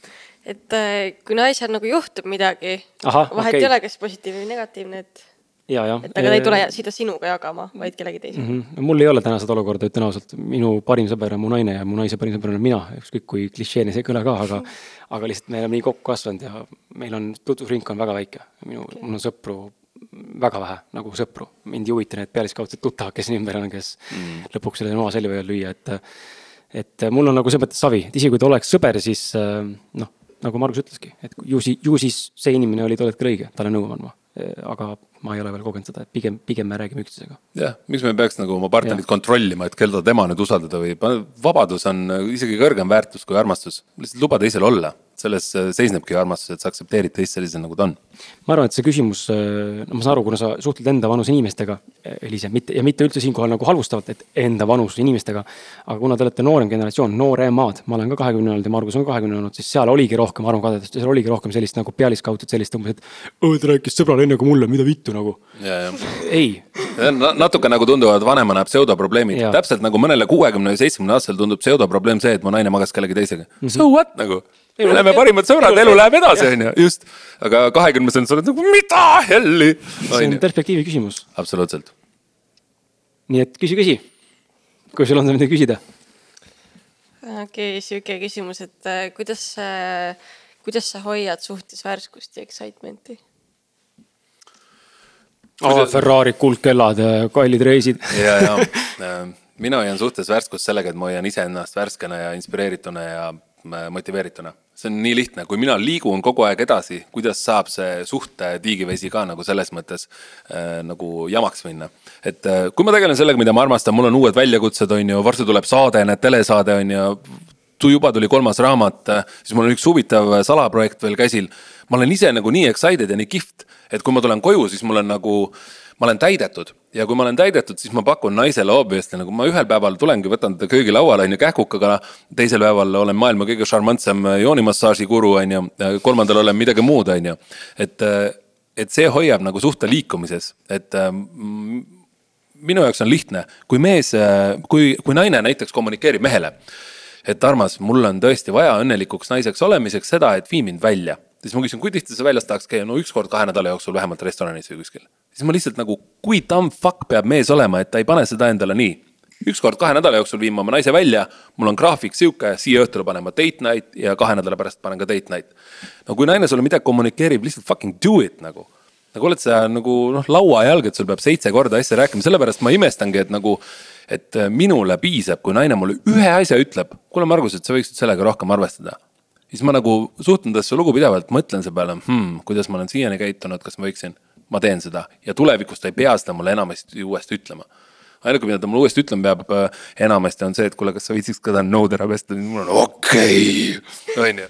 et äh, kui naisel nagu juhtub midagi, vahet okay. ei ole, kas positiivne või negatiivne, et. ja, ja. et aga ta ei tule seda sinuga jagama, vaid kellegi teisega mm. -hmm. mul ei ole täna seda olukorda, ütlen ausalt, minu parim sõber on mu naine ja mu naise parim sõber olen mina, ükskõik kui klišeene see ei kõla ka, aga aga lihtsalt me oleme nii kokku kasvanud ja meil on tutvusringkond väga väike. minu okay., mul on sõpru väga vähe nagu sõpru, mind ei huvita need pealiskaudsed tuttavad, kes siin ümber on, kes mm. lõpuks selle noa selja võivad lüüa, et. et mul on nagu selles mõttes savi, et isegi kui ta oleks sõber, siis noh, nagu Margus ütleski, et ju siis, ju siis see inimene oli tol hetkel õige talle nõu andma. aga ma ei ole veel kogenud seda, et pigem, pigem me räägime üksteisega. jah, miks me peaks nagu oma partnerit kontrollima, et keda tema nüüd usaldada võib, vabadus on isegi kõrgem väärtus kui armastus, lihtsalt luba teisel olla selles seisnebki armastus, et sa aktsepteerid teist sellisena, nagu ta on. ma arvan, et see küsimus, äh, no ma saan aru, kuna sa suhtled enda vanuse inimestega, Eliise, mitte ja mitte üldse siinkohal nagu halvustavalt, et enda vanuse inimestega. aga kuna te olete noorem generatsioon, nooremad, ma olen ka kahekümne olnud ja Margus on kahekümne olnud, siis seal oligi rohkem armukadedust ja seal oligi rohkem sellist nagu pealiskaudset sellist umbes, et. ta rääkis sõbrale enne kui mulle, mida vittu nagu. ei. natuke nagu tunduvad vanemana pseudoprobleemid, täpselt nagu mõnele kuuekümne või seitsmekümne aastasel tundub pseudoprobleem see, et mu naine magas kellegi teisega mm. -hmm. So what nagu me oleme parimad sõbrad, elu läheb edasi, on ju, just. aga kahekümnesena sa oled nagu, mida helli. see on perspektiivi küsimus. absoluutselt. nii et küsi, küsi, kui sul on midagi küsida. okei okay,, sihuke küsimus, et äh, kuidas äh,, kuidas sa hoiad suhtes värskust ja excitement'i? Oh, Ferrari, kuldkellad, kallid reisid ja, ja äh, mina hoian suhtes värskust sellega, et ma hoian iseennast värskena ja inspireerituna ja äh, motiveerituna see on nii lihtne, kui mina liigun kogu aeg edasi, kuidas saab see suhte tiigivesi ka nagu selles mõttes äh, nagu jamaks minna. et äh, kui ma tegelen sellega, mida ma armastan, mul on uued väljakutsed, on ju, varsti tuleb saade, näed telesaade on ju. juba tuli kolmas raamat, äh, siis mul on üks huvitav salaprojekt veel käsil. ma olen ise nagu nii excited ja nii kihvt, et kui ma tulen koju, siis mul on nagu ma olen täidetud ja kui ma olen täidetud, siis ma pakun naisele obviously nagu ma ühel päeval tulengi, võtan teda köögilauale on ju kähkukaga. teisel päeval olen maailma kõige šarmantsem joonimassaaži guru on ju, kolmandal olen midagi muud, on ju. et, et see hoiab nagu suhte liikumises, et minu jaoks on lihtne, kui mees, kui, kui naine näiteks kommunikeerib mehele. et armas, mul on tõesti vaja õnnelikuks naiseks olemiseks seda, et vii mind välja siis ma küsin, kui tihti sa väljas tahaks käia, no üks kord kahe nädala jooksul vähemalt restoranis või kuskil. Siis ma lihtsalt nagu, kui dumb fuck peab mees olema, et ta ei pane seda endale nii. ükskord kahe nädala jooksul viin ma oma naise välja, mul on graafik sihuke, siia õhtule panen ma date night ja kahe nädala pärast panen ka date night. no kui naine sulle midagi kommunikeerib, lihtsalt fucking do it nagu. nagu oled sa nagu noh, lauajalg, et sul peab seitse korda asja rääkima, sellepärast ma imestangi, et nagu. et minule piisab, kui naine mulle ühe asja ütleb, kuule Margus, et sa võiksid sellega rohkem arvestada siis ma nagu suhtun temasse lugupidavalt, mõtlen selle peale hmm,, kuidas ma olen siiani käitunud, kas ma võiksin, ma teen seda ja tulevikus ta ei pea seda mulle enamasti uuesti ütlema ainuke, mida ta mulle uuesti ütlema peab äh, enamasti on see, et kuule, kas sa viitsiks ka ta nõud ära pesta, mul on okei okay., on ju.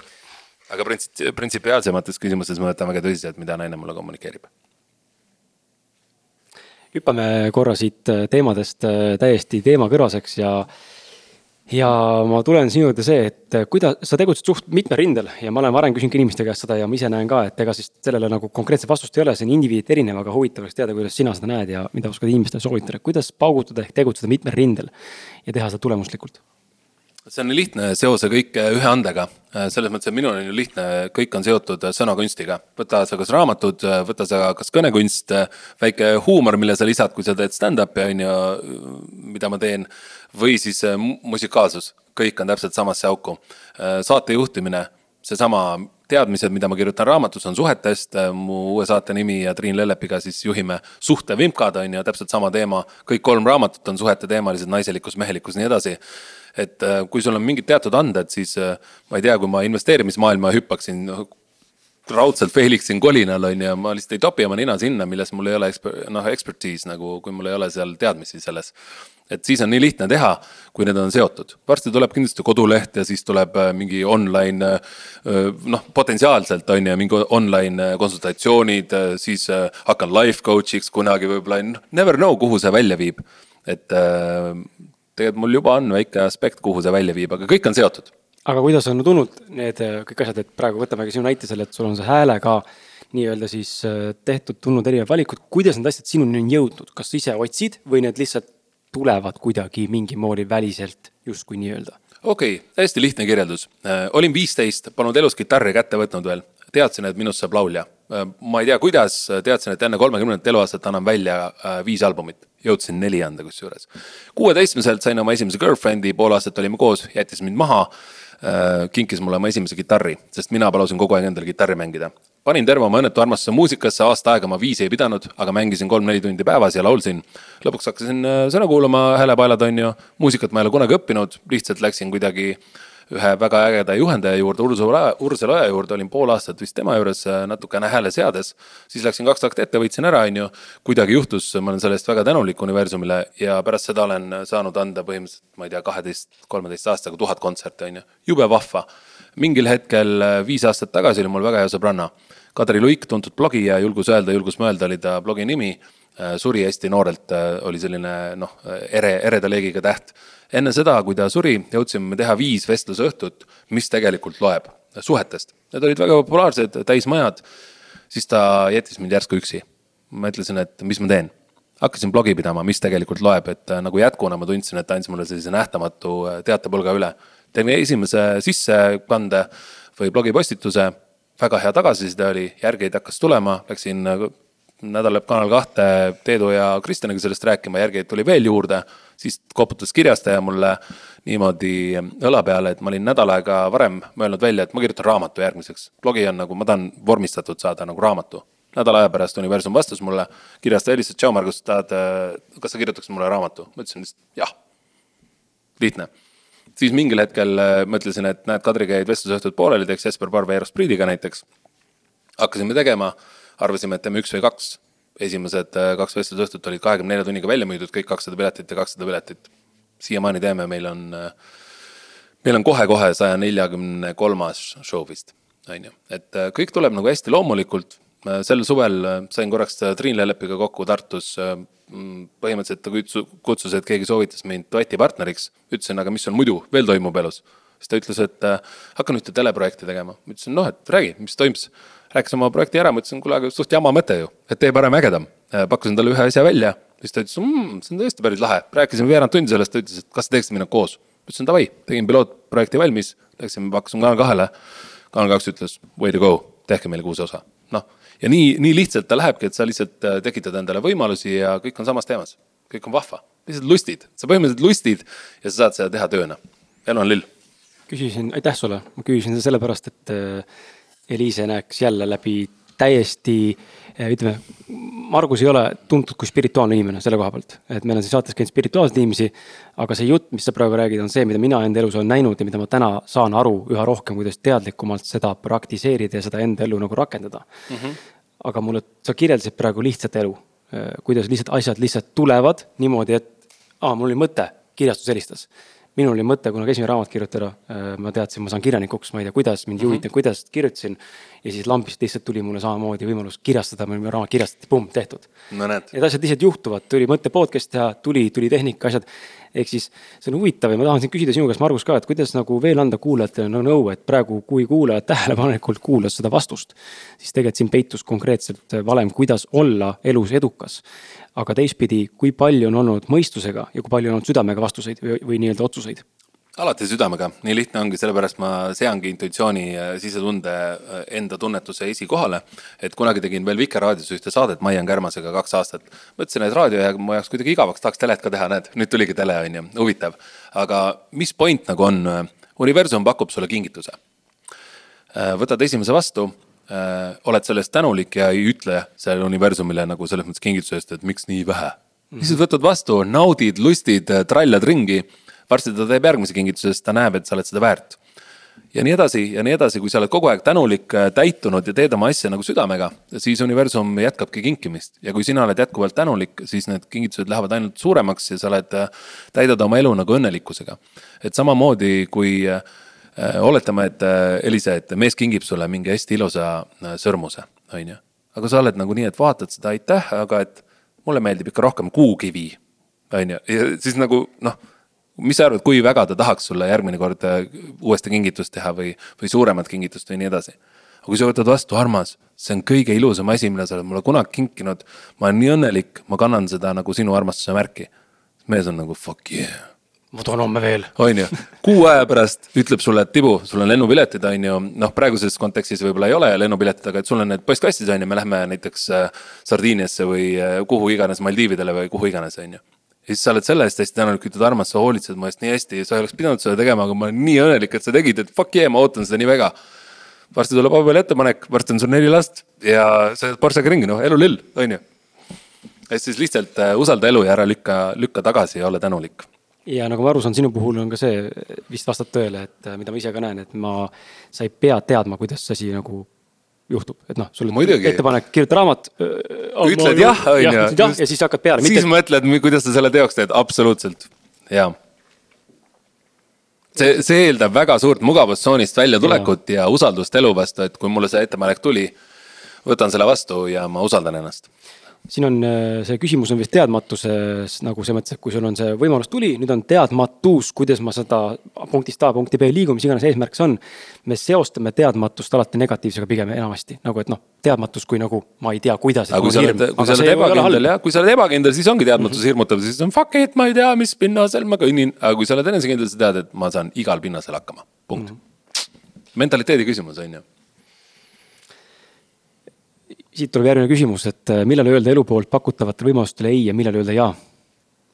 aga printsi-, printsipiaalsemates küsimustes ma võtan väga tõsiselt, mida naine mulle kommunikeerib. hüppame korra siit äh, teemadest äh, täiesti teemakõrvaseks ja ja ma tulen sinu juurde see, et kuidas sa tegutsed suht mitmel rindel ja ma olen varem küsinud ka inimeste käest seda ja ma ise näen ka, et ega siis sellele nagu konkreetset vastust ei ole, see on indiviiditi erinev, aga huvitav oleks teada, kuidas sina seda näed ja mida oskad inimestele soovitada, kuidas paugutada ehk tegutseda mitmel rindel ja teha seda tulemuslikult see on lihtne seose kõike ühe andega, selles mõttes, et minul on ju lihtne, kõik on seotud sõnakunstiga. võta sa kas raamatud, võta sa kas kõnekunst, väike huumor, mille sa lisad, kui sa teed stand-up'i on ju, mida ma teen või siis äh, musikaalsus, kõik on täpselt samasse auku. Äh, saate juhtimine, seesama teadmised, mida ma kirjutan raamatus, on suhetest, äh, mu uue saate nimi ja Triin Lellepiga siis juhime suhtevimkad, on ju, täpselt sama teema. kõik kolm raamatut on suhete teemalised, naiselikkus, mehelikkus, nii edasi. Et kui sul on mingid teatud anded, siis ma ei tea, kui ma investeerimismaailma hüppaksin raudselt failiksin kolinal on ju, ma lihtsalt ei topi oma nina sinna, milles mul ei ole eksper-, noh, expertise nagu, kui mul ei ole seal teadmisi selles et siis on nii lihtne teha, kui need on seotud. varsti tuleb kindlasti koduleht ja siis tuleb äh, mingi online äh, noh, potentsiaalselt on ju mingi online äh, konsultatsioonid, siis hakkan life coach'iks kunagi võib-olla, never know, kuhu see välja viib. et tegelikult mul juba on väike aspekt, kuhu see välja viib, aga kõik on seotud. aga kuidas on tulnud need kõik asjad, et praegu võtamegi sinu näite selle, et sul on see häälega nii-öelda siis tehtud, tulnud erinevad valikud, kuidas need asjad sinuni on jõudnud, kas ise otsid või need lihtsalt tulevad kuidagi mingi moodi väliselt justkui nii-öelda. okei okay,, hästi lihtne kirjeldus. Äh, olin viisteist, polnud elus kitarri kätte võtnud veel, teadsin, et minust saab laulja. Äh, ma ei tea, kuidas, teadsin, et enne kolmekümnendat eluaastat annan välja äh, viis albumit, jõudsin neli anda kusjuures. kuueteistkümneselt sain oma esimese girlfriend'i, pool aastat olime koos, jättis mind maha kinkis mulle oma esimese kitarri, sest mina palusin kogu aeg endale kitarri mängida panin terve oma õnnetu armastuse muusikasse, aasta aega ma viisi ei pidanud, aga mängisin kolm-neli tundi päevas ja laulsin. lõpuks hakkasin äh, sõna kuulama, häälepaelad on ju, muusikat ma ei ole kunagi õppinud, lihtsalt läksin kuidagi ühe väga ägeda juhendaja juurde, Ursula, Ursula Oja juurde, olin pool aastat vist tema juures äh, natukene hääle seades. siis läksin kaks takti ette, võitsin ära, on ju. kuidagi juhtus, ma olen selle eest väga tänulik universumile ja pärast seda olen saanud anda põhimõtteliselt, ma ei tea, kaheteist, kolmeteist aastaga tuhat kontserti, on ju. jube vahva. mingil hetkel äh, viis aastat tagasi oli mul väga hea sõbranna Kadri Luik, tuntud blogija, julgus öelda, julgus mõelda oli ta blogi nimi. Äh, suri hästi noorelt, äh, oli selline noh, ere, ereda leegiga täht. Enne seda, kui ta suri, jõudsime teha viis vestlusõhtut, mis tegelikult loeb suhetest. Need olid väga populaarsed, täismajad. siis ta jättis mind järsku üksi. ma ütlesin, et mis ma teen hakkasin blogi pidama, mis tegelikult loeb, et äh, nagu jätkuna ma tundsin, et ta andis mulle sellise nähtamatu teatepulga üle. tegin esimese sissekande või blogipostituse väga hea tagasiside oli, järgeid hakkas tulema, läksin nagu nädal lõpp Kanal kahte Teedu ja Kristjaniga sellest rääkima, järgeid tuli veel juurde. siis koputas kirjastaja mulle niimoodi õla peale, et ma olin nädal aega varem mõelnud välja, et ma kirjutan raamatu järgmiseks. blogi on nagu, ma tahan vormistatud saada nagu raamatu. nädala aja pärast Universum vastas mulle, kirjastaja helistas, tšau Margus, tahad, kas sa kirjutaksid mulle raamatu? ma ütlesin lihtsalt jah. lihtne siis mingil hetkel äh, mõtlesin, et näed, Kadriga jäid vestlusõhtud pooleli, teeks Jesper Parve ja Eros Priidiga näiteks. hakkasime tegema, arvasime, et teeme üks või kaks. esimesed äh, kaks vestlusõhtut olid kahekümne nelja tunniga välja müüdud, kõik kakssada piletit ja kakssada piletit. siiamaani teeme, meil on, äh, meil on kohe-kohe saja neljakümne kolmas show vist, on ju. et kõik tuleb nagu hästi loomulikult. sel suvel sain korraks Triin Lellepiga kokku Tartus Mm, põhimõtteliselt ta kutsus, kutsus, et keegi soovitas mind duetipartneriks. ütlesin, aga mis sul muidu veel toimub elus? siis ta ütles, et äh, hakkan ühte teleprojekti tegema. ma ütlesin, noh, et räägi, mis toimus. Rääkis oma projekti ära, ma ütlesin, kuule, aga suht jama mõte ju, et tee parem ägedam. Äh, pakkusin talle ühe asja välja, siis ta ütles mmm,, see on tõesti päris lahe. rääkisime veerand tundi sellest, ta ütles, et kas te teeksite minuga koos. ütlesin davai, tegin pilootprojekti valmis, läksime, pakkusime Kanal kahele. Kanal kaks ütles way to go, tehke meile kuus osa, noh ja nii, nii lihtsalt ta lähebki, et sa lihtsalt äh, tekitad endale võimalusi ja kõik on samas teemas. kõik on vahva, lihtsalt lustid, sa põhimõtteliselt lustid ja sa saad seda teha tööna. elu on lill. küsisin, aitäh sulle, ma küsisin seda sellepärast, et äh, Eliise näeks jälle läbi täiesti äh, ütleme, Margus ei ole tuntud kui spirituaalne inimene selle koha pealt, et meil on siin saates käinud spirituaalseid inimesi. aga see jutt, mis sa praegu räägid, on see, mida mina enda elus olen näinud ja mida ma täna saan aru üha rohkem, kuidas teadlikumalt seda praktiseerida ja seda enda ellu nagu rakendada mm. -hmm. aga mulle, sa kirjeldasid praegu lihtsat elu, kuidas lihtsalt asjad lihtsalt tulevad niimoodi, et aa, mul oli mõte, kirjastus helistas minul oli mõte kunagi esimene raamat kirjutada, ma teadsin, ma saan kirjanikuks, ma ei tea, kuidas mind juhiti mm, -hmm. kuidas kirjutasin. Ja siis lambist lihtsalt tuli mulle samamoodi võimalus kirjastada, minu raamat kirjastati, pumm, tehtud. no. Need asjad lihtsalt juhtuvad, tuli mõte podcast teha, tuli, tuli tehnika, asjad. ehk siis see on huvitav ja ma tahan siin küsida sinu käest, Margus ka, et kuidas nagu veel anda kuulajatele no, nõu, et praegu, kui kuulajad tähelepanelikult kuulas seda vastust. siis tegelikult siin peitus konkreetselt valem, kuidas olla elus edukas aga teistpidi, kui palju on olnud mõistusega ja kui palju on olnud südamega vastuseid või, või nii-öelda otsuseid? Alati südamega, nii lihtne ongi, sellepärast ma seangi intuitsiooni sisetunde äh, enda tunnetuse esikohale. et kunagi tegin veel Vikerraadios ühte saadet Maian Kärmasega kaks aastat. mõtlesin, et raadio jääb mu jaoks kuidagi igavaks, tahaks telet ka teha, näed, nüüd tuligi tele, on ju, huvitav. aga mis point nagu on, universum pakub sulle kingituse. Äh, võtad esimese vastu äh, oled selle eest tänulik ja ei ütle sellele universumile nagu selles mõttes kingituse eest, et miks nii vähe mm. -hmm. lihtsalt võtad vastu, naudid, lustid, trallad ringi. Varsti ta teeb järgmise kingituse, sest ta näeb, et sa oled seda väärt. ja nii edasi ja nii edasi, kui sa oled kogu aeg tänulik, äh, täitunud ja teed oma asja nagu südamega, siis universum jätkabki kinkimist. ja kui sina oled jätkuvalt tänulik, siis need kingitused lähevad ainult suuremaks ja sa oled, äh, täidad oma elu nagu õnnelikkusega. et samamoodi, kui äh, oletame, et Elise, et mees kingib sulle mingi hästi ilusa sõrmuse, on ju. aga sa oled nagu nii, et vaatad seda, aitäh, aga et mulle meeldib ikka rohkem kuukivi, on ju, ja siis nagu noh mis sa arvad, kui väga ta tahaks sulle järgmine kord uuesti kingitust teha või, või suuremat kingitust või nii edasi. aga kui sa võtad vastu, armas, see on kõige ilusam asi, mille sa oled mulle kunagi kinkinud. ma olen nii õnnelik, ma kannan seda nagu sinu armastuse märki. mees on nagu fuck yeah ma toon homme veel. on ju, kuu aja pärast ütleb sulle, et Tibu, sul on lennupiletid, on ju, noh, praeguses kontekstis võib-olla ei ole lennupiletid, aga et sul on need postkastis, on ju, me lähme näiteks äh, Sardiiniasse või äh, kuhu iganes, Maldiividele või kuhu iganes, on ju. Ja siis sa oled selle eest hästi tänulik, ütled armas, sa hoolitsed mu eest nii hästi, sa ei oleks pidanud seda tegema, aga ma olen nii õnnelik, et sa tegid, et fuck yeah, ma ootan seda nii väga. varsti tuleb abielu ettepanek, varsti on sul neli last ja sa jääd Porschega ringi, noh, elu lill, on ju. et siis lihtsalt äh, usalda elu ja ära lükka, lükka tagasi ja ole tänulik ja nagu ma aru saan, sinu puhul on ka see, vist vastab tõele, et äh, mida ma ise ka näen, et ma, sa ei pea teadma, kuidas see asi nagu juhtub, et noh, sul on ettepanek, kirjuta raamat. Äh, ütled jah, on ju. jah, ja siis hakkad peale. siis mitte... mõtled, kuidas sa selle teoks teed, absoluutselt, jaa. see, see eeldab väga suurt mugavustsoonist väljatulekut ja. ja usaldust elu vastu, et kui mulle see ettepanek tuli, võtan selle vastu ja ma usaldan ennast siin on äh, see küsimus on vist teadmatuses nagu selles mõttes, et kui sul on see võimalus tuli, nüüd on teadmatus, kuidas ma seda punktist A punkti B liigun, mis iganes eesmärk see on. me seostame teadmatust alati negatiivsega pigem enamasti, nagu et noh, teadmatus kui nagu ma ei tea, kuidas. aga kui sa oled, kui sa oled ebakindel jah, kui sa oled ebakindel, siis ongi teadmatus -hmm. hirmutav, siis on fuck it, ma ei tea, mis pinnasel ma kõnnin, aga kui sa oled enesekindel, sa tead, et ma saan igal pinnasel hakkama, punkt mm. -hmm. mentaliteedi küsimus on ju siit tuleb järgmine küsimus, et äh, millal öelda elu poolt pakutavatele võimalustele ei ja millal öelda jaa?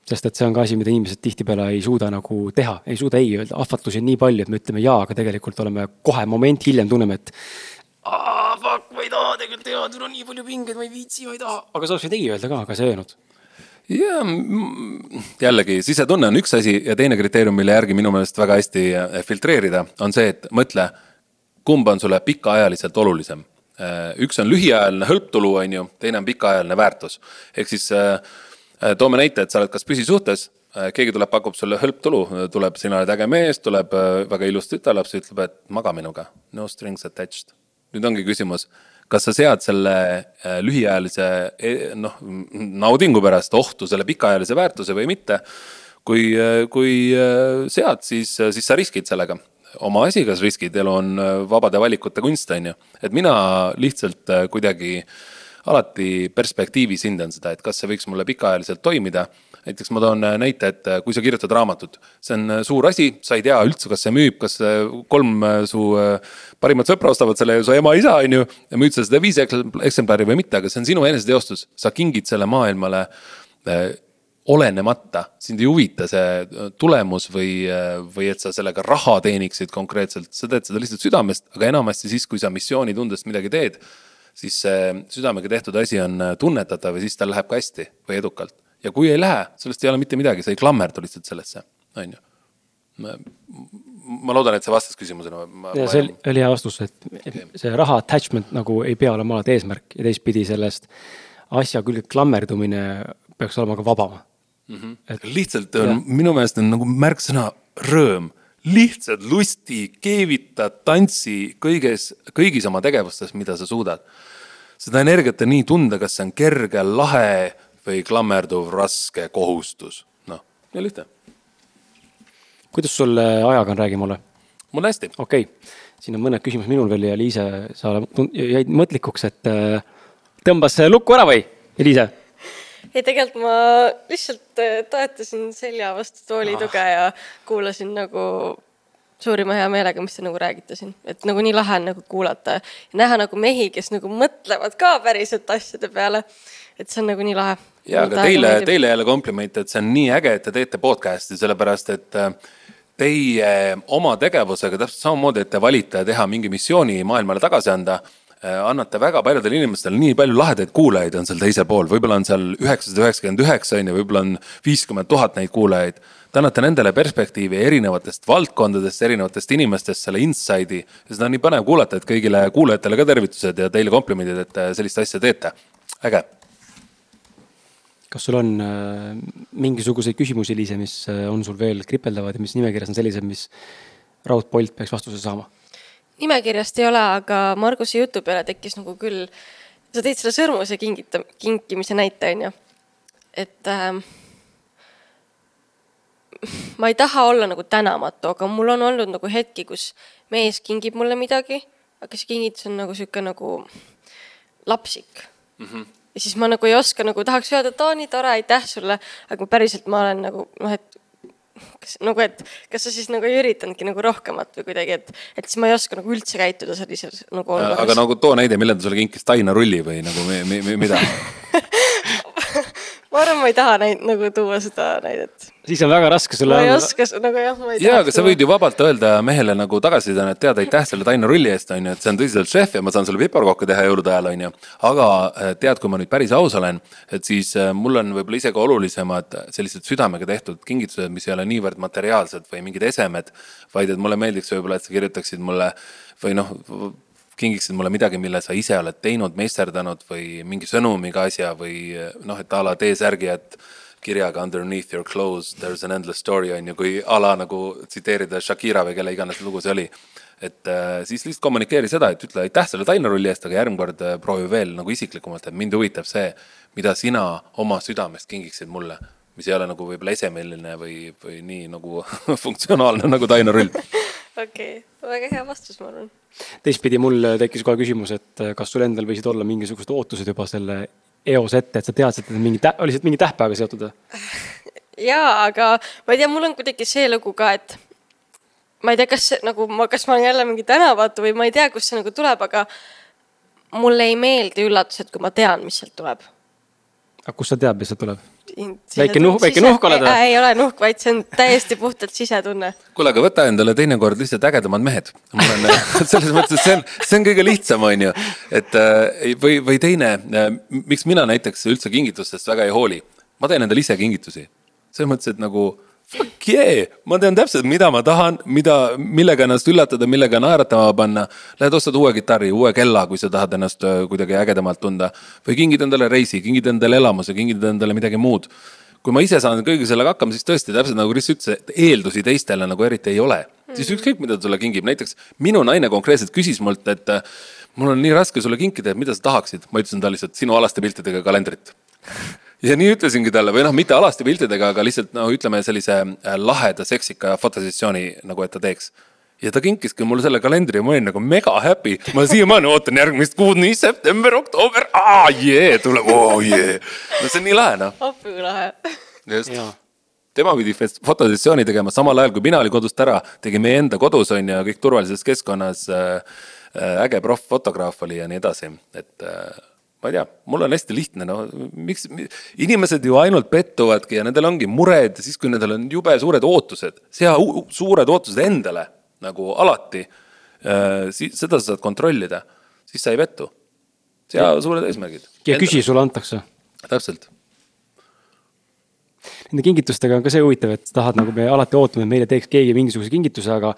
sest et see on ka asi, mida inimesed tihtipeale ei suuda nagu teha, ei suuda ei öelda, ahvatlusi on nii palju, et me ütleme jaa, aga tegelikult oleme kohe moment hiljem tunneme, et. Fuck, ma ei taha tegelikult teha, tul on nii palju pingeid, ma ei viitsi, ma ei taha, aga sa oleks võinud ei öelda ka, aga sa ei öelnud ja jällegi sisetunne on üks asi ja teine kriteerium, mille järgi minu meelest väga hästi äh, filtreerida, on see, et mõtle, kumb on sulle pikaajaliselt olulisem üks on lühiajaline hõlptulu, on ju, teine on pikaajaline väärtus. ehk siis äh, äh, toome näite, et sa oled kas püsisuhtes, keegi tuleb, pakub sulle hõlptulu, tuleb, sina oled äge mees, tuleb väga ilus tütarlaps, ütleb, et maga minuga, no strings attached. nüüd ongi küsimus, kas sa sead selle lühiajalise e, noh, naudingu pärast ohtu selle pikaajalise väärtuse või mitte. kui, kui sead, siis, siis sa riskid sellega oma asi, kas riskid, elu on äh, vabade valikute kunst, on ju. et mina lihtsalt äh, kuidagi alati perspektiivis hindan seda, et kas see võiks mulle pikaajaliselt toimida. näiteks ma toon äh, näite, et kui sa kirjutad raamatut, see on suur asi, sa ei tea üldse, kas see müüb, kas kolm su parimat sõpra ostavad selle, su ema-isa, on ju. ja müüd sa seda viis eksemplari või mitte, aga see on sinu eneseteostus, sa kingid selle maailmale olenemata, sind ei huvita see äh, tulemus või, või et sa sellega raha teeniksid konkreetselt, sa teed seda lihtsalt südamest, aga enamasti siis, kui sa missioonitundest midagi teed, siis see südamega tehtud asi on tunnetatav ja siis tal läheb ka hästi või edukalt. ja kui ei lähe, sellest ei ole mitte midagi, sa ei klammerdu lihtsalt sellesse, on ju. ma loodan, et see vastas küsimusele. ja see oli, oli hea vastus, et okay. see raha attachment nagu ei pea olema alati eesmärk ja teistpidi sellest asja külge klammerdumine peaks olema ka vabam mm. -hmm. et lihtsalt on, minu meelest on nagu märksõna rõõm, lihtsalt lusti, keevita, tantsi kõiges, kõigis oma tegevustes, mida sa suudad. seda energiat on nii tunda, kas see on kerge, lahe või klammerduv, raske kohustus, noh, nii lihtne. kuidas sul ajaga on, räägi mulle. mul on hästi. okei okay., siin on mõned küsimused minul veel ja Liise, sa jäid mõtlikuks, et äh, tõmbas lukku ära või, Liise? Ei, tegelikult ma lihtsalt äh, toetasin selja vastu tooli ah. tuge ja kuulasin nagu suurima hea meelega, mis te nagu räägite siin, et nagu nii lahe on nagu kuulata ja näha nagu mehi, kes nagu mõtlevad ka päriselt asjade peale. et see on nagu nii lahe. ja, aga teile, teile jälle kompliment, et see on nii äge, et te teete podcast'i, sellepärast et äh, teie oma tegevusega täpselt samamoodi, et te valite teha mingi missiooni maailmale tagasi anda annate väga paljudele inimestele nii palju lahedaid kuulajaid on seal teisel pool, võib-olla on seal üheksasada üheksakümmend üheksa on ju, võib-olla on viiskümmend tuhat neid kuulajaid. Te annate nendele perspektiivi erinevatest valdkondadest, erinevatest inimestest selle inside'i ja seda on nii põnev kuulata, et kõigile kuulajatele ka tervitused ja teile komplimendid, et te sellist asja teete, äge. kas sul on äh, mingisuguseid küsimusi, Liise, mis äh, on sul veel kripeldavad ja mis nimekirjas on sellised, mis raudpolt peaks vastuse saama? Nimekirjast ei ole, aga Marguse jutu peale tekkis nagu küll, sa tõid selle sõrmuse kingita-, kinkimise näite, on ju. et äh, ma ei taha olla nagu tänamatu, aga mul on olnud nagu hetki, kus mees kingib mulle midagi, aga see kingitus on nagu sihuke nagu lapsik mm. -hmm. ja siis ma nagu ei oska nagu, tahaks öelda, et aa, nii tore, aitäh sulle, aga päriselt ma olen nagu noh, et kas nagu, et kas sa siis nagu ei üritanudki nagu rohkemat või kuidagi, et, et siis ma ei oska nagu üldse käituda sellises nagu olukorras. aga nagu too näide, millal ta sulle kinkis Taina rulli või nagu mi, mi, mi, mida ma arvan, ma ei taha neid nagu tuua seda näidet siis on väga raske sulle. ma ei oska, nagu jah, ma ei tea. jaa, aga sa võid ju vabalt öelda mehele nagu tagasiside, et tead, aitäh selle Taino rulli eest, on ju, et see on tõsiselt šef ja ma saan sulle piparkokke teha jõulude ajal, on ju. aga äh, tead, kui ma nüüd päris aus olen, et siis äh, mul on võib-olla isegi olulisemad sellised südamega tehtud kingitused, mis ei ole niivõrd materiaalsed või mingid esemed, vaid et mulle meeldiks võib-olla, et sa kirjutaksid mulle või noh, kingiksid mulle midagi, mille sa ise oled teinud, meisterdanud või mingi sõnumiga asja või noh, et a la T-särgi, et kirjaga underneath your clothes there is an endless story on ju, kui a la nagu tsiteerida Shakira või kelle iganes lugu see oli. et äh, siis lihtsalt kommunikeeri seda, et ütle aitäh selle tainarulli eest, aga järgmine kord äh, proovi veel nagu isiklikumalt, et mind huvitab see, mida sina oma südamest kingiksid mulle mis ei ole nagu võib-olla esemeline või, või nii nagu funktsionaalne nagu tainarull. okei okay., väga hea vastus, ma arvan. teistpidi mul tekkis kohe küsimus, et kas sul endal võisid olla mingisugused ootused juba selle eos ette, et sa teadsid, et mingi tä-, oli see mingi tähtpäevaga seotud või? jaa, aga ma ei tea, mul on kuidagi see lugu ka, et ma ei tea, kas nagu ma, kas ma olen jälle mingi tänavatu või ma ei tea, kust see nagu tuleb, aga mulle ei meeldi üllatused, kui ma tean, mis sealt tuleb. Aga kust sa tead, mis sealt tuleb? väike nuhk, väike nuhk oled või? ei ole nuhk, vaid see on täiesti puhtalt sisetunne. kuule, aga võta endale teinekord lihtsalt ägedamad mehed. ma olen selles mõttes, et see on, see on kõige lihtsam, on ju. et äh, või, või teine, äh, miks mina näiteks üldse kingitustest väga ei hooli. ma teen endale ise kingitusi. selles mõttes, et nagu fuck yeah, ma tean täpselt, mida ma tahan, mida, millega ennast üllatada, millega naeratama panna. Lähed ostad uue kitarri, uue kella, kui sa tahad ennast äh, kuidagi ägedamalt tunda. või kingid endale reisi, kingid endale elamuse, kingid endale midagi muud. kui ma ise saan kõige sellega hakkama, siis tõesti täpselt nagu Kris ütles, et eeldusi teistele nagu eriti ei ole mm.. siis ükskõik, mida ta sulle kingib, näiteks minu naine konkreetselt küsis mult, et äh, mul on nii raske sulle kinkida, et mida sa tahaksid. ma ütlesin talle lihtsalt sinu alaste piltidega kalendrit ja nii ütlesingi talle või noh, mitte alasti piltidega, aga lihtsalt no ütleme sellise äh, laheda seksika fotosessiooni nagu, et ta teeks ja ta kinkiski mulle selle kalendri ja ma olin nagu mega happy. ma siiamaani ootan järgmist kuud, nii september, oktoober, aa jee, tuleb, oo jee. no see on nii lahe noh. appi kui lahe. just. tema pidi fotosessiooni tegema samal ajal, kui mina olin kodust ära, tegi meie enda kodus on ju, kõik turvalises keskkonnas äh,. äh äge proff-fotograaf oli ja nii edasi, et äh, ma ei tea, mul on hästi lihtne, no miks, inimesed ju ainult pettuvadki ja nendel ongi mured siis, kui nendel on jube suured ootused, sea suured ootused endale nagu alati. siis seda sa saad kontrollida, siis sa ei pettu. sea suured eesmärgid. ja küsi, sulle antakse. täpselt nende kingitustega on ka see huvitav, et tahad nagu me alati ootame, et meile teeks keegi mingisuguse kingituse, aga.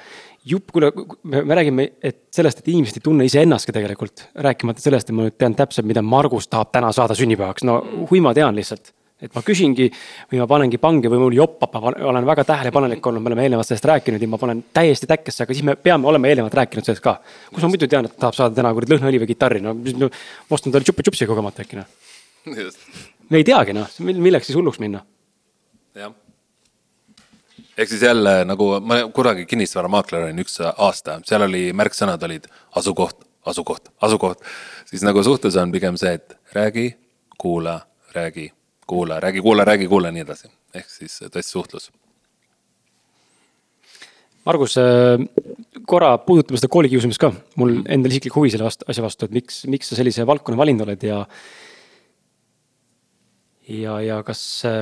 jupp, kuule, me, me räägime, et sellest, et inimesed ei tunne iseennastki tegelikult, rääkimata sellest, et ma nüüd tean täpselt, mida Margus tahab täna saada sünnipäevaks, no hui ma tean lihtsalt et ma küsingi või ma panengi pange või mul joppab, ma olen väga tähelepanelik olnud, me oleme eelnevalt sellest rääkinud ja ma panen täiesti täkkesse, aga siis me peame olema eelnevalt rääkinud sellest ka. kus ma muidu tean, et tahab saada täna kuradi lõhnaõli või kitarri, no ma ostan talle tšupi-tšupsi kogemata äkki noh. me ei teagi noh, milleks siis hulluks minna jah. ehk siis jälle nagu ma kunagi kinnisvaramaakler olin üks aasta, seal oli märksõnad olid asukoht, asukoht, asukoht. siis nagu suhtes on pigem see, et räägi, kuula, räägi, kuula, räägi, kuula, räägi, kuula, nii edasi. ehk siis tõesti suhtlus. Margus, äh, korra puudutame seda koolikiusamist ka, mul endal isiklik huvi selle vastu, asja vastu, et miks, miks sa sellise valdkonna valinud oled ja ja, ja kas,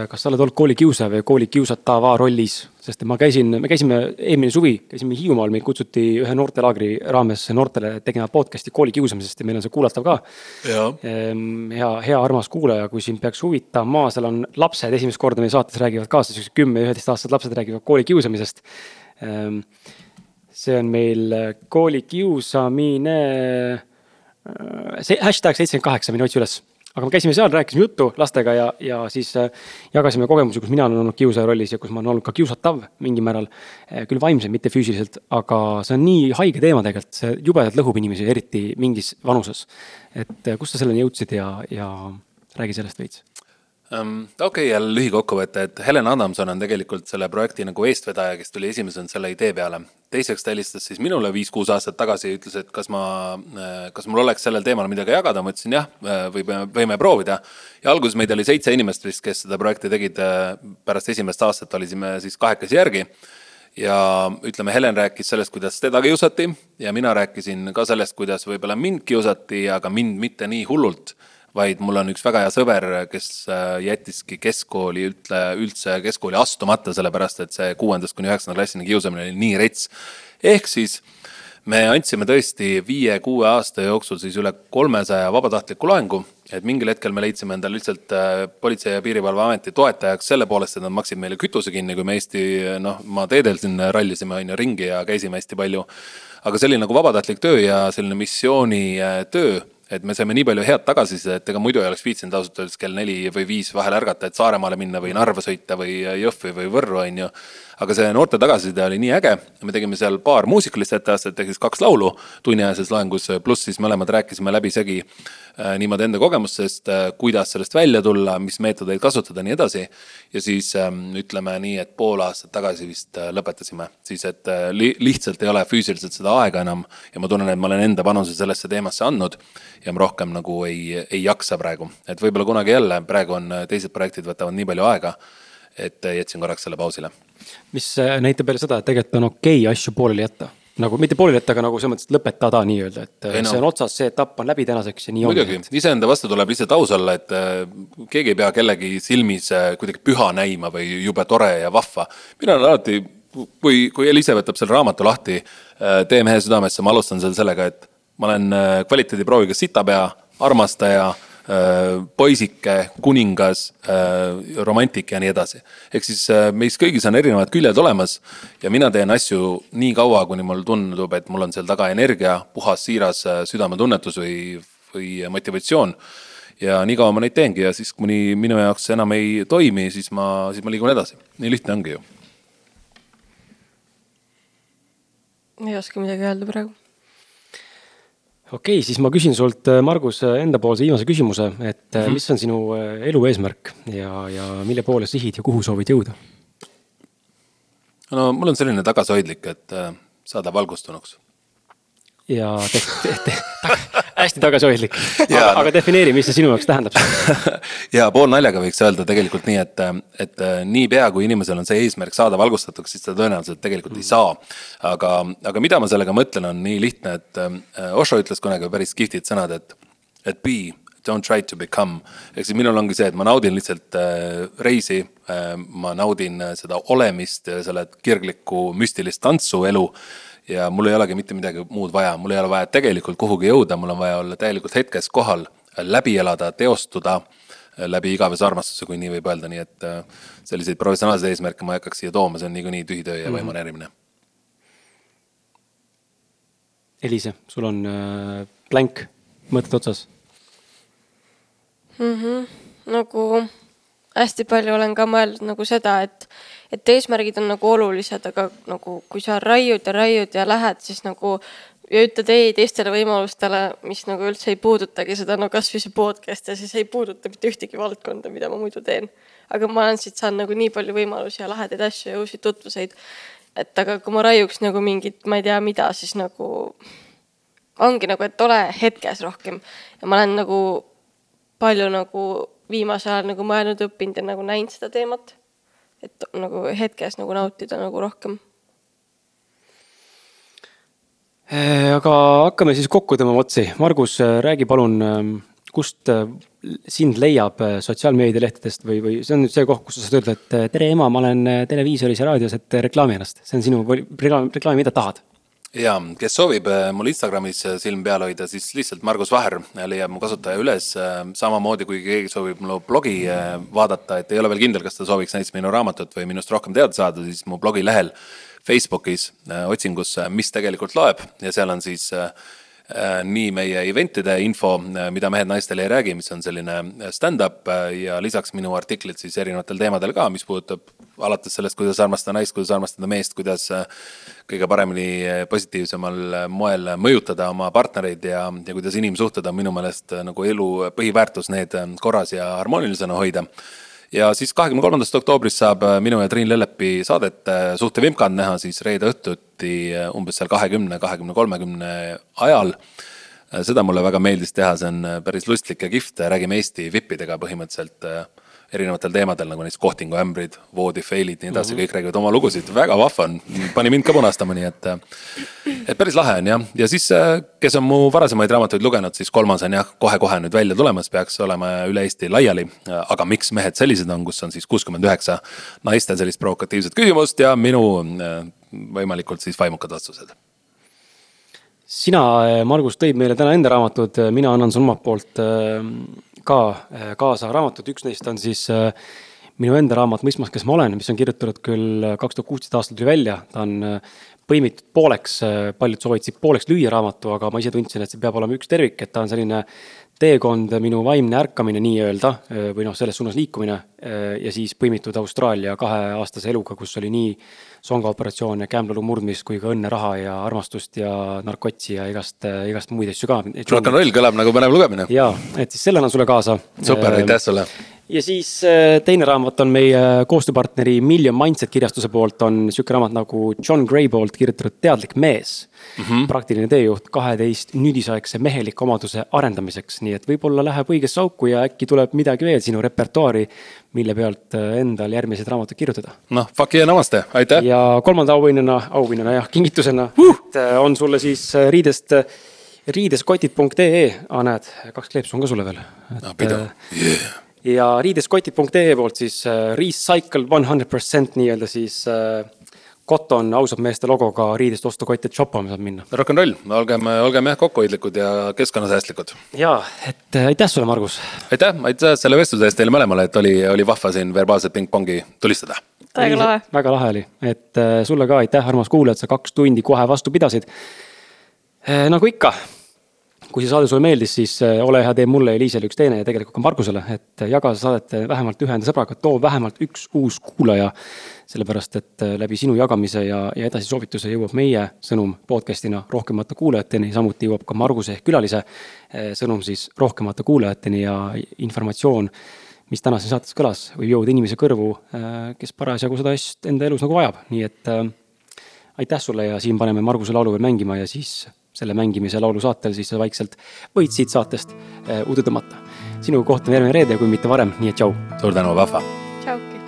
kas sa oled olnud koolikiusaja või koolikiusatava rollis, sest ma käisin, me käisime eelmine suvi, käisime Hiiumaal, meid kutsuti ühe noortelaagri raames noortele tegema podcast'i koolikiusamisest ja meil on see kuulatav ka. Ehm, hea, hea armas kuulaja, kui sind peaks huvitama, seal on lapsed esimest korda meie saates räägivad kaasa, siuksed kümme, üheteistaastased lapsed räägivad koolikiusamisest. Ehm, see on meil koolikiusamine, see hashtag seitsekümmend kaheksa, mine otsi üles aga me käisime seal, rääkisime juttu lastega ja, ja siis äh, jagasime kogemusi, kus mina olen olnud kiusaja rollis ja kus ma olen olnud ka kiusatav mingil määral. Äh, küll vaimselt, mitte füüsiliselt, aga see on nii haige teema tegelikult, see jubedalt lõhub inimesi, eriti mingis vanuses. et äh, kust sa selleni jõudsid ja, ja räägi sellest veits um,. okei okay,, jälle lühikokkuvõte, et Helen Adamson on tegelikult selle projekti nagu eestvedaja, kes tuli esimesena selle idee peale. teiseks ta helistas siis minule viis-kuus aastat tagasi ja ütles, et kas ma, äh, kas mul oleks sellel teemal midagi jagada, ma ütlesin jah, äh, võime, võime proovida. ja alguses meid oli seitse inimest vist, kes seda projekti tegid, äh, pärast esimest aastat olime siis kahekesi järgi ja ütleme, Helen rääkis sellest, kuidas teda kiusati ja mina rääkisin ka sellest, kuidas võib-olla mind kiusati, aga mind mitte nii hullult vaid mul on üks väga hea sõber, kes äh, jättiski keskkooli üldse, üldse keskkooli astumata, sellepärast et see kuuendast kuni üheksanda klassini kiusamine oli nii rets. ehk siis me andsime tõesti viie-kuue aasta jooksul siis üle kolmesaja vabatahtliku loengu. et mingil hetkel me leidsime endale lihtsalt äh, Politsei- ja Piirivalveameti toetajaks selle poolest, et nad maksid meile kütuse kinni, kui me Eesti noh, maateedel siin rallisime on ju ringi ja käisime hästi palju. aga see oli nagu vabatahtlik töö ja selline missioonitöö äh, et me saime nii palju head tagasisidet, ega muidu ei oleks viitsinud ausalt öeldes kell neli või viis vahel ärgata, et Saaremaale minna või Narva sõita või Jõhvi või Võrru, on ju. Aga see noorte tagasiside oli nii äge, me tegime seal paar muusikalist etteastet, ehk siis kaks laulu tunniajases loengus, pluss siis mõlemad rääkisime läbisegi Äh, niimoodi enda kogemustest, äh, kuidas sellest välja tulla, mis meetodeid kasutada, nii edasi. ja siis ähm, ütleme nii, et pool aastat tagasi vist äh, lõpetasime, siis et li lihtsalt ei ole füüsiliselt seda aega enam ja ma tunnen, et ma olen enda panuse sellesse teemasse andnud ja ma rohkem nagu ei, ei jaksa praegu, et võib-olla kunagi jälle, praegu on teised projektid võtavad nii palju aega, et jätsin korraks selle pausile. Mis näitab jälle seda, et tegelikult on okei okay asju pooleli jätta nagu mitte pooleli jätta, aga nagu selles mõttes, et lõpetada nii-öelda, et ei, no. see on otsas, see etapp on läbi tänaseks ja nii on. muidugi, iseenda vastu tuleb lihtsalt aus olla, et äh, keegi ei pea kellegi silmis äh, kuidagi püha näima või jube tore ja vahva. mina olen alati, kui, kui Elise võtab selle raamatu lahti äh, Tee mehe südamesse, ma alustan seal sellega, et ma olen äh, kvaliteediprooviga sitapea, armastaja Äh, poisike, kuningas, äh, romantik ja nii edasi. ehk siis äh, meis kõigis on erinevad küljed olemas ja mina teen asju nii kaua, kuni mulle tundub, et mul on seal taga energia, puhas, siiras südametunnetus või, või motivatsioon ja nii kaua ma neid teengi ja siis, kuni minu jaoks enam ei toimi, siis ma, siis ma liigun edasi. nii lihtne ongi ju. ei oska midagi öelda praegu okei okay,, siis ma küsin sult, äh, Margus, äh, endapoolse viimase küsimuse, et mm -hmm. mis on sinu elu eesmärk ja, ja mille poole sihid ja kuhu soovid jõuda? no mul on selline tagasihoidlik, et saada valgustunuks ja te, te, te, hästi tagasihoidlik. aga, aga defineeri, mis see sinu jaoks tähendab ja poolnaljaga võiks öelda tegelikult nii, et, et äh, niipea kui inimesel on see eesmärk saada valgustatuks, siis ta tõenäoliselt tegelikult mm. ei saa. aga, aga mida ma sellega mõtlen, on nii lihtne, et äh, Osho ütles kunagi päris kihvtid sõnad, et, et be don't try to become. ehk siis minul ongi see, et ma naudin lihtsalt äh, reisi ma naudin seda olemist selle kirglikku müstilist tantsu elu ja mul ei olegi mitte midagi muud vaja, mul ei ole vaja tegelikult kuhugi jõuda, mul on vaja olla täielikult hetkes kohal, läbi elada, teostuda äh, läbi igavese armastuse, kui nii võib öelda, nii et äh, selliseid professionaalseid eesmärke ma ei hakkaks siia tooma, see on niikuinii tühi töö ja võimaneerimine mm. -hmm. Eliise, sul on äh, blank, mõtted otsas mm? -hmm. nagu hästi palju olen ka mõelnud nagu seda, et, et eesmärgid on nagu olulised, aga nagu kui sa raiud ja raiud ja lähed, siis nagu ja ütled ei teistele võimalustele, mis nagu üldse ei puudutagi seda, no kasvõi see podcast ja siis ei puuduta mitte ühtegi valdkonda, mida ma muidu teen. aga ma olen siit saanud nagu nii palju võimalusi ja lahedaid asju ja uusi tutvuseid. et aga kui ma raiuks nagu mingit, ma ei tea, mida, siis nagu ongi nagu, et ole hetkes rohkem ja ma olen nagu palju nagu viimasel ajal nagu mõelnud, õppinud ja nagu näinud seda teemat. et nagu hetkes nagu nautida nagu rohkem. Äh, aga hakkame siis kokku tõmbama otsi. Margus, äh, räägi palun, ähm, kust äh, sind leiab sotsiaalmeedialehtedest või, või see on nüüd see koht, kus sa saad öelda, et tere ema, ma olen televiisoris ja raadios, et reklaami ennast. see on sinu reklaam, reklaami, mida tahad ja kes soovib mul Instagramis silm peal hoida, siis lihtsalt Margus Vaher leiab mu kasutaja üles. samamoodi kui keegi soovib mu blogi vaadata, et ei ole veel kindel, kas ta sooviks näiteks minu raamatut või minust rohkem teada saada, siis mu blogi lehel Facebookis äh, otsingus, mis tegelikult loeb ja seal on siis äh, äh, nii meie event'ide info, mida mehed naistele ei räägi, mis on selline stand-up ja lisaks minu artiklid siis erinevatel teemadel ka, mis puudutab alates sellest, kuidas armastada naist, kuidas armastada meest, kuidas kõige paremini positiivsemal moel mõjutada oma partnereid ja, ja kuidas inimsuhted on minu meelest nagu elu põhiväärtus, need korras ja harmoonilisena hoida ja siis kahekümne kolmandast oktoobrist saab äh, minu ja Triin Lellepi saadet äh, Suhte vimkand näha siis reede õhtuti äh, umbes seal kahekümne, kahekümne, kolmekümne ajal. seda mulle väga meeldis teha, see on päris lustlik ja kihvt, räägime Eesti vippidega põhimõtteliselt erinevatel teemadel, nagu näiteks kohtingu ämbrid, voodi fail'id, nii edasi mm, -hmm. kõik räägivad oma lugusid, väga vahva on, pani mind ka punastama, nii et. et päris lahe on jah, ja siis, kes on mu varasemaid raamatuid lugenud, siis kolmas on jah, kohe-kohe nüüd välja tulemas, peaks olema üle Eesti laiali. aga miks mehed sellised on, kus on siis kuuskümmend üheksa naiste sellist provokatiivset küsimust ja minu võimalikult siis vaimukad vastused sina, Margus, tõid meile täna enda raamatud, mina annan sulle omalt poolt ka äh, kaasa raamatut, üks neist on siis äh, minu enda raamat Mõistmas, kes ma olen, mis on kirjutatud küll äh, kaks tuhat kuusteist aastal tuli välja, ta on põimitud pooleks, paljud soovitasid pooleks lüüa raamatu, aga ma ise tundsin, et see peab olema üks tervik, et ta on selline teekond, minu vaimne ärkamine nii-öelda või noh, selles suunas liikumine ja siis põimitud Austraalia kaheaastase eluga, kus oli nii songaoperatsioone, kämblalu murdmist kui ka õnne, raha ja armastust ja narkotsi ja igast, igast muid asju ka. rock n roll kõlab nagu põnev lugemine. ja, et siis selle annan sulle kaasa. super, aitäh sulle ja siis äh, teine raamat on meie koostööpartneri Million Mindset kirjastuse poolt on sihuke raamat nagu John Gray poolt kirjutatud Teadlik mees mm. -hmm. praktiline teejuht kaheteist nüüdisaegse meheliku omaduse arendamiseks, nii et võib-olla läheb õigesse auku ja äkki tuleb midagi veel sinu repertuaari, mille pealt äh, endal järgmised raamatud kirjutada. noh, fuck yeah, namaste, aitäh. ja kolmanda auhinnana, auhinnana jah, kingitusena uh! on sulle siis riidest riideskotid.ee, näed, kaks kleepsu on ka sulle veel. no pidu yeah ja riideskotid.ee poolt siis äh, recycle one hundred percent nii-öelda siis äh, Cotton ausad meeste logoga riidest ostukotte shoppama saab minna. Rock n roll, olgem, olgem jah kokkuhoidlikud ja keskkonnasäästlikud. ja, et äh, aitäh sulle, Margus. aitäh, aitäh selle vestluse eest teile mõlemale, et oli, oli vahva siin verbaalset pingpongi tulistada. väga lahe. väga lahe oli, et sulle ka aitäh, armas kuulaja, et sa kaks tundi kohe vastu pidasid. nagu ikka kui see saade sulle meeldis, siis äh, ole hea, tee mulle, Eliisele üks teine ja tegelikult ka Margusele, et äh, jaga seda saadet äh, vähemalt ühe enda sõbraga, too vähemalt üks uus kuulaja. sellepärast, et läbi sinu jagamise ja, ja edasisoovituse jõuab meie sõnum podcast'ina rohkemate kuulajateni, samuti jõuab ka Marguse ehk külalise sõnum siis rohkemate kuulajateni ja informatsioon mis täna siin saates kõlas, võib jõuda inimese kõrvu, kes parasjagu seda asja enda elus nagu vajab, nii et äh, aitäh sulle ja siin paneme Marguse laulu veel mängima ja siis selle mängimise laulusaatel, siis sa vaikselt võid siit saatest äh, udu tõmmata. sinuga kohtume järgmine reede, kui mitte varem, nii et tšau. suur tänu, Vahva. tšauki.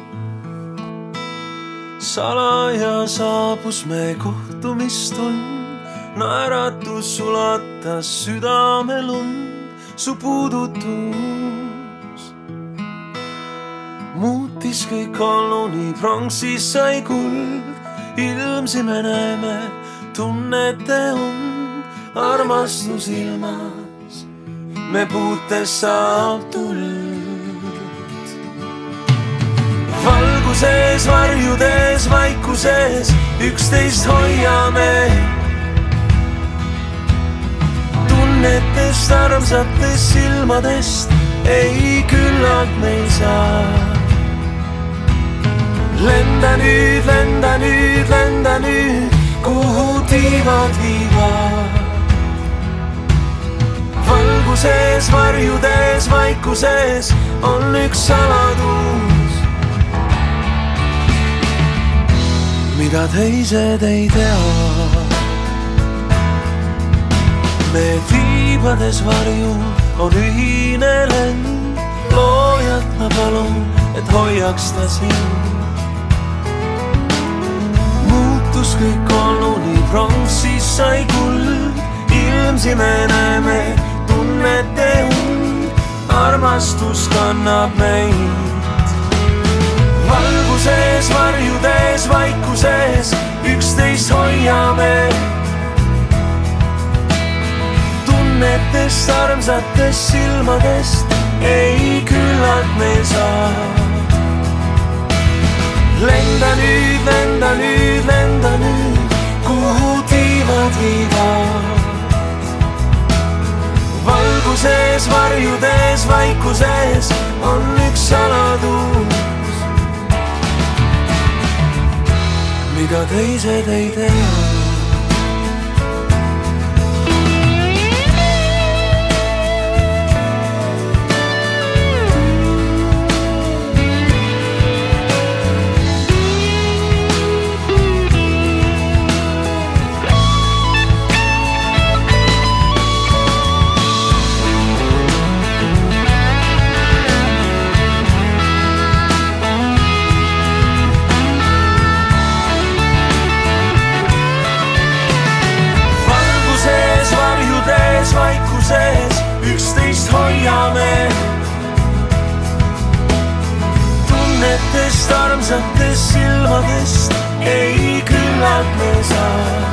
salaja saabus me kohtumistund, naeratus ulatas südamelund. su puudutus muutis kõik ollu nii pronksis sai kuld, ilmsime näeme, tunnete und, armastus ilmas, me puutes saab tuld. valguses, varjudes, vaikuses üksteist hoiame tunnetest, armsatest silmadest ei küllalt meil saa. lenda nüüd, lenda nüüd, lenda nüüd, kuhu tiivad viivad. Valguses, varjudes, vaikuses on üks saladus, mida teised ei tea? Me tiibades varju on ühine lend, loojat ma palun, et hoiaks ta sind. muutus kõik olnu nii pronksis sai kuld, ilmsime näeme, tunnete und, armastus kannab meid. valguses, varjudes, vaikuses üksteist hoiame tunnetest, armsatest silmadest ei küllalt me saa. lenda nüüd, lenda nüüd, lenda nüüd, kuhu tiivad viivad. Valguses, varjudes, vaikuses on üks saladus, mida teised ei tea tunnetest, armsatest silmadest ei küllalt me saa.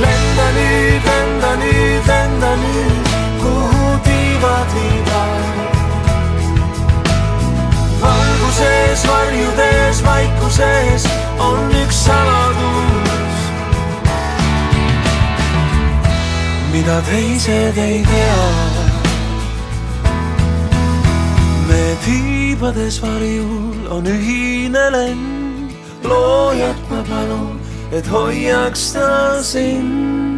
lenda nüüd, lenda nüüd, lenda nüüd, kuhu tiivad viivad. valguses, varjudes, vaikuses on üks saladus mida teised ei tea. Tiibades varjul on ühine lend, loojat ma palun, et hoiaks ta sind.